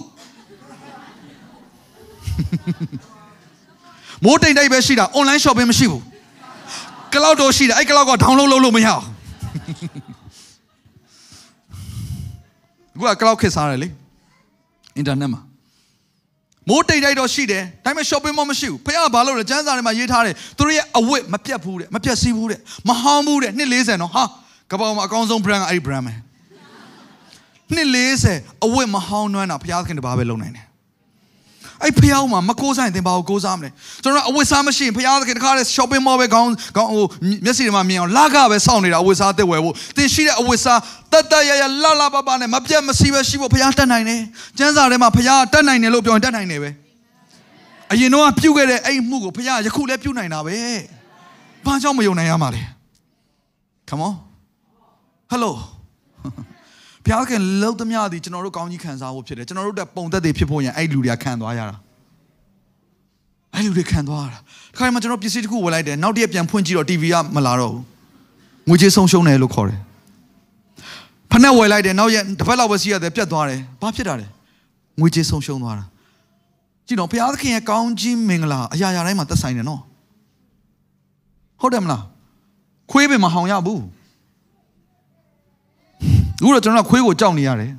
B: မိုးတိမ်တိုက်ပဲရှိတာ online shopping မရှိဘူး cloud တော့ရှိတယ်အဲ့ cloud က download လုပ်လို့မရအောင်အခုက cloud ခက်စားတယ်လေ internet မှာ မိုးတိမ်တိုက်တော့ရှိတယ်ဒါပေမဲ့ shopping mall မရှိဘူးဖခင်ကဘာလုပ်လဲကျန်းစာထဲမှာရေးထားတယ်သူတို့ရဲ့အဝတ်မပြတ်ဘူးတဲ့မပြတ်စည်းဘူးတဲ့မဟောင်းဘူးတဲ့နှစ်40နော်ဟာကပောင်မှာအကောင်းဆုံး brand ကအဲ့ဒီ brand ပဲနှစ်40အဝတ်မဟောင်းနှွမ်းတာဖခင်တပါးပဲလုပ်နိုင်တယ် အဲ့ဖျောင်းမှာမကိုးဆိုင်တင်ပါကိုကိုးစားမလဲကျွန်တော်အဝတ်စားမရှိရင်ဖျားသခင်တခါလေ shopping mall ပဲခေါင်းခေါင်းဟိုမျက်စိတွေမှာမြင်အောင်လာကပဲစောင့်နေတာအဝတ်စားတက်ဝယ်ဖို့တင်ရှိတဲ့အဝတ်စားတတ်တရရလှလှပပနဲ့မပြတ်မစီပဲရှိဖို့ဖျားတတ်နိုင်တယ်ကျမ်းစာထဲမှာဖျားတတ်နိုင်တယ်လို့ပြောရင်တတ်နိုင်တယ်ပဲအရင်တော့ပြုတ်ခဲ့တဲ့အဲ့မှုကိုဖျားယခုလည်းပြုတ်နိုင်တာပဲဘာကြောင့်မယုံနိုင်ရမှာလဲ come on hello ဘုရားခင်လှုပ်သမျှသည်ကျွန်တော်တို့ကောင်းကြီးခံစားဖို့ဖြစ်တယ်ကျွန်တော်တို့တက်ပုံသက်တွေဖြစ်ဖို့ရန်အဲ့လူတွေကခံသွားရတာအဲ့လူတွေခံသွားရတာဒီခါမှာကျွန်တော်ပစ္စည်းတစ်ခုဝယ်လိုက်တယ်နောက်တစ်ရက်ပြန်ဖွင့်ကြည့်တော့ TV ကမလာတော့ဘူးငွေကြေးဆုံးရှုံးတယ်လို့ခေါ်တယ်ဖက်နဲ့ဝယ်လိုက်တယ်နောက်ရက်တစ်ပတ်လောက်ပဲစီးရတယ်ပြတ်သွားတယ်ဘာဖြစ်တာလဲငွေကြေးဆုံးရှုံးသွားတာကြည့်တော့ဘုရားသခင်ရဲ့ကောင်းကြီးမင်္ဂလာအရာရာတိုင်းမှာသက်ဆိုင်တယ်နော်ဟုတ်တယ်မလားခွေးပင်မဟောင်ရဘူး အခုတော့ကျွန်တော်ကခွေးကိုကြောက်နေရတယ်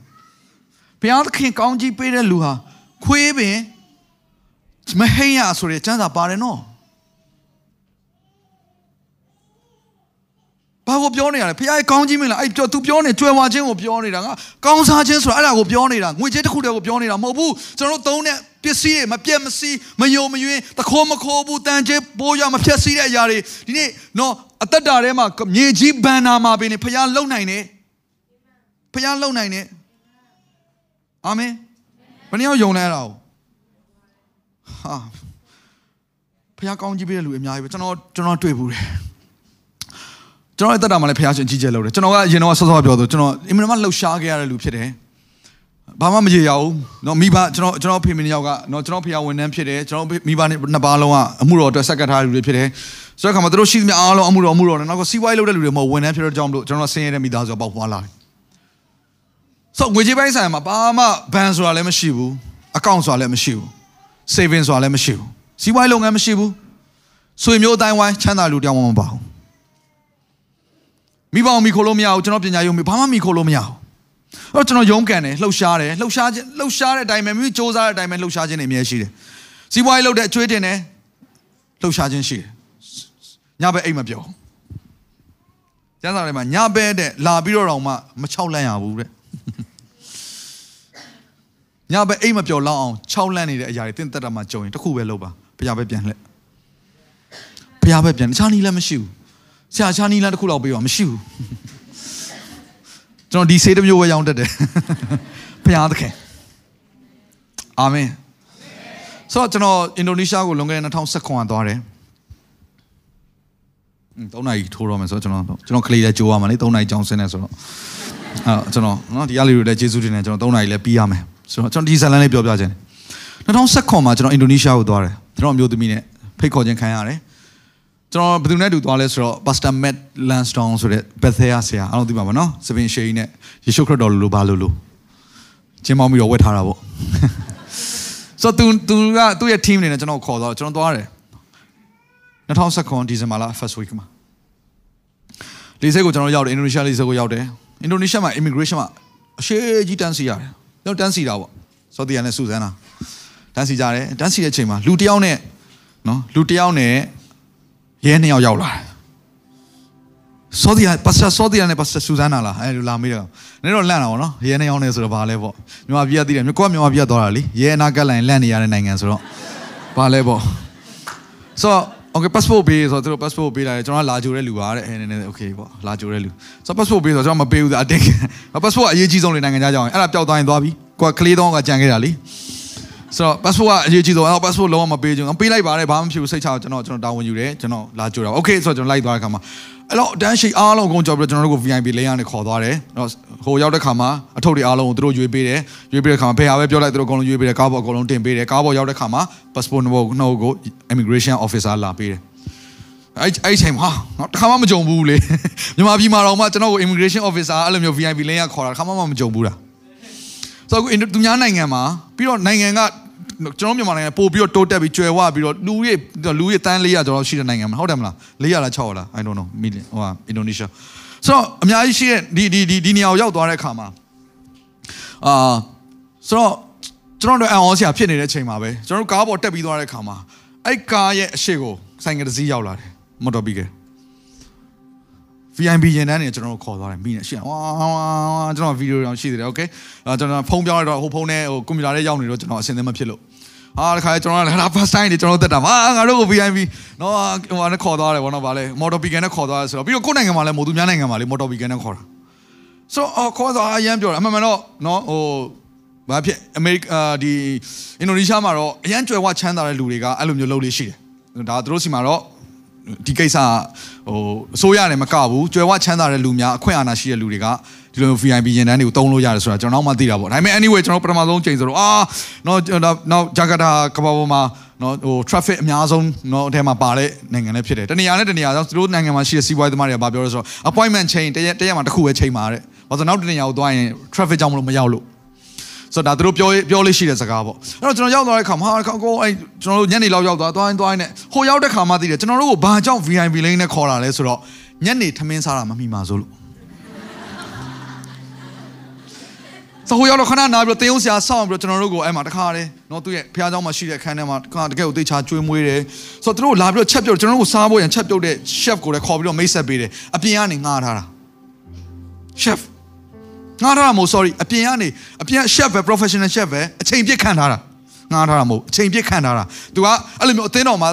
B: ဘုရားသခင်ကောင်းကြီးပေးတဲ့လူဟာခွေးပင်မဟိန်ရဆိုတဲ့ကျမ်းစာပါတယ်နော်ဘာကိုပြောနေရလဲဖခင်ရဲ့ကောင်းကြီးမင်းလားအဲ့ပြော तू ပြောနေကြွယ်ဝခြင်းကိုပြောနေတာငါကောင်းစားခြင်းဆိုတာအဲ့ဒါကိုပြောနေတာငွေကြေးတစ်ခုတည်းကိုပြောနေတာမဟုတ်ဘူးကျွန်တော်တို့သုံးတဲ့ပစ္စည်းတွေမပြတ်မစီးမယုံမယွင်းတခိုးမခိုးဘူးတန်ကျေးပိုးရမဖြတ်စီးတဲ့အရာတွေဒီနေ့နော်အသက်တာထဲမှာမြေကြီးဘန်နာမှာပင်ဖခင်လုံနိုင်တယ် ဖခင်လုံနိုင်တယ်အာမင်ဘယ်နှယောက်ယုံလဲအဲ့ဒါကိုဟာဖခင်ကောင်းကြီးပေးတဲ့လူအများကြီးပဲကျွန်တော်ကျွန်တော်တွေ့ဘူးတယ်ကျွန်တော်ရဲ့တက်တာမှာလည်းဖခင်ရှင်ကြီးကျယ်လုပ်တယ်ကျွန်တော်ကအရင်တော့ဆော့ဆော့ပြောသူကျွန်တော်အင်မတန်မှလှုပ်ရှားခဲ့ရတဲ့လူဖြစ်တယ်ဘာမှမကြေရဘူးเนาะမိဘကျွန်တော်ကျွန်တော်ဖေမင်းယောက်ကเนาะကျွန်တော်ဖေဝန်ထမ်းဖြစ်တယ်ကျွန်တော်မိဘနှစ်ပါးလုံးကအမှုတော်အတွက်ဆက်ကတ်ထားတဲ့လူတွေဖြစ်တယ်ဆိုတော့ခါမှာတို့ရှိသမျှအားလုံးအမှုတော်အမှုတော်နဲ့နောက်ကစီးပွားရေးလုပ်တဲ့လူတွေမဟုတ်ဝန်ထမ်းဖြစ်တဲ့ကြောင့်မလို့ကျွန်တော်ဆင်းရဲတဲ့မိသားစုပေါက်ဖွာလာတယ် ဆိုငွေကြေးပိုင်းဆိုင်မှာဘာမှဘန်ဆိုတာလည်းမရှိဘူးအကောင့်ဆိုတာလည်းမရှိဘူး saving ဆိုတာလည်းမရှိဘူးစီးပွားရေးလုပ်ငန်းမရှိဘူးဆွေမျိုးအတိုင်းဝိုင်းချမ်းသာလူတောင်းမှမပါဘူးမိဘအောင်မိခိုလို့မရဘူးကျွန်တော်ပညာရုံဘာမှမိခိုလို့မရဘူးအဲ့တော့ကျွန်တော်ရုန်းကန်တယ်လှုပ်ရှားတယ်လှုပ်ရှားခြင်းလှုပ်ရှားတဲ့အတိုင်းပဲမိမိစ조사တဲ့အတိုင်းပဲလှုပ်ရှားခြင်းတွေအများရှိတယ်စီးပွားရေးလုပ်တဲ့အကျွေးတင်တယ်လှုပ်ရှားခြင်းရှိတယ်ညဘက်အိတ်မပြောကျန်းစာထဲမှာညဘက်တဲ့လာပြီးတော့တော့မှမချောက်လန့်ရဘူးတဲ့ ညဘက်အိတ်မပြောလောက်အောင်ချောက်လန့်နေတဲ့အရာတွေတင့်တက်တာမှကြုံရင်တစ်ခုပဲလုပ်ပါဘုရားပဲပြန်လှည့်ဘုရားပဲပြန်တခြားနည်းလည်းမရှိဘူးဆရာချာနီလန်တစ်ခုလောက်ပေးပါမရှိဘူးကျွန်တော်ဒီဆေးတစ်မျိုးပဲရောင်းတတ်တယ်ဘုရားသခင်အာမင်ဆိုတော့ကျွန်တော်အင်ဒိုနီးရှားကိုလွန်ခဲ့တဲ့2019ကသွားတယ်3နာရီထိုးတော့မယ်ဆိုတော့ကျွန်တော်ကျွန်တော်ကလေးလည်းကြိုးရမှာလေ3နာရီကြောင်းဆင်းနေဆိုတော့အဲကျွန်တော်နော်ဒီအားလေးတွေလည်းကျေးဇူးတင်တယ်ကျွန်တော်3နာရီလည်းပြီးရမယ် ဆိုတော့ကျွန်တော်ဒီဇလန်လေးပြောပြခြင်း2019မှာကျွန်တော်အင်ဒိုနီးရှားကိုသွားတယ်ကျွန်တော်အမျိုးသမီးနဲ့ဖိတ်ခေါ်ခြင်းခံရတယ်ကျွန်တော်ဘယ်သူနဲ့တူသွားလဲဆိုတော့ Pastor Matt Lansdowne ဆိုတဲ့ Bethel ဆရာအားလုံးသိပါပါနော်စပင်ရှေးနဲ့ယေရှုခရစ်တော်လိုလိုဘာလို့လို့ကျင်းမောင်းပြီးတော့ဝတ်ထားတာပေါ့ဆိုတော့သူသူကသူ့ရဲ့ team နေနဲ့ကျွန်တော်ခေါ်တော့ကျွန်တော်သွားတယ်2019ဒီဇင်ဘာလ first week မှာလေးစိတ်ကိုကျွန်တော်ရောက်တယ်အင်ဒိုနီးရှားလေးစိတ်ကိုရောက်တယ်အင်ဒိုနီးရှားမှာ immigration မှာအရှိကြီးတန်းစီရတယ် ကျွန်တော်တန်းစီတာပေါ့စောတီယာနဲ့စူဇန်နာတန်းစီကြတယ်တန်းစီတဲ့အချိန်မှာလူတစ်ယောက်နဲ့နော်လူတစ်ယောက်နဲ့ရဲနှစ်ယောက်ရောက်လာတယ်စောတီယာပါစတာစောတီယာနဲ့ပါစတာစူဇန်နာလားအဲလိုလာမေးတော့နည်းတော့လန့်တာပေါ့နော်ရဲနှစ်ယောက်နဲ့ဆိုတော့ဘာလဲပေါ့မြန်မာပြည်ကတည်တယ်ကိုကမြန်မာပြည်ကသွားတာလေရဲအနာကလိုင်းလန့်နေရတဲ့နိုင်ငံဆိုတော့ဘာလဲပေါ့ဆိုတော့ okay passport ပေးဆိုတော့သူတို့ passport ပေးလာတယ်ကျွန်တော်ကလာကြိုတဲ့လူပါတဲ့အဲနည်းနည်း okay ပေါ့လာကြိုတဲ့လူဆိုတော့ passport ပေးဆိုတော့ကျွန်တော်မပေးဘူးအတင်း passport ကအရေးကြီးဆုံးလေနိုင်ငံခြားကြောင်းအဲ့ဒါပျောက်သွားရင်သွားပြီကိုကကလေးတော့ကကြံခဲ့တာလေဆိုတော့ passport ကအရေးကြီးဆုံးအဲ့တော့ passport လုံးဝမပေးချင်ဘူးပေးလိုက်ပါတယ်ဘာမှမဖြစ်ဘူးစိတ်ချကျွန်တော်ကျွန်တော်တာဝန်ယူတယ်ကျွန်တော်လာကြိုတာ okay ဆိုတော့ကျွန်တော်လိုက်သွားတဲ့ခါမှာ အဲ့တော့တန်းရှိအားလုံးအကုန်ကြော်ပြီးတော့ကျွန်တော်တို့ကို VIP လေးရနဲ့ခေါ်သွားတယ်အဲ့တော့ဟိုရောက်တဲ့ခါမှာအထုပ်တွေအားလုံးကိုသူတို့ရွေးပေးတယ်ရွေးပေးတဲ့ခါမှာဘယ်ဟာပဲပြောလိုက်သူတို့အကုန်လုံးရွေးပေးတယ်ကားပေါ်အကုန်လုံးတင်ပေးတယ်ကားပေါ်ရောက်တဲ့ခါမှာ passport number နှုတ်ကို immigration officer လာပေးတယ်အဲ့အဲ့ချိန်မှာငါတခါမှမကြုံဘူးလေမြန်မာပြည်မှာတော့မှကျွန်တော်ကို immigration officer အဲ့လိုမျိုး VIP လင်းရခေါ်တာတခါမှမကြုံဘူးလားဆိုတော့အခုသူများနိုင်ငံမှာပြီးတော့နိုင်ငံက ကျွန်တော်မြန်မာနိုင်ငံပို့ပြီးတော့တိုးတက်ပြီးကျွယ်ဝပြီးတော့လူရဲ့လူရဲ့တန်း400ကျော်လောက်ရှိတဲ့နိုင်ငံမှာဟုတ်တယ်မလား400လား600လား I don't know million ဟိုဟာအင်ဒိုနီးရှားဆိုတော့အများကြီးရှိတဲ့ဒီဒီဒီဒီနေရာကိုရောက်သွားတဲ့အခါမှာအာဆိုတော့ကျွန်တော်တို့အန်အောဆရာဖြစ်နေတဲ့အချိန်မှာပဲကျွန်တော်တို့ကားပေါ်တက်ပြီးသွားတဲ့အခါမှာအဲ့ကားရဲ့အရှိကိုဆိုင်ကတစ်စီးရောက်လာတယ်မော်တော်ဘီကယ် VIP ရင်တန်းနေကျွန်တော်တို့ခေါ်သွားတယ်မိနေရှိတယ်ဝါဝါကျွန်တော်ဗီဒီယိုတောင်ရှိသေးတယ်โอเคအဲကျွန်တော်ဖုန်းပြောင်းလိုက်တော့ဟိုဖုန်းနဲ့ဟိုကွန်ပျူတာထဲရောက်နေတော့ကျွန်တော်အဆင်သင့်မဖြစ်လို့ဟာတခါကျွန်တော်ကလာ first time တွေကျွန်တော်တက်တာဟာငါတို့ကို VIP နော်ဟိုနဲ့ခေါ်သွားတယ်ဗောနော်ဗာလဲမော်တော်ဘီကန်နဲ့ခေါ်သွားတယ်ဆိုတော့ပြီးတော့ကိုယ့်နိုင်ငံမှာလည်းမို့သူများနိုင်ငံမှာလည်းမော်တော်ဘီကန်နဲ့ခေါ်တာဆိုတော့ခေါ်သွားအရန်ပြောတယ်အမှန်မှန်တော့နော်ဟိုဘာဖြစ်အမေရိကဒီအင်ဒိုနီးရှားမှာတော့အရန်ကြွယ်ဝချမ်းသာတဲ့လူတွေကအဲ့လိုမျိုးလုပ်လေးရှိတယ်ဒါသူတို့စီမှာတော့ ဒီကိစ္စဟိုအစိုးရတယ်မကဘူးကြွယ်ဝချမ်းသာတဲ့လူများအခွင့်အာဏာရှိတဲ့လူတွေကဒီလို VIP ရင်တန်းတွေကိုတုံးလို့ရတယ်ဆိုတာကျွန်တော်မှသိတာပေါ့ဒါပေမဲ့ anyway ကျွန်တော်ပထမဆုံးချိန်ဆိုတော့အာနော်နောက်ဂျာကာတာကဘာပေါ်မှာနော်ဟို traffic အများဆုံးနော်အထဲမှာပါတဲ့နိုင်ငံလည်းဖြစ်တယ်တနေရာနဲ့တနေရာကြောင့်သူတို့နိုင်ငံမှာရှိတဲ့စီးပွားရေးသမားတွေကဘာပြောလဲဆိုတော့ appointment chain တရက်တရက်မှာတစ်ခုပဲချိန်ပါတဲ့ဘာလို့နောက်တနေရာကိုသွားရင် traffic ကြောင့်မလို့မရောက်လို့ ဆိုတော့ဒါသူတို့ပြောပြောလေးရှိတဲ့စကားပေါ့အဲ့တော့ကျွန်တော်ရောက်သွားတဲ့ခါမှာကိုအဲ့ကျွန်တော်တို့ညနေလောက်ရောက်သွားသွားရင်သွားရင်နဲ့ဟိုရောက်တဲ့ခါမှသိတယ်ကျွန်တော်တို့ကိုဘာကြောင့် VIP လိန်းနဲ့ခေါ်တာလဲဆိုတော့ညနေထမင်းစားတာမမိပါဆိုလို့ဆိုဟိုရောက်တော့ခဏနားပြီးတော့တင်းုံဆရာဆောင်းပြီးတော့ကျွန်တော်တို့ကိုအဲ့မှာတခါတည်းနော်သူ့ရဲ့ဖះเจ้าမှာရှိတဲ့အခန်းထဲမှာတခါတကယ်ကိုသိချာကျွေးမွေးတယ်ဆိုတော့သူတို့လာပြီးတော့ချက်ပြုတ်ကျွန်တော်တို့ကိုစားဖို့ရန်ချက်ပြုတ်တဲ့ chef ကိုလည်းခေါ်ပြီးတော့မိတ်ဆက်ပေးတယ်အပြင်ကနေငှားထားတာ chef ငှားထားတာမဟုတ် sorry အပြင်ကနေအပြင် chef ပဲ professional chef ပဲအချိန်ပြည့်ခံထားတာငှားထားတာမဟုတ်အချိန်ပြည့်ခံထားတာ तू ကအဲ့လိုမျိုးအသင်းတော်မှာ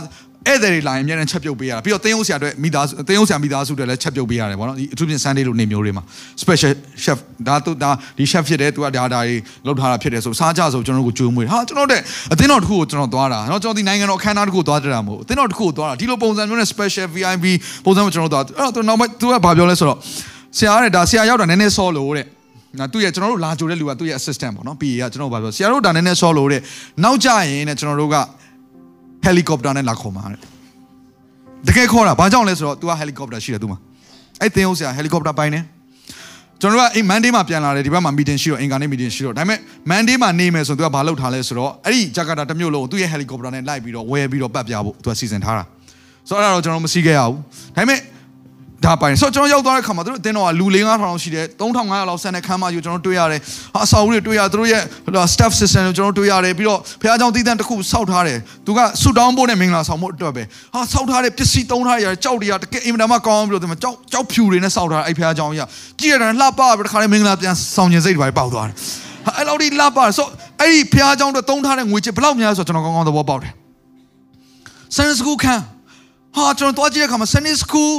B: ဧည့်သည်တွေလာရင်အများနဲ့ချက်ပြုတ်ပေးရတာပြီးတော့တင်းုပ်ဆရာအတွက်မိသားစုတင်းုပ်ဆရာမိသားစုတွေလည်းချက်ပြုတ်ပေးရတယ်ဗောနော်ဒီအထူးဖြင့် Sunday လို့နေမျိုးတွေမှာ special chef ဒါသူဒါဒီ chef ဖြစ်တယ်သူကဒါဒါတွေလုပ်ထားတာဖြစ်တယ်ဆိုစားကြဆိုကျွန်တော်တို့ကိုကြိုးမွေးဟာကျွန်တော်တဲ့အသင်းတော်တစ်ခုကိုကျွန်တော်သွားတာเนาะကျွန်တော်ဒီနိုင်ငံတော်အခမ်းအနားတစ်ခုသွားကြတာမဟုတ်အသင်းတော်တစ်ခုကိုသွားတာဒီလိုပုံစံမျိုးနဲ့ special VIP ပုံစံမျိုးကျွန်တော်သွားအဲ့တော့နောက်မှသူကဘာပြောလဲဆိုတော့ဆရာတဲ့ဒါဆရာရောက်တာနည်းနည်းစောလို့တဲ့ နော်သူရဲ့ကျွန်တော်တို့လာကြိုတဲ့လူကသူ့ရဲ့ assistant ပေါ့နော် PA ကကျွန်တော်ဘာပြောဆရာတို့ဒါနည်းနည်းစောလို့တဲ့နောက်ကြရင်တဲ့ကျွန်တော်တို့က helicopter နဲ့လာခေါ်မှာတဲ့တကယ်ခေါ်တာဘာကြောင့်လဲဆိုတော့ तू က helicopter ရှိတယ်သူမှာအဲ့တင်ဟုတ်ဆရာ helicopter ပိုင်းနေကျွန်တော်တို့ကအိမ် Monday မှာပြန်လာတယ်ဒီဘက်မှာ meeting ရှိတော့အင်္ဂါနေ့ meeting ရှိတော့ဒါပေမဲ့ Monday မှာနေမယ်ဆိုတော့ तू ကဘာလုပ်ထားလဲဆိုတော့အဲ့ဒီဂျကာတာတစ်မျိုးလုံးသူ့ရဲ့ helicopter နဲ့လိုက်ပြီးတော့ဝယ်ပြီးတော့ပတ်ပြဖို့ तू ကစီစဉ်ထားတာဆိုတော့အဲ့ဒါတော့ကျွန်တော်မစီးခဲ့ရဘူးဒါပေမဲ့ ဒါပိုင်ဆိုတော့ကျွန်တော်ရောက်သွားတဲ့ခါမှာတို့အတင်းတော်ကလူ၄5000လောက်ရှိတယ်3500လောက်ဆန်တဲ့ခန်းမကြီးကိုကျွန်တော်တွေ့ရတယ်ဟာအဆောက်အဦတွေတွေ့ရတို့ရဲ့ staff system ကိုကျွန်တော်တွေ့ရတယ်ပြီးတော့ဖခင်ကြောင့်တည်တံ့တစ်ခုစောက်ထားတယ်သူကဆူတောင်းဖို့နဲ့မင်္ဂလာဆောင်ဖို့အတွက်ပဲဟာစောက်ထားတဲ့ပစ္စည်းသုံးထားရကြောက်တရားတကယ်အင်မတန်မှကောင်းအောင်ပြီးတော့ဒီမှာကြောက်ကြောက်ဖြူတွေနဲ့စောက်ထားအဲ့ဖခင်ကြောင့်ကြီးကကြည့်ရတာလှပပြီးတခါလေးမင်္ဂလာပြန်ဆောင်ကျင်စိတ်တွေပေါက်သွားတယ်ဟာအဲ့လောက်ဒီလှပဆိုအဲ့ဒီဖခင်ကြောင့်တော့သုံးထားတဲ့ငွေချေဘလောက်များဆိုတော့ကျွန်တော်ကောင်းကောင်းသဘောပေါက်တယ် Sunday school ခန်းဟာကျွန်တော်တွားကြည့်တဲ့အခါမှာ Sunday school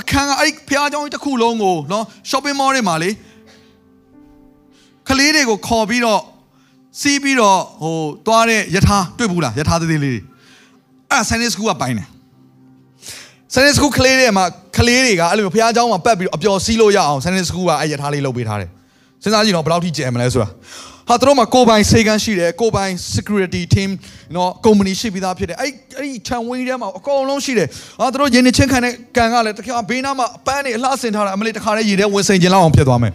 B: အခန်းကအဲ့ဖះเจ้าကြီးတစ်ခုလုံးကိုနော် shopping mall တွေမှာလေကလေးတွေကိုခေါ်ပြီးတော့စီးပြီးတော့ဟိုတွားတဲ့ယထာတွေ့ဘူးလားယထာသေးသေးလေးတွေအဲ့ Sunday school ကပိုင်းတယ် Sunday school ကလေးတွေမှာကလေးတွေကအဲ့လိုဖះเจ้าမှာပတ်ပြီးတော့အပျော်စီးလို့ရအောင် Sunday school ကအဲ့ယထာလေးလုပ်ပေးထားတယ်စဉ်းစားကြည့်တော့ဘယ်လောက်ထိကျယ်မလဲဆိုတာ ဟဟာသူတို့မှာကိုယ်ပိုင်စေကန်းရှိတယ်ကိုယ်ပိုင် security team နော် company ရှိပြီးသားဖြစ်တယ်အဲ့အဲ့ဒီခြံဝင်းထဲမှာအကုန်လုံးရှိတယ်ဟာသူတို့ရင်းနေချင်းခံတဲ့ကန်ကလည်းတခါဘေးနားမှာအပန်းတွေအလှဆင်ထားတာအမလေးတခါလေးရေထဲဝင်စိန်ကျင်လောက်အောင်ဖြစ်သွားမယ်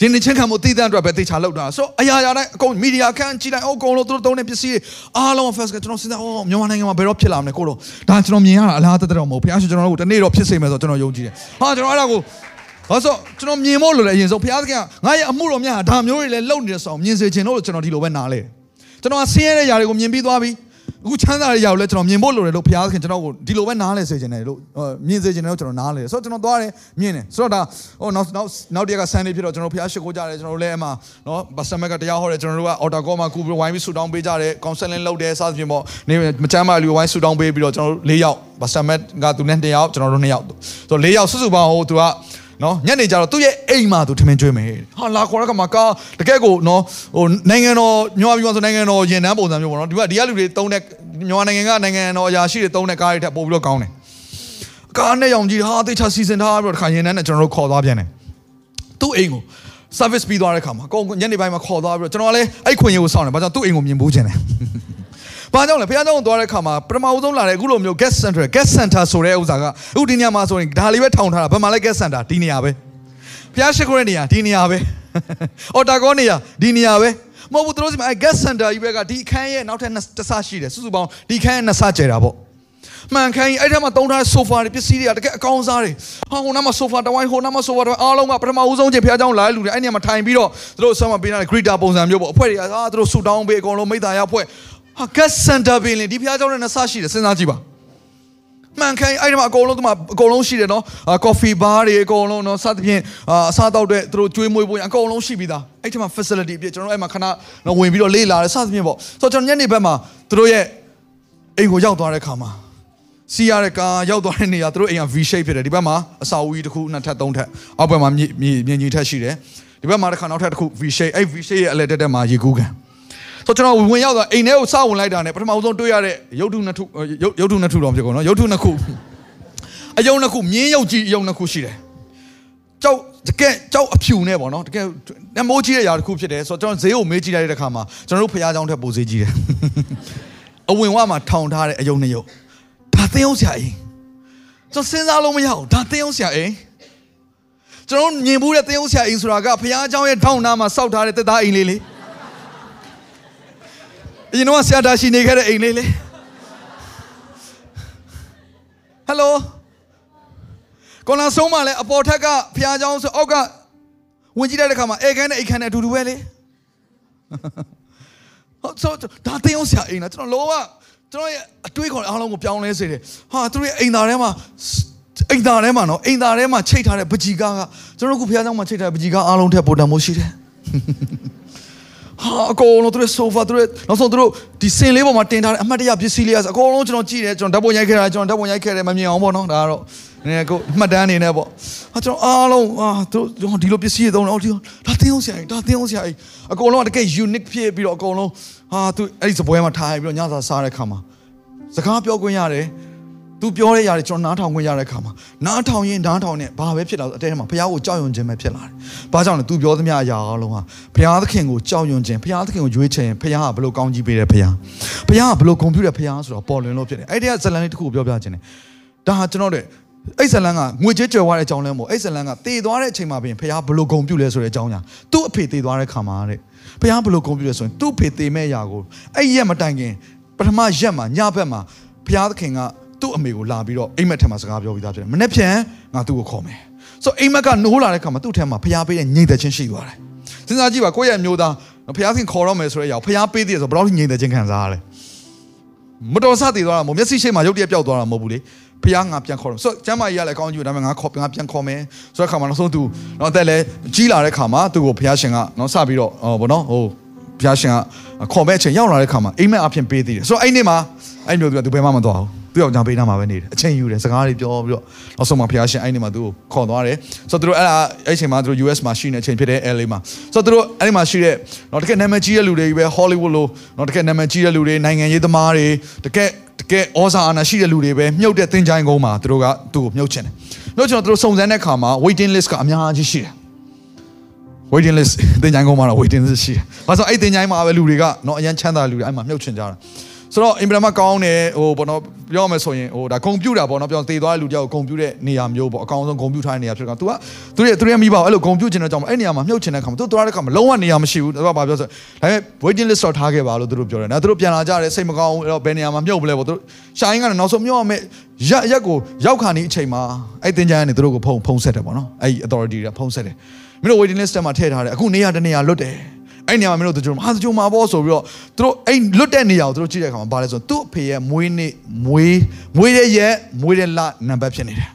B: ရင်းနေချင်းခံမှုတည်တံ့အတွက်ပဲတေချာလောက်တာဆိုအရာရာတိုင်းအကုန်မီဒီယာခန်းကြည့်လိုက်အကုန်လုံးသူတို့သုံးတဲ့ပစ္စည်းတွေအားလုံး first ကကျွန်တော်စဉ်းစားအော်မြန်မာနိုင်ငံမှာဘယ်တော့ဖြစ်လာမလဲကိုတော့ဒါကျွန်တော်မြင်ရတာအလားတက်တော့မဟုတ်ဘုရားရှင်ကျွန်တော်တို့တနေ့တော့ဖြစ်စေမယ်ဆိုတော့ကျွန်တော်ယုံကြည်တယ်ဟာကျွန်တော်အဲ့ဒါကို ဘာလို့ကျွန်တော်မြင်ဖို့လို့လည်းအရင်ဆုံးဘုရားသခင်ကငါရဲ့အမှုတော်များဒါမျိုးတွေလည်းလုပ်နေတယ်ဆိုအောင်မြင်စေချင်လို့ကျွန်တော်ဒီလိုပဲနားလဲကျွန်တော်ဆင်းရဲတဲ့ຢာတွေကိုမြင်ပြီးသွားပြီအခုချမ်းသာတဲ့ຢာကိုလည်းကျွန်တော်မြင်ဖို့လိုတယ်လို့ဘုရားသခင်ကျွန်တော်ကိုဒီလိုပဲနားလဲစေချင်တယ်လို့မြင်စေချင်တယ်လို့ကျွန်တော်နားလဲဆိုတော့ကျွန်တော်သွားတယ်မြင်တယ်ဆိုတော့ဒါဟိုနောက်နောက်နောက်တရက်ကဆန်နေဖြစ်တော့ကျွန်တော်ဘုရားရှိခိုးကြတယ်ကျွန်တော်လည်းအမှနော်ဘာစမက်ကတရားဟောတယ်ကျွန်တော်တို့ကအော်တာကောမှာကူပြီးဝိုင်းပြီးဆူတောင်းပေးကြတယ်ကောင်ဆယ်လင်းလုပ်တယ်စသဖြင့်ပေါ့နေမချမ်းမာလူဝိုင်းဆူတောင်းပေးပြီးတော့ကျွန်တော်တို့၄ယောက်ဘာစမက်ကသူနဲ့၂ယောက်ကျွန်တော်တို့၂ယောက်ဆိုတော့၄ယောက်စုစုပေါင်းဟိုသူက နော်ညနေကျတော့သူ့ရဲ့အိမ်မှာသူထမင်းကျွေးမယ်ဟာလာခေါ်ရကမှာကာတကယ်ကိုနော်ဟိုနိုင်ငံတော်မြန်မာပြည်မှာဆိုနိုင်ငံတော်ရင်နှန်းပုံစံမျိုးပေါ့နော်ဒီကဒီကလူတွေတုံးတဲ့မြန်မာနိုင်ငံကနိုင်ငံတော်အရာရှိတွေတုံးတဲ့ကားတွေထပ်ပို့ပြီးတော့ကောင်းတယ်ကားနဲ့ရောင်ကြီးဟာတေချာစီစဉ်ထားပြီးတော့တခါရင်နှန်းနဲ့ကျွန်တော်တို့ခေါ်သွားပြန်တယ်သူ့အိမ်ကို service ပြီးသွားတဲ့ခါမှာကိုညနေပိုင်းမှာခေါ်သွားပြီးတော့ကျွန်တော်လည်းအဲ့ခွင့်ရကိုစောင့်တယ်ဘာကြောင့်သူ့အိမ်ကိုမြင်ဖို့ချင်တယ် ဘာကြောင့်လဲဘုရားကျောင်းကိုသွားတဲ့ခါမှာပထမဦးဆုံးလာတဲ့အခုလိုမျိုး guest center guest center ဆိုတဲ့ဥစ္စာကအခုဒီနေရာမှာဆိုရင်ဒါလေးပဲထောင်ထားတာဘယ်မှာလဲ guest center ဒီနေရာပဲဘုရားရှိခိုးတဲ့နေရာဒီနေရာပဲအော်တာကောနေရာဒီနေရာပဲမဟုတ်ဘူးသူတို့စီမှာအဲ guest center ကြီးပဲကဒီခန်းရဲ့နောက်ထပ်တစ်ဆရှိတယ်စုစုပေါင်းဒီခန်းရဲ့နှစ်ဆကျဲတာပေါ့မှန်ခိုင်းအဲ့ထက်မှာတုံးထားတဲ့ sofa တွေပစ္စည်းတွေကတကယ်အကောင်းစားတွေဟာဟိုနားမှာ sofa တဝိုင်းဟိုနားမှာ sofa တဝိုင်းအားလုံးကပထမဦးဆုံးချိန်ဖះเจ้าလာတဲ့လူတွေအဲ့နေရာမှာထိုင်ပြီးတော့သူတို့ဆောင်းမပေးတဲ့ greeter ပုံစံမျိုးပေါ့အဖွဲ့တွေကအာသူတို့ဆူတောင်းပေးအကုန်လုံးမိသားရအဖွဲ့ ဟာ guest center ပင်လေဒီဖះเจ้าနဲ့နှစ်ဆရှိတယ်စဉ်းစားကြည့်ပါမှန်ခိုင်းအဲ့ဒီမှာအကုန်လုံးဒီမှာအကုန်လုံးရှိတယ်နော်အာ coffee bar တွေအကုန်လုံးနော်စသဖြင့်အာအစားတောက်တဲ့သူတို့ကျွေးမွေးဖို့အကုန်လုံးရှိပြီးသားအဲ့ဒီမှာ facility ပြည့်ကျွန်တော်တို့အဲ့မှာခဏနော်ဝင်ပြီးတော့လေးလာတယ်စသဖြင့်ပေါ့ဆိုတော့ကျွန်တော်ညနေဘက်မှာသူတို့ရဲ့အိမ်ကိုရောက်သွားတဲ့ခါမှာစီရတဲ့ကာရောက်သွားတဲ့နေရာသူတို့အိမ်က V shape ဖြစ်တယ်ဒီဘက်မှာအစာအုပ်ကြီးတစ်ခုနှစ်ထပ်သုံးထပ်အောက်ဘက်မှာမြေမြေကြီးထပ်ရှိတယ်ဒီဘက်မှာတစ်ခါနောက်ထပ်တစ်ခု V shape အဲ့ V shape ရဲ့အလဲတက်တက်မှာရေကူးကန် ဆိုကျွန်တော်ဝင်ရောက်သွားအိမ်ထဲကိုစဝင်လိုက်တာနဲ့ပထမဆုံးတွေ့ရတဲ့ရုပ်ထုနှစ်ထုရုပ်ထုနှစ်ထုတော့ဖြစ်ကုန်နော်ရုပ်ထုနှစ်ခုအယုံနှစ်ခုမြင်းရုပ်ကြီးအယုံနှစ်ခုရှိတယ်ကြောက်တကယ်ကြောက်အဖြူနဲ့ပေါ့နော်တကယ်နမိုးကြီးတဲ့ຢာတစ်ခုဖြစ်တယ်ဆိုတော့ကျွန်တော်ဈေးကိုမေးကြည့်လိုက်တဲ့အခါမှာကျွန်တော်တို့ဖရားเจ้าထက်ပိုဈေးကြီးတယ်အဝင်ဝမှာထောင်ထားတဲ့အယုံနှစ်ယုံဒါသင်းအောင်ဆရာအိမ်ကျွန်တော်စဉ်းစားလို့မရဘူးဒါသင်းအောင်ဆရာအိမ်ကျွန်တော်မြင်ဘူးတဲ့သင်းအောင်ဆရာအိမ်ဆိုတာကဖရားเจ้าရဲ့ထောင်နာမှာစောက်ထားတဲ့တက်သားအိမ်လေးလေး အရင်တော့ဆရာတာရှိနေခဲ့တဲ့အိမ်လေးလေဟယ်လိုကိုလာဆုံးမလဲအပေါ်ထက်ကဖျားချောင်းဆိုအောက်ကဝင်ကြည့်လိုက်တဲ့ခါမှာအဲခန်းနဲ့အိမ်ခန်းနဲ့အတူတူပဲလေဟုတ်ဆိုဒါတင်အောင်ဆရာအိမ်လားကျွန်တော်လောကကျွန်တော်ရဲ့အတွေးခေါ်အားလုံးကိုပြောင်းလဲစေတယ်ဟာသူတို့ရဲ့အိမ်သားထဲမှာအိမ်သားထဲမှာနော်အိမ်သားထဲမှာချိတ်ထားတဲ့ပကြီကားကကျွန်တော်တို့ခုဖျားချောင်းမှာချိတ်ထားတဲ့ပကြီကားအားလုံးထက်ပိုတန်မှုရှိတယ် ဟာအကုန်လုံးသူတို့ sofa သူတို့နောက်ဆုံးသူတို့ဒီစင်လေးပေါ်မှာတင်ထားတဲ့အမှတ်တရပစ္စည်းလေးအကုန်လုံးကျွန်တော်ကြည့်တယ်ကျွန်တော်ဓာတ်ပုံရိုက်ခဲ့တာကျွန်တော်ဓာတ်ပုံရိုက်ခဲ့တယ်မမြင်အောင်ပေါ့နော်ဒါကတော့နည်းနည်းကိုမှတ်တမ်းအနေနဲ့ပေါ့ဟာကျွန်တော်အားလုံးအာသူတို့ဒီလိုပစ္စည်းတွေသုံးတော့ဒီဒါသင်းအောင်ဆရာကြီးဒါသင်းအောင်ဆရာကြီးအကုန်လုံးကတကယ် unique ဖြစ်ပြီးတော့အကုန်လုံးဟာသူအဲ့ဒီစပွဲမှာထားပြီးတော့ညစာစားတဲ့ခါမှာစကားပြောခွင့်ရတယ် သူပြောတဲ့ຢာတွေကျွန်တော်နားထောင်ခွင့်ရတဲ့ခါမှာနားထောင်ရင်နားထောင်နဲ့ဘာပဲဖြစ်လာအတဲထဲမှာဘုရားကိုကြောက်ရွံ့ခြင်းပဲဖြစ်လာတယ်။ဘာကြောင့်လဲသူပြောသမျှအရာအလုံးဟာဘုရားသခင်ကိုကြောက်ရွံ့ခြင်းဘုရားသခင်ကိုရွေးချယ်ရင်ဘုရားကဘလို့ကောင်းကြီးပေးတယ်ဘုရား။ဘုရားကဘလို့ဂုဏ်ပြုတယ်ဘုရားဆိုတော့ပေါ်လွင်လို့ဖြစ်တယ်။အဲ့ဒီကဇလန်လေးတစ်ခုကိုပြောပြခြင်းတယ်။ဒါဟာကျွန်တော်တို့အဲ့ဇလန်ကငွေကြေးကြွယ်ဝတဲ့အကြောင်းလဲမို့အဲ့ဇလန်ကတည်သွားတဲ့အချိန်မှာပြင်ဘုရားဘလို့ဂုဏ်ပြုလဲဆိုတဲ့အကြောင်းညာသူ့အဖေတည်သွားတဲ့ခါမှာတဲ့ဘုရားဘလို့ဂုဏ်ပြုလဲဆိုရင်သူ့အဖေတည်မဲ့အရာကိုအဲ့ရက်မတိုင်ခင်ပထမရက်မှာညဘက်မှာဘုရားသခင်က သူ့အမေကိုလာပြီးတော့အိမ်မက်ထက်မှာစကားပြောပြီးသားဖြစ်တယ်မနေ့ပြန်ငါသူ့ကိုခေါ်မယ်ဆိုအိမ်မက်ကနိုးလာတဲ့ခါမှာသူ့ထဲမှာဖျားပေးတဲ့ငြိမ်သက်ခြင်းရှိသွားတယ်စဉ်းစားကြည့်ပါကိုယ့်ရဲ့မျိုးသားဖျားခင်ခေါ်တော့မယ်ဆိုတဲ့အရာဖျားပေးသေးတယ်ဆိုဘယ်လောက်ငြိမ်သက်ခြင်းခံစားရလဲမတော်ဆတည်သွားတာမဟုတ်မျက်စိရှိမှရုပ်တရက်ပျောက်သွားတာမဟုတ်ဘူးလေဖျားငါပြန်ခေါ်တော့ဆိုကျမ်းမာကြီးကလည်းအကောင်းကြီးဒါပေမဲ့ငါခေါ်ငါပြန်ခေါ်မယ်ဆိုတဲ့ခါမှာနောက်ဆုံးသူတော့အသက်လည်းကြီးလာတဲ့ခါမှာသူ့ကိုဖျားရှင်ကနော်စပြီးတော့ဟောဗောနော်ဟိုဖျားရှင်ကခေါ်မဲ့အချိန်ရောက်လာတဲ့ခါမှာအိမ်မက်အဖြစ်ပေးသေးတယ်ဆိုတော့အဲ့နေ့မှာအဲ့မျိုးသူကသူဘယ်မှမသွားဘူး သူ့ယောက်ျားပေးနာမှာပဲနေတယ်အချိန်ယူတယ်စကားတွေပြောပြီးတော့နောက်ဆုံးမှာဖျားရှင်အဲ့ဒီမှာသူ့ကိုခေါ်သွားတယ်ဆိုတော့သူတို့အဲ့ဒါအဲ့ချိန်မှာသူတို့ US မှာရှိနေတဲ့အချိန်ဖြစ်တဲ့ LA မှာဆိုတော့သူတို့အဲ့ဒီမှာရှိတဲ့တော့တကယ်နာမည်ကြီးတဲ့လူတွေပဲ Hollywood လို့တော့တကယ်နာမည်ကြီးတဲ့လူတွေနိုင်ငံရေးသမားတွေတကယ်တကယ်ဩဇာအာဏာရှိတဲ့လူတွေပဲမြုပ်တဲ့သင်ချိုင်းကုန်းမှာသူတို့ကသူ့ကိုမြုပ်ချင်တယ်မြုပ်ချင်တော့သူတို့စုံစမ်းတဲ့အခါမှာ waiting list ကအများကြီးရှိတယ် waiting list တင်ကြိုင်းကုန်းမှာတော့ waiting list ရှိတယ်။ဘာလို့အဲ့တင်ကြိုင်းမှာပဲလူတွေကနော်အရန်ချမ်းသာလူတွေအဲ့မှာမြုပ်ချင်ကြတာ။ ဆိုတော့အင်ပရမကောင်းတယ်ဟိုဘောနော်ပြောမယ်ဆိုရင်ဟိုဒါဂုံပြူတာပေါ့နော်ပြောတည်သွားတဲ့လူတယောက်ဂုံပြူတဲ့နေရာမျိုးပေါ့အကောင်ဆုံးဂုံပြူထားတဲ့နေရာဖြစ်ကောင် तू ကသူရဲ့သူရဲ့မိဘအဲ့လိုဂုံပြူချင်တဲ့ကြောင့်အဲ့နေရာမှာမြုပ်ချင်တဲ့ခါမှာ तू သွားတဲ့ခါမှာလုံးဝနေရာမရှိဘူးသူကဘာပြောဆိုဒါပေမဲ့ waiting list တော့ထားခဲ့ပါလို့သူတို့ပြောတယ်နော်သူတို့ပြန်လာကြတယ်စိတ်မကောင်းဘူးအဲ့တော့ဘယ်နေရာမှာမြုပ်ပလဲပေါ့သူတို့ရှာရင်းကနေနောက်ဆုံးမြုပ်ရမယ်ရက်ရက်ကိုရောက်ခါနေအချိန်မှာအဲ့တင်ကြကနေသူတို့ကိုဖုံဖုံဆက်တယ်ပေါ့နော်အဲ့ authority တွေဖုံဆက်တယ်မင်းတို့ waiting list မှာထည့်ထားတယ်အခုနေရာတနေရာလွတ်တယ် အဲ့နေရာမှာမင်းတို့တကြုံဟာတကြုံမှာပေါ့ဆိုပြီးတော့သူတို့အဲ့လွတ်တဲ့နေရာကိုသူတို့ကြည့်တဲ့အခါမှာဘာလဲဆိုတော့သူ့အဖေရဲ့မွေးနေ့မွေးမွေးတဲ့ရက်မွေးတဲ့လနံပါတ်ဖြစ်နေတယ်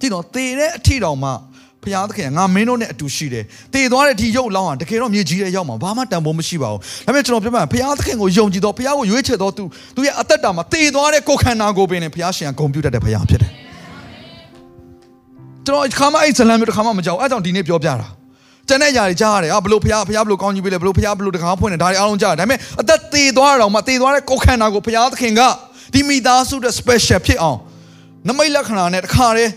B: ကြည့်တော့တေတဲ့အထီတောင်မှဖျားသခင်ငါမင်းတို့နဲ့အတူရှိတယ်တေသွားတဲ့ဒီရုပ်လောင်းဟာတကယ်တော့မြေကြီးတဲ့ရောက်မှာဘာမှတန်ဖိုးမရှိပါဘူးဒါပေမဲ့ကျွန်တော်ပြောပြမယ်ဖျားသခင်ကိုယုံကြည်တော့ဖျားကိုရွေးချယ်တော့သူသူရဲ့အသက်တာမှာတေသွားတဲ့ကိုယ်ခန္ဓာကိုယ်ပင်နဲ့ဖျားရှင်ကဂုဏ်ပြုတတ်တဲ့ဖျားဖြစ်တယ်ကျွန်တော်ခါမအဲ့ဇလံမျိုးတစ်ခါမှမကြောက်အဲ့ကြောင့်ဒီနေ့ပြောပြတာ ကျန်တဲ့ຢာတွေကြားရတယ်ဟာဘလို့ဖះဖះဘလို့ကောင်းကြီးပေးလဲဘလို့ဖះဘလို့တကားဖွင့်တယ်ဒါတွေအားလုံးကြားတယ်ဒါပေမဲ့အသက်သေးသွားတော့မှသေးသွားတဲ့ကိုယ်ခန္ဓာကိုဖះသခင်ကဒီမိသားစုတဲ့ special ဖြစ်အောင်နမိတ်လက္ခဏာနဲ့တခါတည်း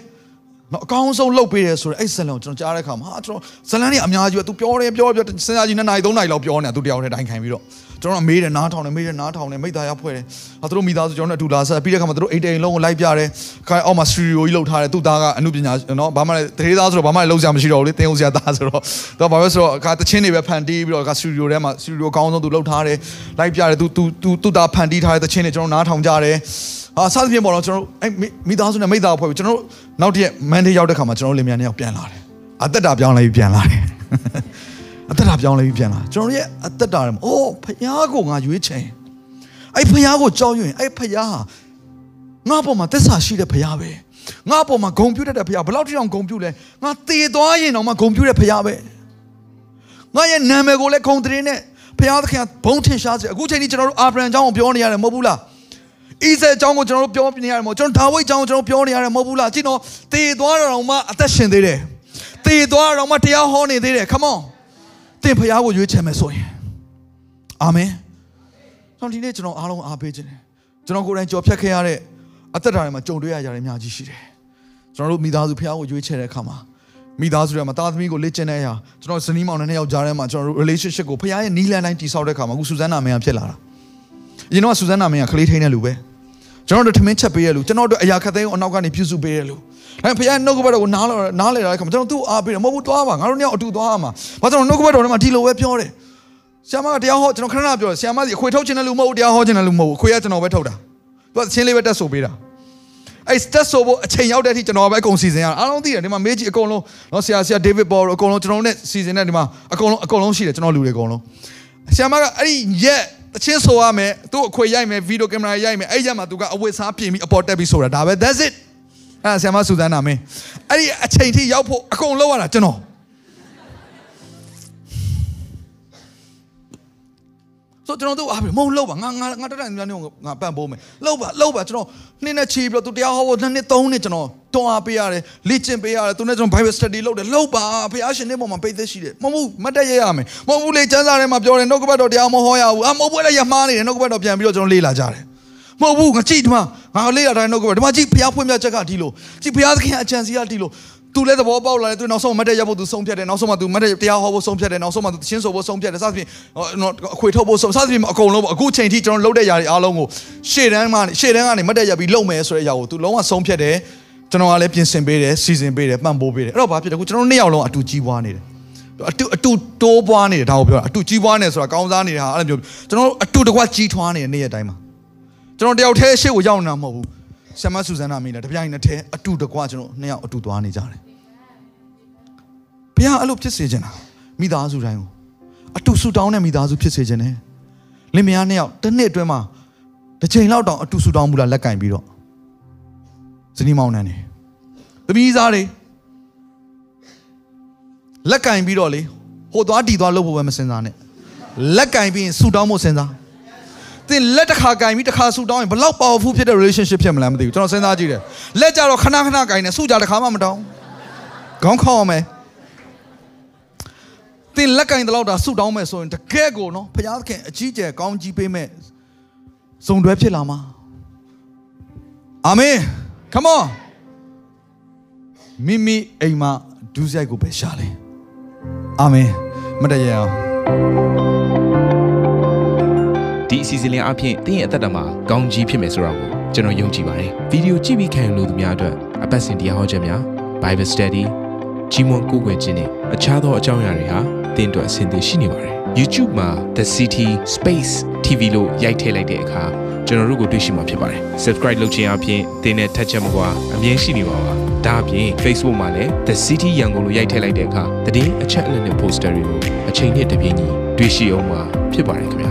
B: နော်အကောင်းဆုံးလုပ်ပေးတယ်ဆိုတော့အဲ့ဇလန်ကိုကျွန်တော်ကြားတဲ့အခါမှာဟာကျွန်တော်ဇလန်တွေအများကြီးပဲ तू ပြောတယ်ပြောပြောစဉ်းစားကြည့်2နာရီ3နာရီလောက်ပြောနေတာ तू တယောက်တည်းတိုင်ခံပြီးတော့ ကျွန်တော်မေးတယ်နားထောင်တယ်မေးတယ်နားထောင်တယ်မိသားရဖွဲ့တယ်ဟာသူတို့မိသားစုကျွန်တော်တို့အတူလာဆက်ပြီးတဲ့အခါမှာသူတို့အိတ်တိန်လုံးကိုလိုက်ပြတယ်ခိုင်အောက်မှာစတူဒီယိုကြီးလုပ်ထားတယ်သူ့သားကအမှုပညာနော်ဘာမှလည်းတရေသားဆိုတော့ဘာမှလည်းလုံးစရာမရှိတော့ဘူးလေတင်းအောင်စရာသားဆိုတော့တော့ဘာပဲဆိုတော့အခါတချင်းတွေပဲဖန်တီးပြီးတော့အခါစတူဒီယိုထဲမှာစတူဒီယိုအကောင်းဆုံးသူလုပ်ထားတယ်လိုက်ပြတယ်သူသူသူသူ့သားဖန်တီးထားတဲ့တချင်းတွေကျွန်တော်နားထောင်ကြတယ်အာစသဖြင့်ပေါ့နော်ကျွန်တော်အဲ့မိသားစုနဲ့မိသားဖွဲ့ပြီးကျွန်တော်တို့နောက်တည့်မန်ဒေးရောက်တဲ့ခါမှာကျွန်တော်လင်မြန်နဲ့ရောက်ပြန်လာတယ်အသက်တာပြောင်းလဲပြီးပြန်လာတယ် အသက်တာပြောင်းလဲပြီးပြန်လာကျွန်တော်ရဲ့အသက်တာတွေမှာအိုးဖယားကိုငါရွေးချင်အဲ့ဖယားကိုကြောက်ရွံ့အဲ့ဖယားဟာငါ့ပေါ်မှာသစ္စာရှိတဲ့ဖယားပဲငါ့ပေါ်မှာဂုံပြူတတ်တဲ့ဖယားဘယ်လောက်ထိအောင်ဂုံပြူလဲငါတေသွားရင်တော့မှဂုံပြူတဲ့ဖယားပဲငါရဲ့နာမည်ကိုလည်းဂုံတရင်နဲ့ဖယားသခင်ဘုံထင်ရှားစေအခုချိန်ကြီးကျွန်တော်တို့အာဗြဟံအကြောင်းကိုပြောနေရတယ်မဟုတ်ဘူးလားဣဇက်အကြောင်းကိုကျွန်တော်တို့ပြောနေရတယ်မဟုတ်ကျွန်တော်ဒါဝိတ်အကြောင်းကိုကျွန်တော်ပြောနေရတယ်မဟုတ်ဘူးလားကြည့်တော့တေသွားတော့မှအသက်ရှင်သေးတယ်တေသွားတော့မှတရားဟောနေသေးတယ် come on သင်ဖရားကိုရွေးချယ်မယ်ဆိုရင်အာမင်ကျွန်တော်ဒီနေ့ကျွန်တော်အားလုံးအားပေးခြင်းတယ်ကျွန်တော်ကိုယ်တိုင်ကြော်ဖြတ်ခဲ့ရတဲ့အသက်တာတွေမှာကြုံတွေ့ရကြတဲ့အများကြီးရှိတယ်ကျွန်တော်တို့မိသားစုဖရားကိုရွေးချယ်တဲ့အခါမှာမိသားစုတွေမှာတာသမီကိုလေ့ကျင့်တဲ့အရာကျွန်တော်ဇနီးမောင်နဲ့နှစ်ယောက်ကြားထဲမှာကျွန်တော်တို့ relationship ကိုဖရားရဲ့နီးလန်းတိုင်းတည်ဆောက်တဲ့အခါမှာအခုဆူဇန်နာမင်းကဖြစ်လာတာအရင်တော့ဆူဇန်နာမင်းကကလေးထိန်းတဲ့လူပဲ ကျွန်တော်တို့ထမင်းချက်ပေးရလူကျွန်တော်တို့အရာခတ်သိမ်းကိုအနောက်ကနေပြုစုပေးရလူဒါပေမဲ့ဖခင်နှုတ်ကပတ်တော်ကိုနားလာနားလေတဲ့အခါမှာကျွန်တော်သူ့အားပေးတယ်မဟုတ်ဘူးသွားပါငါတို့ညောင်အတူသွားရမှာဘာကျွန်တော်နှုတ်ကပတ်တော်ထဲမှာဒီလိုပဲပြောတယ်ဆရာမကတရားဟောကျွန်တော်ခဏခဏပြောတယ်ဆရာမစီအခွေထုတ်ခြင်းတဲ့လူမဟုတ်ဘူးတရားဟောခြင်းတဲ့လူမဟုတ်ဘူးအခွေကကျွန်တော်ပဲထုတ်တာသူကချင်းလေးပဲတက်ဆိုပေးတာအဲ့တက်ဆိုဖို့အချိန်ရောက်တဲ့အထိကျွန်တော်ပဲအကုန်စီစဉ်ရတာအားလုံးသိတယ်ဒီမှာမေးကြည့်အကုန်လုံးနော်ဆရာဆရာဒေးဗစ်ဘော်အကုန်လုံးကျွန်တော်နဲ့စီစဉ်တဲ့ဒီမှာအကုန်လုံးအကုန်လုံးရှိတယ်ကျွန်တော်လူတွေအကုန်လုံးဆရာမကအဲ့ဒီရက် တချင်းဆိုရမယ်သူ့အခွေရိုက်မယ်ဗီဒီယိုကင်မရာရိုက်မယ်အဲ့ရက်မှာသူကအဝတ်စားပြင်ပြီးအပေါ်တက်ပြီးဆိုတာဒါပဲ that's it အဲ့ဆရာမစူဇန်နာမင်းအဲ့ဒီအချိန်ထိရောက်ဖို့အကုန်လောက်ရတာကျွန်တော် ဆိုကျွန်တော်တို့အားပြီမဟုတ်လောက်ပါငါငါငါတက်တယ်များနေငါပန့်ပိုးမယ်လောက်ပါလောက်ပါကျွန်တော်နှစ်နဲ့ချီပြီးတော့သူတရားဟောဖို့နှစ်နှစ်သုံးနှစ်ကျွန်တော်တွန်းအားပေးရတယ်လေ့ကျင့်ပေးရတယ်သူနဲ့ကျွန်တော် Bible study လုပ်တယ်လောက်ပါဖခင်ရှင်နေပေါ်မှာပိတ်သက်ရှိတယ်မဟုတ်ဘူးမတ်တက်ရရမယ်မဟုတ်ဘူးလေကျမ်းစာထဲမှာပြောတယ်နှုတ်ကပတ်တော်တရားမဟောရဘူးအမဟုတ်ဘူးလေရမှားနေတယ်နှုတ်ကပတ်တော်ပြန်ပြီးတော့ကျွန်တော်လေ့လာကြတယ်မဟုတ်ဘူးငါကြည့်ဒီမှာငါလေးရတိုင်းနှုတ်ကပဲဒီမှာကြည့်ဘုရားဖွင့်ပြချက်ကဒီလိုကြည့်ဘုရားသခင်အကြံစီကဒီလို သူလည်းသဘောပေါက်လာတယ်သူနောက်ဆုံးမတ်တက်ရဖို့သူဆုံးဖြတ်တယ်နောက်ဆုံးမှသူမတ်တက်တရားဟောဖို့ဆုံးဖြတ်တယ်နောက်ဆုံးမှသူရှင်းဆိုဖို့ဆုံးဖြတ်တယ်စသဖြင့်အခွေထုတ်ဖို့ဆုံးစသဖြင့်အကုန်လုံးအခုချိန်ထိကျွန်တော်လုပ်တဲ့ຢာတွေအားလုံးကိုရှေ့တန်းမှရှေ့တန်းကနေမတ်တက်ရပြီးလုပ်မယ်ဆိုတဲ့ຢာကိုသူလုံးဝဆုံးဖြတ်တယ်ကျွန်တော်ကလည်းပြင်ဆင်ပေးတယ်စီစဉ်ပေးတယ်ပံ့ပိုးပေးတယ်အဲ့တော့ဘာဖြစ်လဲအခုကျွန်တော်နှစ်ယောက်လုံးအတူကြီးပွားနေတယ်အတူအတူတိုးပွားနေတယ်ဒါကိုပြောတာအတူကြီးပွားနေဆိုတာကောင်းစားနေတာအဲ့လိုမျိုးကျွန်တော်အတူတကွကြီးထွားနေတယ်နေ့ရက်တိုင်းမှာကျွန်တော်တယောက်တည်းရှေ့ကိုရောက်နေတာမဟုတ်ဘူး ဆမ်မဆူဇန်နာမင်းလည်းတပြိုင်နက်တည်းအတူတကွကျွန်တော်နှစ်ယောက်အတူသွားနေကြတယ်ဘုရားအဲ့လိုဖြစ်စေချင်တာမိသားစုတိုင်းကိုအတူဆူတောင်းတဲ့မိသားစုဖြစ်စေချင်တယ်လင်မယားနှစ်ယောက်တစ်နှစ်အတွင်းမှာတစ်ချိန်လောက်တောင်အတူဆူတောင်းမှုလားလက်ကင်ပြီးတော့ဇနီးမောင်နှံနေသမီးသားတွေလက်ကင်ပြီးတော့လေဟိုသွားတီသွားလုပ်ဖို့ပဲမစင်စားနဲ့လက်ကင်ပြီးရင်ဆူတောင်းဖို့စဉ်းစား သင်လက်တစ်ခါကင်ပြီးတစ်ခါဆူတောင်းရင်ဘလောက် powerful ဖြစ်တဲ့ relationship ဖြစ်မလဲမသိဘူးကျွန်တော်စဉ်းစားကြည့်တယ်လက်ကြတော့ခဏခဏကင်နေဆူကြတစ်ခါမှမတောင်းခေါင်းခေါအောင်မယ်သင်လက်ကင်တလောက်တာဆူတောင်းမယ်ဆိုရင်တကယ်ကိုနော်ဘုရားသခင်အကြီးကျယ်ကောင်းကြီးပေးမဲ့ဇုံတွဲဖြစ်လာမှာအာမင် come on မိမိအိမ်မှာဒူးဆိုင်ကိုပဲရှာလဲ
C: အာမင်မတ်တရအောင်
A: ဒီအစီအစဉ်လေးအပြင်သင်ရဲ့အသက်တာမှာကောင်းကြီးဖြစ်မယ်ဆိုတာကိုကျွန်တော်ယုံကြည်ပါတယ်ဗီဒီယိုကြည့်ပြီးခံယူလို့သူများအတွက်အပတ်စဉ်တရားဟောခြင်းများ Bible Study ကြီးမွန်ကိုးကွယ်ခြင်းနဲ့အခြားသောအကြောင်းအရာတွေဟာသင်တို့အဆင်သင့်ရှိနေပါတယ် YouTube မှာ The City Space TV လို့ရိုက်ထည့်လိုက်တဲ့အခါကျွန်တော်တို့ကိုတွေ့ရှိမှာဖြစ်ပါတယ် Subscribe လုပ်ခြင်းအပြင်သင်နဲ့ထက်ချက်မကွာအမြင်ရှိနေပါပါဒါအပြင် Facebook မှာလည်း The City ရန်ကုန်လို့ရိုက်ထည့်လိုက်တဲ့အခါတည်င်းအချက်အလက်နဲ့ poster တွေကိုအချိန်နဲ့တပြေးညီတွေ့ရှိအောင်မှာဖြစ်ပါတယ်ခင်ဗျာ